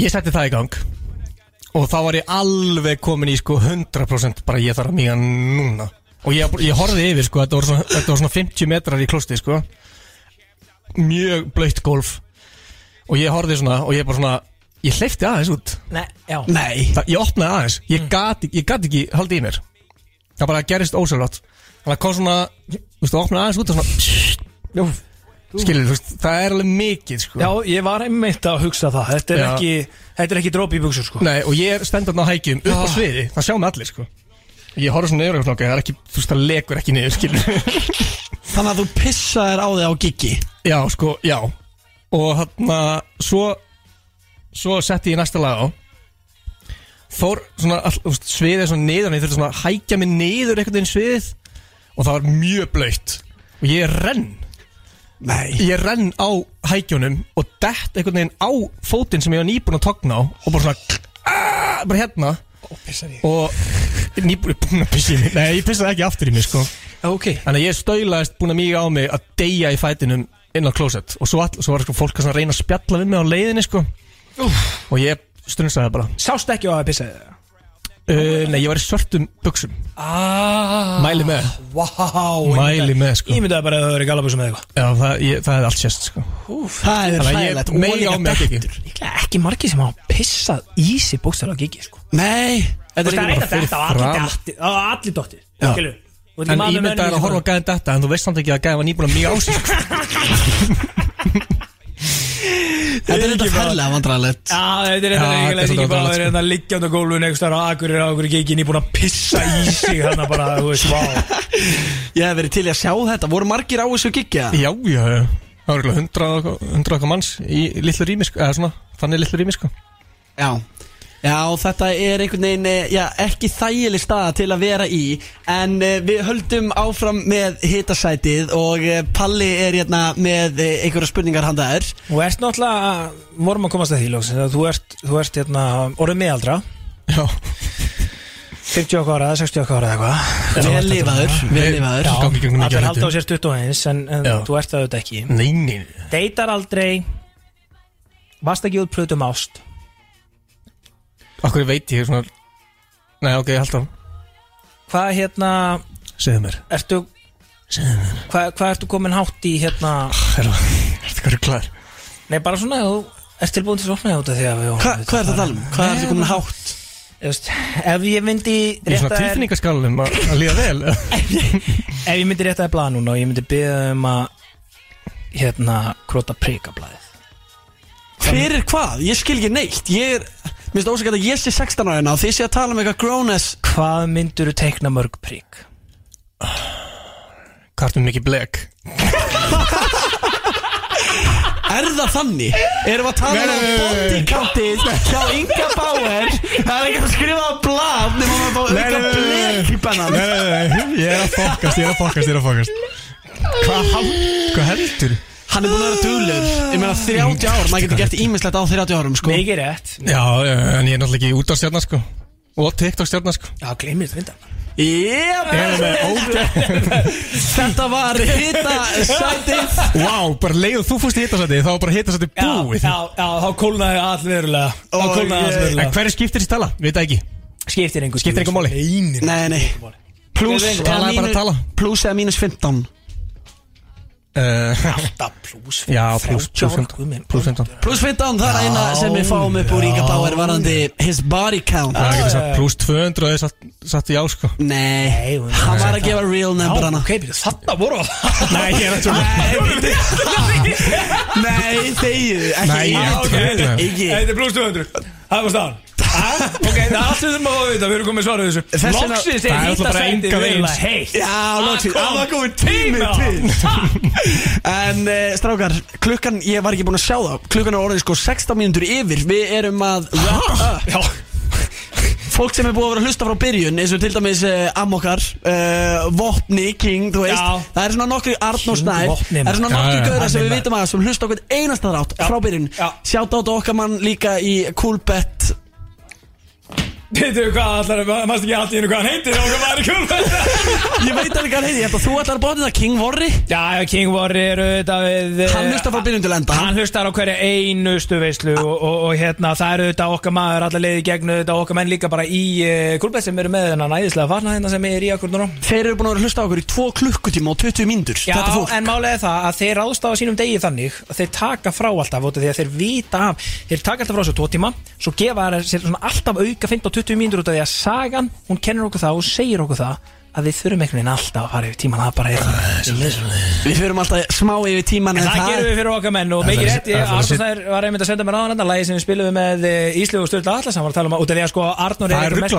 ég setti það í gang. Og þá var ég alveg komin í sko 100% bara ég þarf að mýga núna. Og ég, ég horfði yfir sko, þetta var svona, þetta var svona 50 metrar í klosti sko. Mjög blöytt golf og ég horfði svona og ég bara svona ég hleyfti aðeins út. Nei, já. Nei. Það, ég opnaði aðeins, ég gat, ég gat ekki haldið í mér það bara gerist ósælvátt þannig að kom svona, þú veist, það opnaði aðeins út og svona skilur, þú veist, það er alveg mikið sko. Já, ég var einmitt að hugsa það. Þetta er Já. ekki, þetta er ekki drópi í buksur sko. Nei, og ég er stendur á hækjum upp á Ah. sviði, það sjá mig allir sko. Ég horfði svona niður og svona, ok, það er ekki, þú veist, það legur ekki niður, skilur. Þannig að þú pissaðir á þig á giggi Já, sko, já. Og hann svo Svo setti ég næsta lag á Fór svona, all, veist, sviðið svona niður Ég þurfti svona að hækja mig niður einhvern veginn sviðið. Og það var mjög blöytt Og ég renn. Nei. Ég renn á hækjunum Og dett einhvern veginn á fótinn sem ég var nýbúin að togna á Og bara svona aah, Bara hérna. Og nýbúin búin að pissa í mig. Nei, ég pissaði ekki aftur í mig sko. Ok. Þannig að ég stöðlaðist búin að míga á mig Að deyja í fætinum inn á klósett. Og svo, all, svo var sko fólk að svona reyna að spjalla við mig á leiðinni sko. Og ég strunsaði bara. Sást ekki á að pissa þig? Uh, Nei, ég var í svörtum buksum ah, Mæli með. Vá Mæli með sko. Ég myndi að bara að það verið galabusum eða eitthvað. Já, það, ég, það er allt sérst sko. Úf, Það er Þannig að ég meig á mig að giggi Líklega ekki margir sem hafa pissað í sig bókstæðlega á gigi sko. Nei Þú Þetta veist, er það er ekki eitthvað bara þetta á allir fram. dætti á allir dóttir Já. Skilur Þú ert En ekki maður ég með myndi að horfa á gæðin þetta En þú veist samt ekki að gæðin var nýbúin að míga á sig sko. Þetta er þetta færlega vandræðilegt Já, þetta er þetta er ekki bara að vera liggjandi á einhvers staðar á Akureyri á Akureyri gigi nýbúin að pissa í sig hérna bara, þú veist, vá. Ég hef verið til að sjá þetta. Voru margir á þessu giggi? eða? Já, já, já. Það var eitthvað- hundra og eitthvað manns Í litlu rými Eða svona, þannig litlu rými sko. Já Já, þetta er einhvern veginn, eh, já, ekki þægileg staða til að vera í En uh, við höldum áfram með hitasætið Og uh, Palli er hérna með uh, einhverja spurningar handaðir Þú ert náttúrulega, vorum að komast að því lóks Þú ert, þú ert hérna, orðið meðaldra Já. 50 okkar ára, 60 okkar ára eða eitthvað. Vel lifaður, vel Nei, lifaður. Já, allir halda á sér 21 En, en Já. þú ert það auðvitað ekki. Nei, nei Deitar aldrei. Varst ekki út plötum ást Akkur veit ég svona Nei, ok, ég held á Hvað hérna, Segðu mér ertu Hvað, hvað ertu komin hátt í hérna Er þetta hvað er klær? Nei, bara svona, þú ert tilbúin til að opna þetta því að við Hva, Hvað er það að tala um? Hvað er það komin hátt? Veist, Ef ég myndi Í svona tilfinningaskalunum að, líða vel Ef ég myndi rétta þér blað núna og ég myndi byggja um að Hérna, króta prikablaðið Fyrir hvað? Ég skil ekki neitt Ég er, minnst ósækjað að ég sé 16 ára hérna Og þið sé að tala um eitthvað grown as Hvað myndur þú teikna mörg prik? Kartum mikið blek Er það þannig? Erum við að tala um nei. bodycountið hjá Inga Bauer Það er ekki að skrifa á blad Nefnum að fá auka blek í bennan Nei, nei, nei, ég er að fokast, ég er að fokast, ég er að fokast Hvað hvað heldur? Hann er búin að vera duglur Ég meina 30 ár, maður getur gert ímislegt á 30 árum sko. Mikið rétt. Já, en ég er náttúrulega ekki út á stjarnar sko. Og TikTok stjarnar sko. Já, gleymið þetta vinda Yep. Erum við ógæð Þetta var hita sætið Vá, bara leið og þú fórst í hitasæti Þá var bara hitasæti búið. Já, já, þá kólnaði all verulega. Þá Og kólnaði ég- En verulega hverju skiptir þessi tala? Veit það ekki. Skiptir einhver Skiptir engu máli? Nei, Nei, nei Plus Við eða talaði bara mínus- að tala. Plus eða mínus 15 uh, Alltaf plus Já, plus, plus 15 Plus 15 Plus 15, það er eina sem við fáum upp úr Inga Bauer varandi his body count. Það getur sagt plus 200 og þið satt, satt í á sko. Nei, hann var að gefa real number hana þarna voru það Nei, ég er að tjóla Nei, þegið, Nei, ég ekki- er að tjóla Ekki. Þetta er plus 200 Það var staðan Ah, Ok, það er allt sem þurfum að fá að vita. Við erum komið svarað þessu. Það er hýta sætið veginn. verulega heitt. Já, loksins, kom það komið tími til. En uh, strákar, klukkan, ég var ekki búinn að sjá það Klukkan er orðið sko 16 mínútur yfir. Við erum að fólk sem er búið að vera að hlusta frá byrjun eins og til dæmis uh, Amokar uh, Vopni, King, þú veist. Já. það er svona nokkri Arnór Snær. Vopni, það er svona nokkri gauðra sem við vitum að sem hlusta okkur einasta rátt frá byrjun. Sjátt á okkar mann líka í Coolbet Veitu hvað allar, maður ekki alltaf einu hvað hann heitir? Og hvað maður er kjöld Ég veit alveg hvað hann heitir, ég held að þú allar bóðið það King Vorri Já, King Vorri eru þetta við eh, Hann hlustar frá byrjum til enda. Hann hlustar á hverja einustu veislu og, og, og hérna það eru þetta okkar maður allar leiði gegnu þetta okkar menn líka bara í eh, uh, klubbeð sem eru með þennan æðislega farna hérna sem er í akkordunum Þeir eru búin að vera hlusta á okkur í 2 klukkutíma og 20 mindur Já, en málega það að þe 20 mínútur út af því að sagan hún kennir okkur það og segir okkur það að við þurfum einhvern veginn alltaf að fara yfir tíman það bara er það Við fyrum alltaf smá yfir tíman En það gerum við fyrir okkar menn og mikið rétt ég, Arnur þær var einmitt að senda mér aðan andan lagi sem við spilum með eh, Íslið og Sturla Allarsson var að tala um að út af því að sko Arnur er einhver mest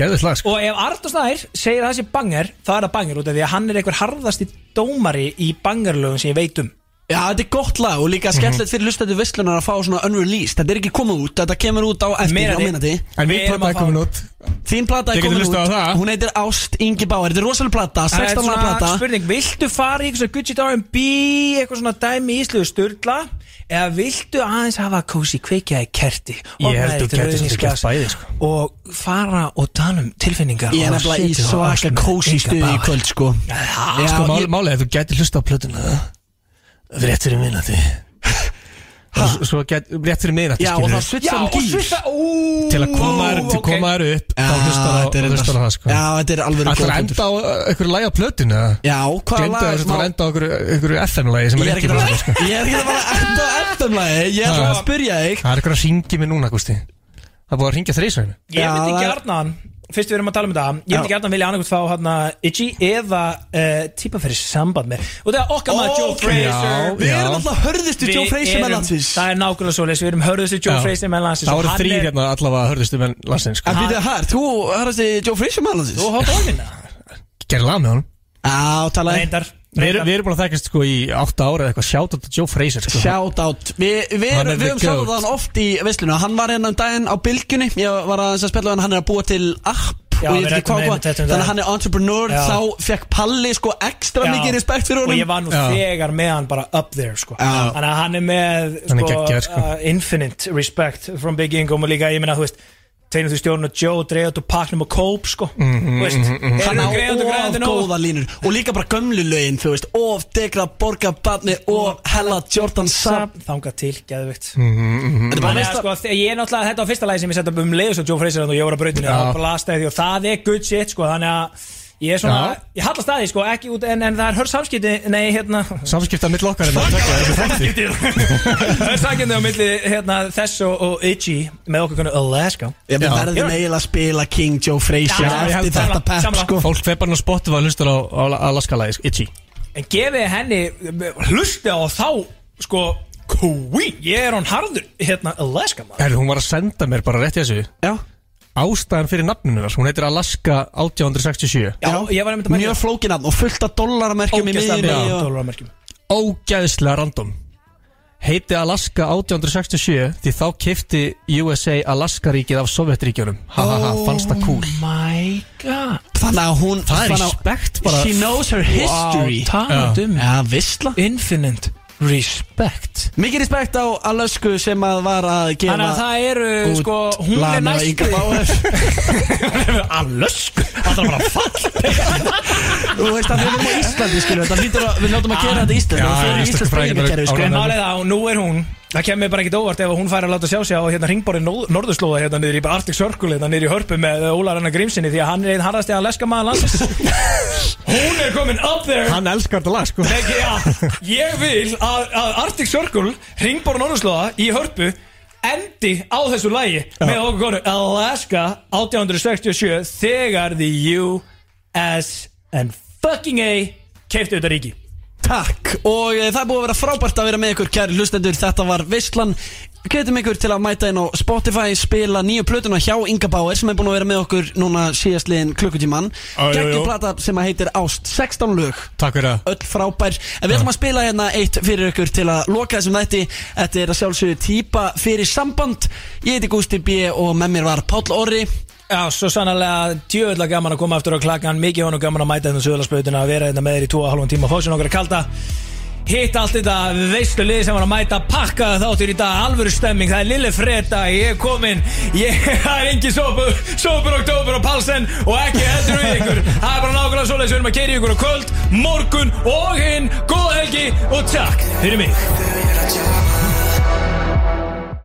Gæðvikt lag. Sko. Og ef Arnur þær segir að það sé banger þá er það banger út af því að hann er einhver harðasti dómari í bangerlögun sem ég veit um. Já, þetta er gott lag og líka skemmtilegt fyrir lustandi visslunar að fá svona unreleased. Þetta er ekki komið út, þetta kemur út á eftir á minnati En mín plata er komin út. Þín plata er komin út. það. Hún heitir Ást Ingi Báir. Þetta er rosalega plata, Það er 16 laga svona plata. spurning, viltu fara í eitthvað Gucci R&B, eitthvað svona dæmi í Íslegu Sturla? Eða viltu aðeins hafa kósi kveikjaði kerti? Svolítið gert bæði, sko. og fara og tala um tilfinningar Ég er og nefnilega í og svaka kósi stuði í kvöld sko. Já, Sko mál, er að þú gæti hlusta á plötuna Rétt fyrir minnati Svo gæti, rétt fyrir minnati Já, og það svitsar um gýr Til að koma þér til að koma þér upp Þá hlustar er hlustar það sko. Já, þetta er alveg Það er að enda á einhverju lagi á plötuna Já, hvaða Glemdu lag að þetta má- var að enda á einhverju- FM-lagi sem Ég er er ekki ekki að plötuna sko. Ég er ekki að fara að enda á FM-lagi Ég ætla að spyrja þig. Það er einhverju að ringi mig núna, Gusti Það er búið að ringja þrísvæðinu Ég myndi það er- gjarnan, fyrst við erum að tala um þetta Ég myndi Já. gjarnan vilja annarkvæmt fá hérna Itchy eða uh, típa fyrir samband með. Og það er okkar maður Joe. Fraser. Við erum alltaf hörðustu Joe Við Fraser með erum- landsins. Það er nákvæmlega svo Við erum hörðustu Joe Já. Fraser með landsins Það voru þrýr hérna allavega hörðustu menn landsins sko. En býtið hér, þú hörðast í Joe Fraser með landsins? Þú hótt á minna Gerði lag með honum. Já, talaði Reyndar Við erum, við erum búin að þekkast sko í 8 ára eða eitthvað Shout out to Joe Fraser sko. Shout out Vi, við, Hann er höfum sjáð goat. það oft í veisluna Hann var hérna um daginn á bylgjunni Ég var að spila hann, hann er að búa til app Já, og við ég veit ekki ræddum hvað einmitt hvað þetta um Þannig að hann er entrepreneur Já. Þá fekk Palli sko ekstra Já. mikið respekt fyrir Og honum ég var nú Já. þegar með hann bara up there sko. Þannig að hann er með Hann er sko, geggjaður, sko. uh, Infinite respect from Big Ingo Og líka, ég meina, þú veist Teginu þú stjórn og Joe, Dreot og Paknum og Cope sko. Þú veist, Hann Hann á er of góða línur. Og líka bara gömlu lögin, þú veist Of degra borga barni Of hella Jordan Saab Þangað til, bara Þannig að veist sko, ég er náttúrulega, þetta var fyrsta lagi sem ég setta upp um leiðis og Joe Fraser og ég voru á brautinu Já. og blastaði því og það er good shit sko, þannig að ég er svona, Já. ég hallast að því sko, ekki út, en, en það er hörð samskipti, nei, hérna Samskipta mitt lokkar en það þessu þætti. Það er samskipti á milli hérna, þess og, og Itchy með okkur konu Alaska. Ég Já. verðum eiginlega að spila King Joe Fraser Já, ég held Eftir þetta pepp Sammála. sko. Fólk feir bara á Spotify og hlustar á, á Alaska-lagi sko, Itchy. En gefið henni, hlusti á þá sko, queen. Ég er hann harður, hérna, Alaska maður. Herri, hún var að senda mér bara rétt í þessu. Já Ástæðan fyrir nafninu þar, hún heitir Alaska 1867 Já, ég var einmitt að Mjög flókinafn og fullt af dollaramerkjum í dólarmerkjum Ógæðislega random. Heiti Alaska 1867 því þá kifti USA Alaska-ríkið af Sovjetríkjunum Ha ha ha, fannst það cool. My god. Þannig að hún Það er að- respekt bara. She knows her history. Wow, talandi um Já, vissla infinite respect. Mikið respekt á Alasku sem að var að gefa Þannig að það eru, sko, hún er næstu. Alösku, það er bara fall. Þú veist að við erum á Íslandi skilur við. Látum að gera þetta í Íslandi. Það fyrir íslensku Íslands fræðingar breytingakerfi sko. En það, og nú er hún Það kemur bara ekkit óvart ef hún fær að láta sjá sig á hérna ringborinn norðurslóða hérna niður í Arctic Circle hérna niður í hörpu með Ólar Anna Grímsinni því að hann er einn harðasti að leska maður landsins. Hún er komin up there. Hann elskar þetta lag sko. Ekki, já, ég vil að, að Arctic Circle, ringborinn norðurslóða í hörpu endi á þessu lægi með okkur konu. Alaska 1867 þegar the US and fucking A keiftu þetta ríki Takk. Og e, það er búið að vera frábært að vera með ykkur Kæri hlustendur, þetta var Veistlan. Hvetum ykkur til að mæta inn á Spotify Spila nýju plötuna hjá Inga Bauer Sem er búin að vera með okkur núna síðastliðin klukkutíman. Á, jú, jú. Geggjum plata sem að heitir Ást. 16 lög. Takk fyrir það. Öll frábær. En við ætlum að spila hérna eitt fyrir ykkur til að loka þessum þætti. Þetta er að sjálfsögðu típa fyrir samband. Ég heiti Gústi B og með mér var Páll Orri Já, svo sannlega djöðlega gaman að koma aftur á klakkan. Mikið honum gaman að mæta þetta sögularsprautina Að vera þetta með þér í 2,5 tíma Fóðsinn okkar að kalda. Hitt allt þetta veistu lið sem var að mæta Pakka þáttur í dag, alvöru stemming Það er Lille Freda, ég er komin Ég er engin sopur, sopur oktober og palsen Og ekki heldur við ykkur. Það er bara nákvæmlega svoleiðis Við erum að keira ykkur á kvöld, morgun og hinn Góða helgi og takk fyrir mig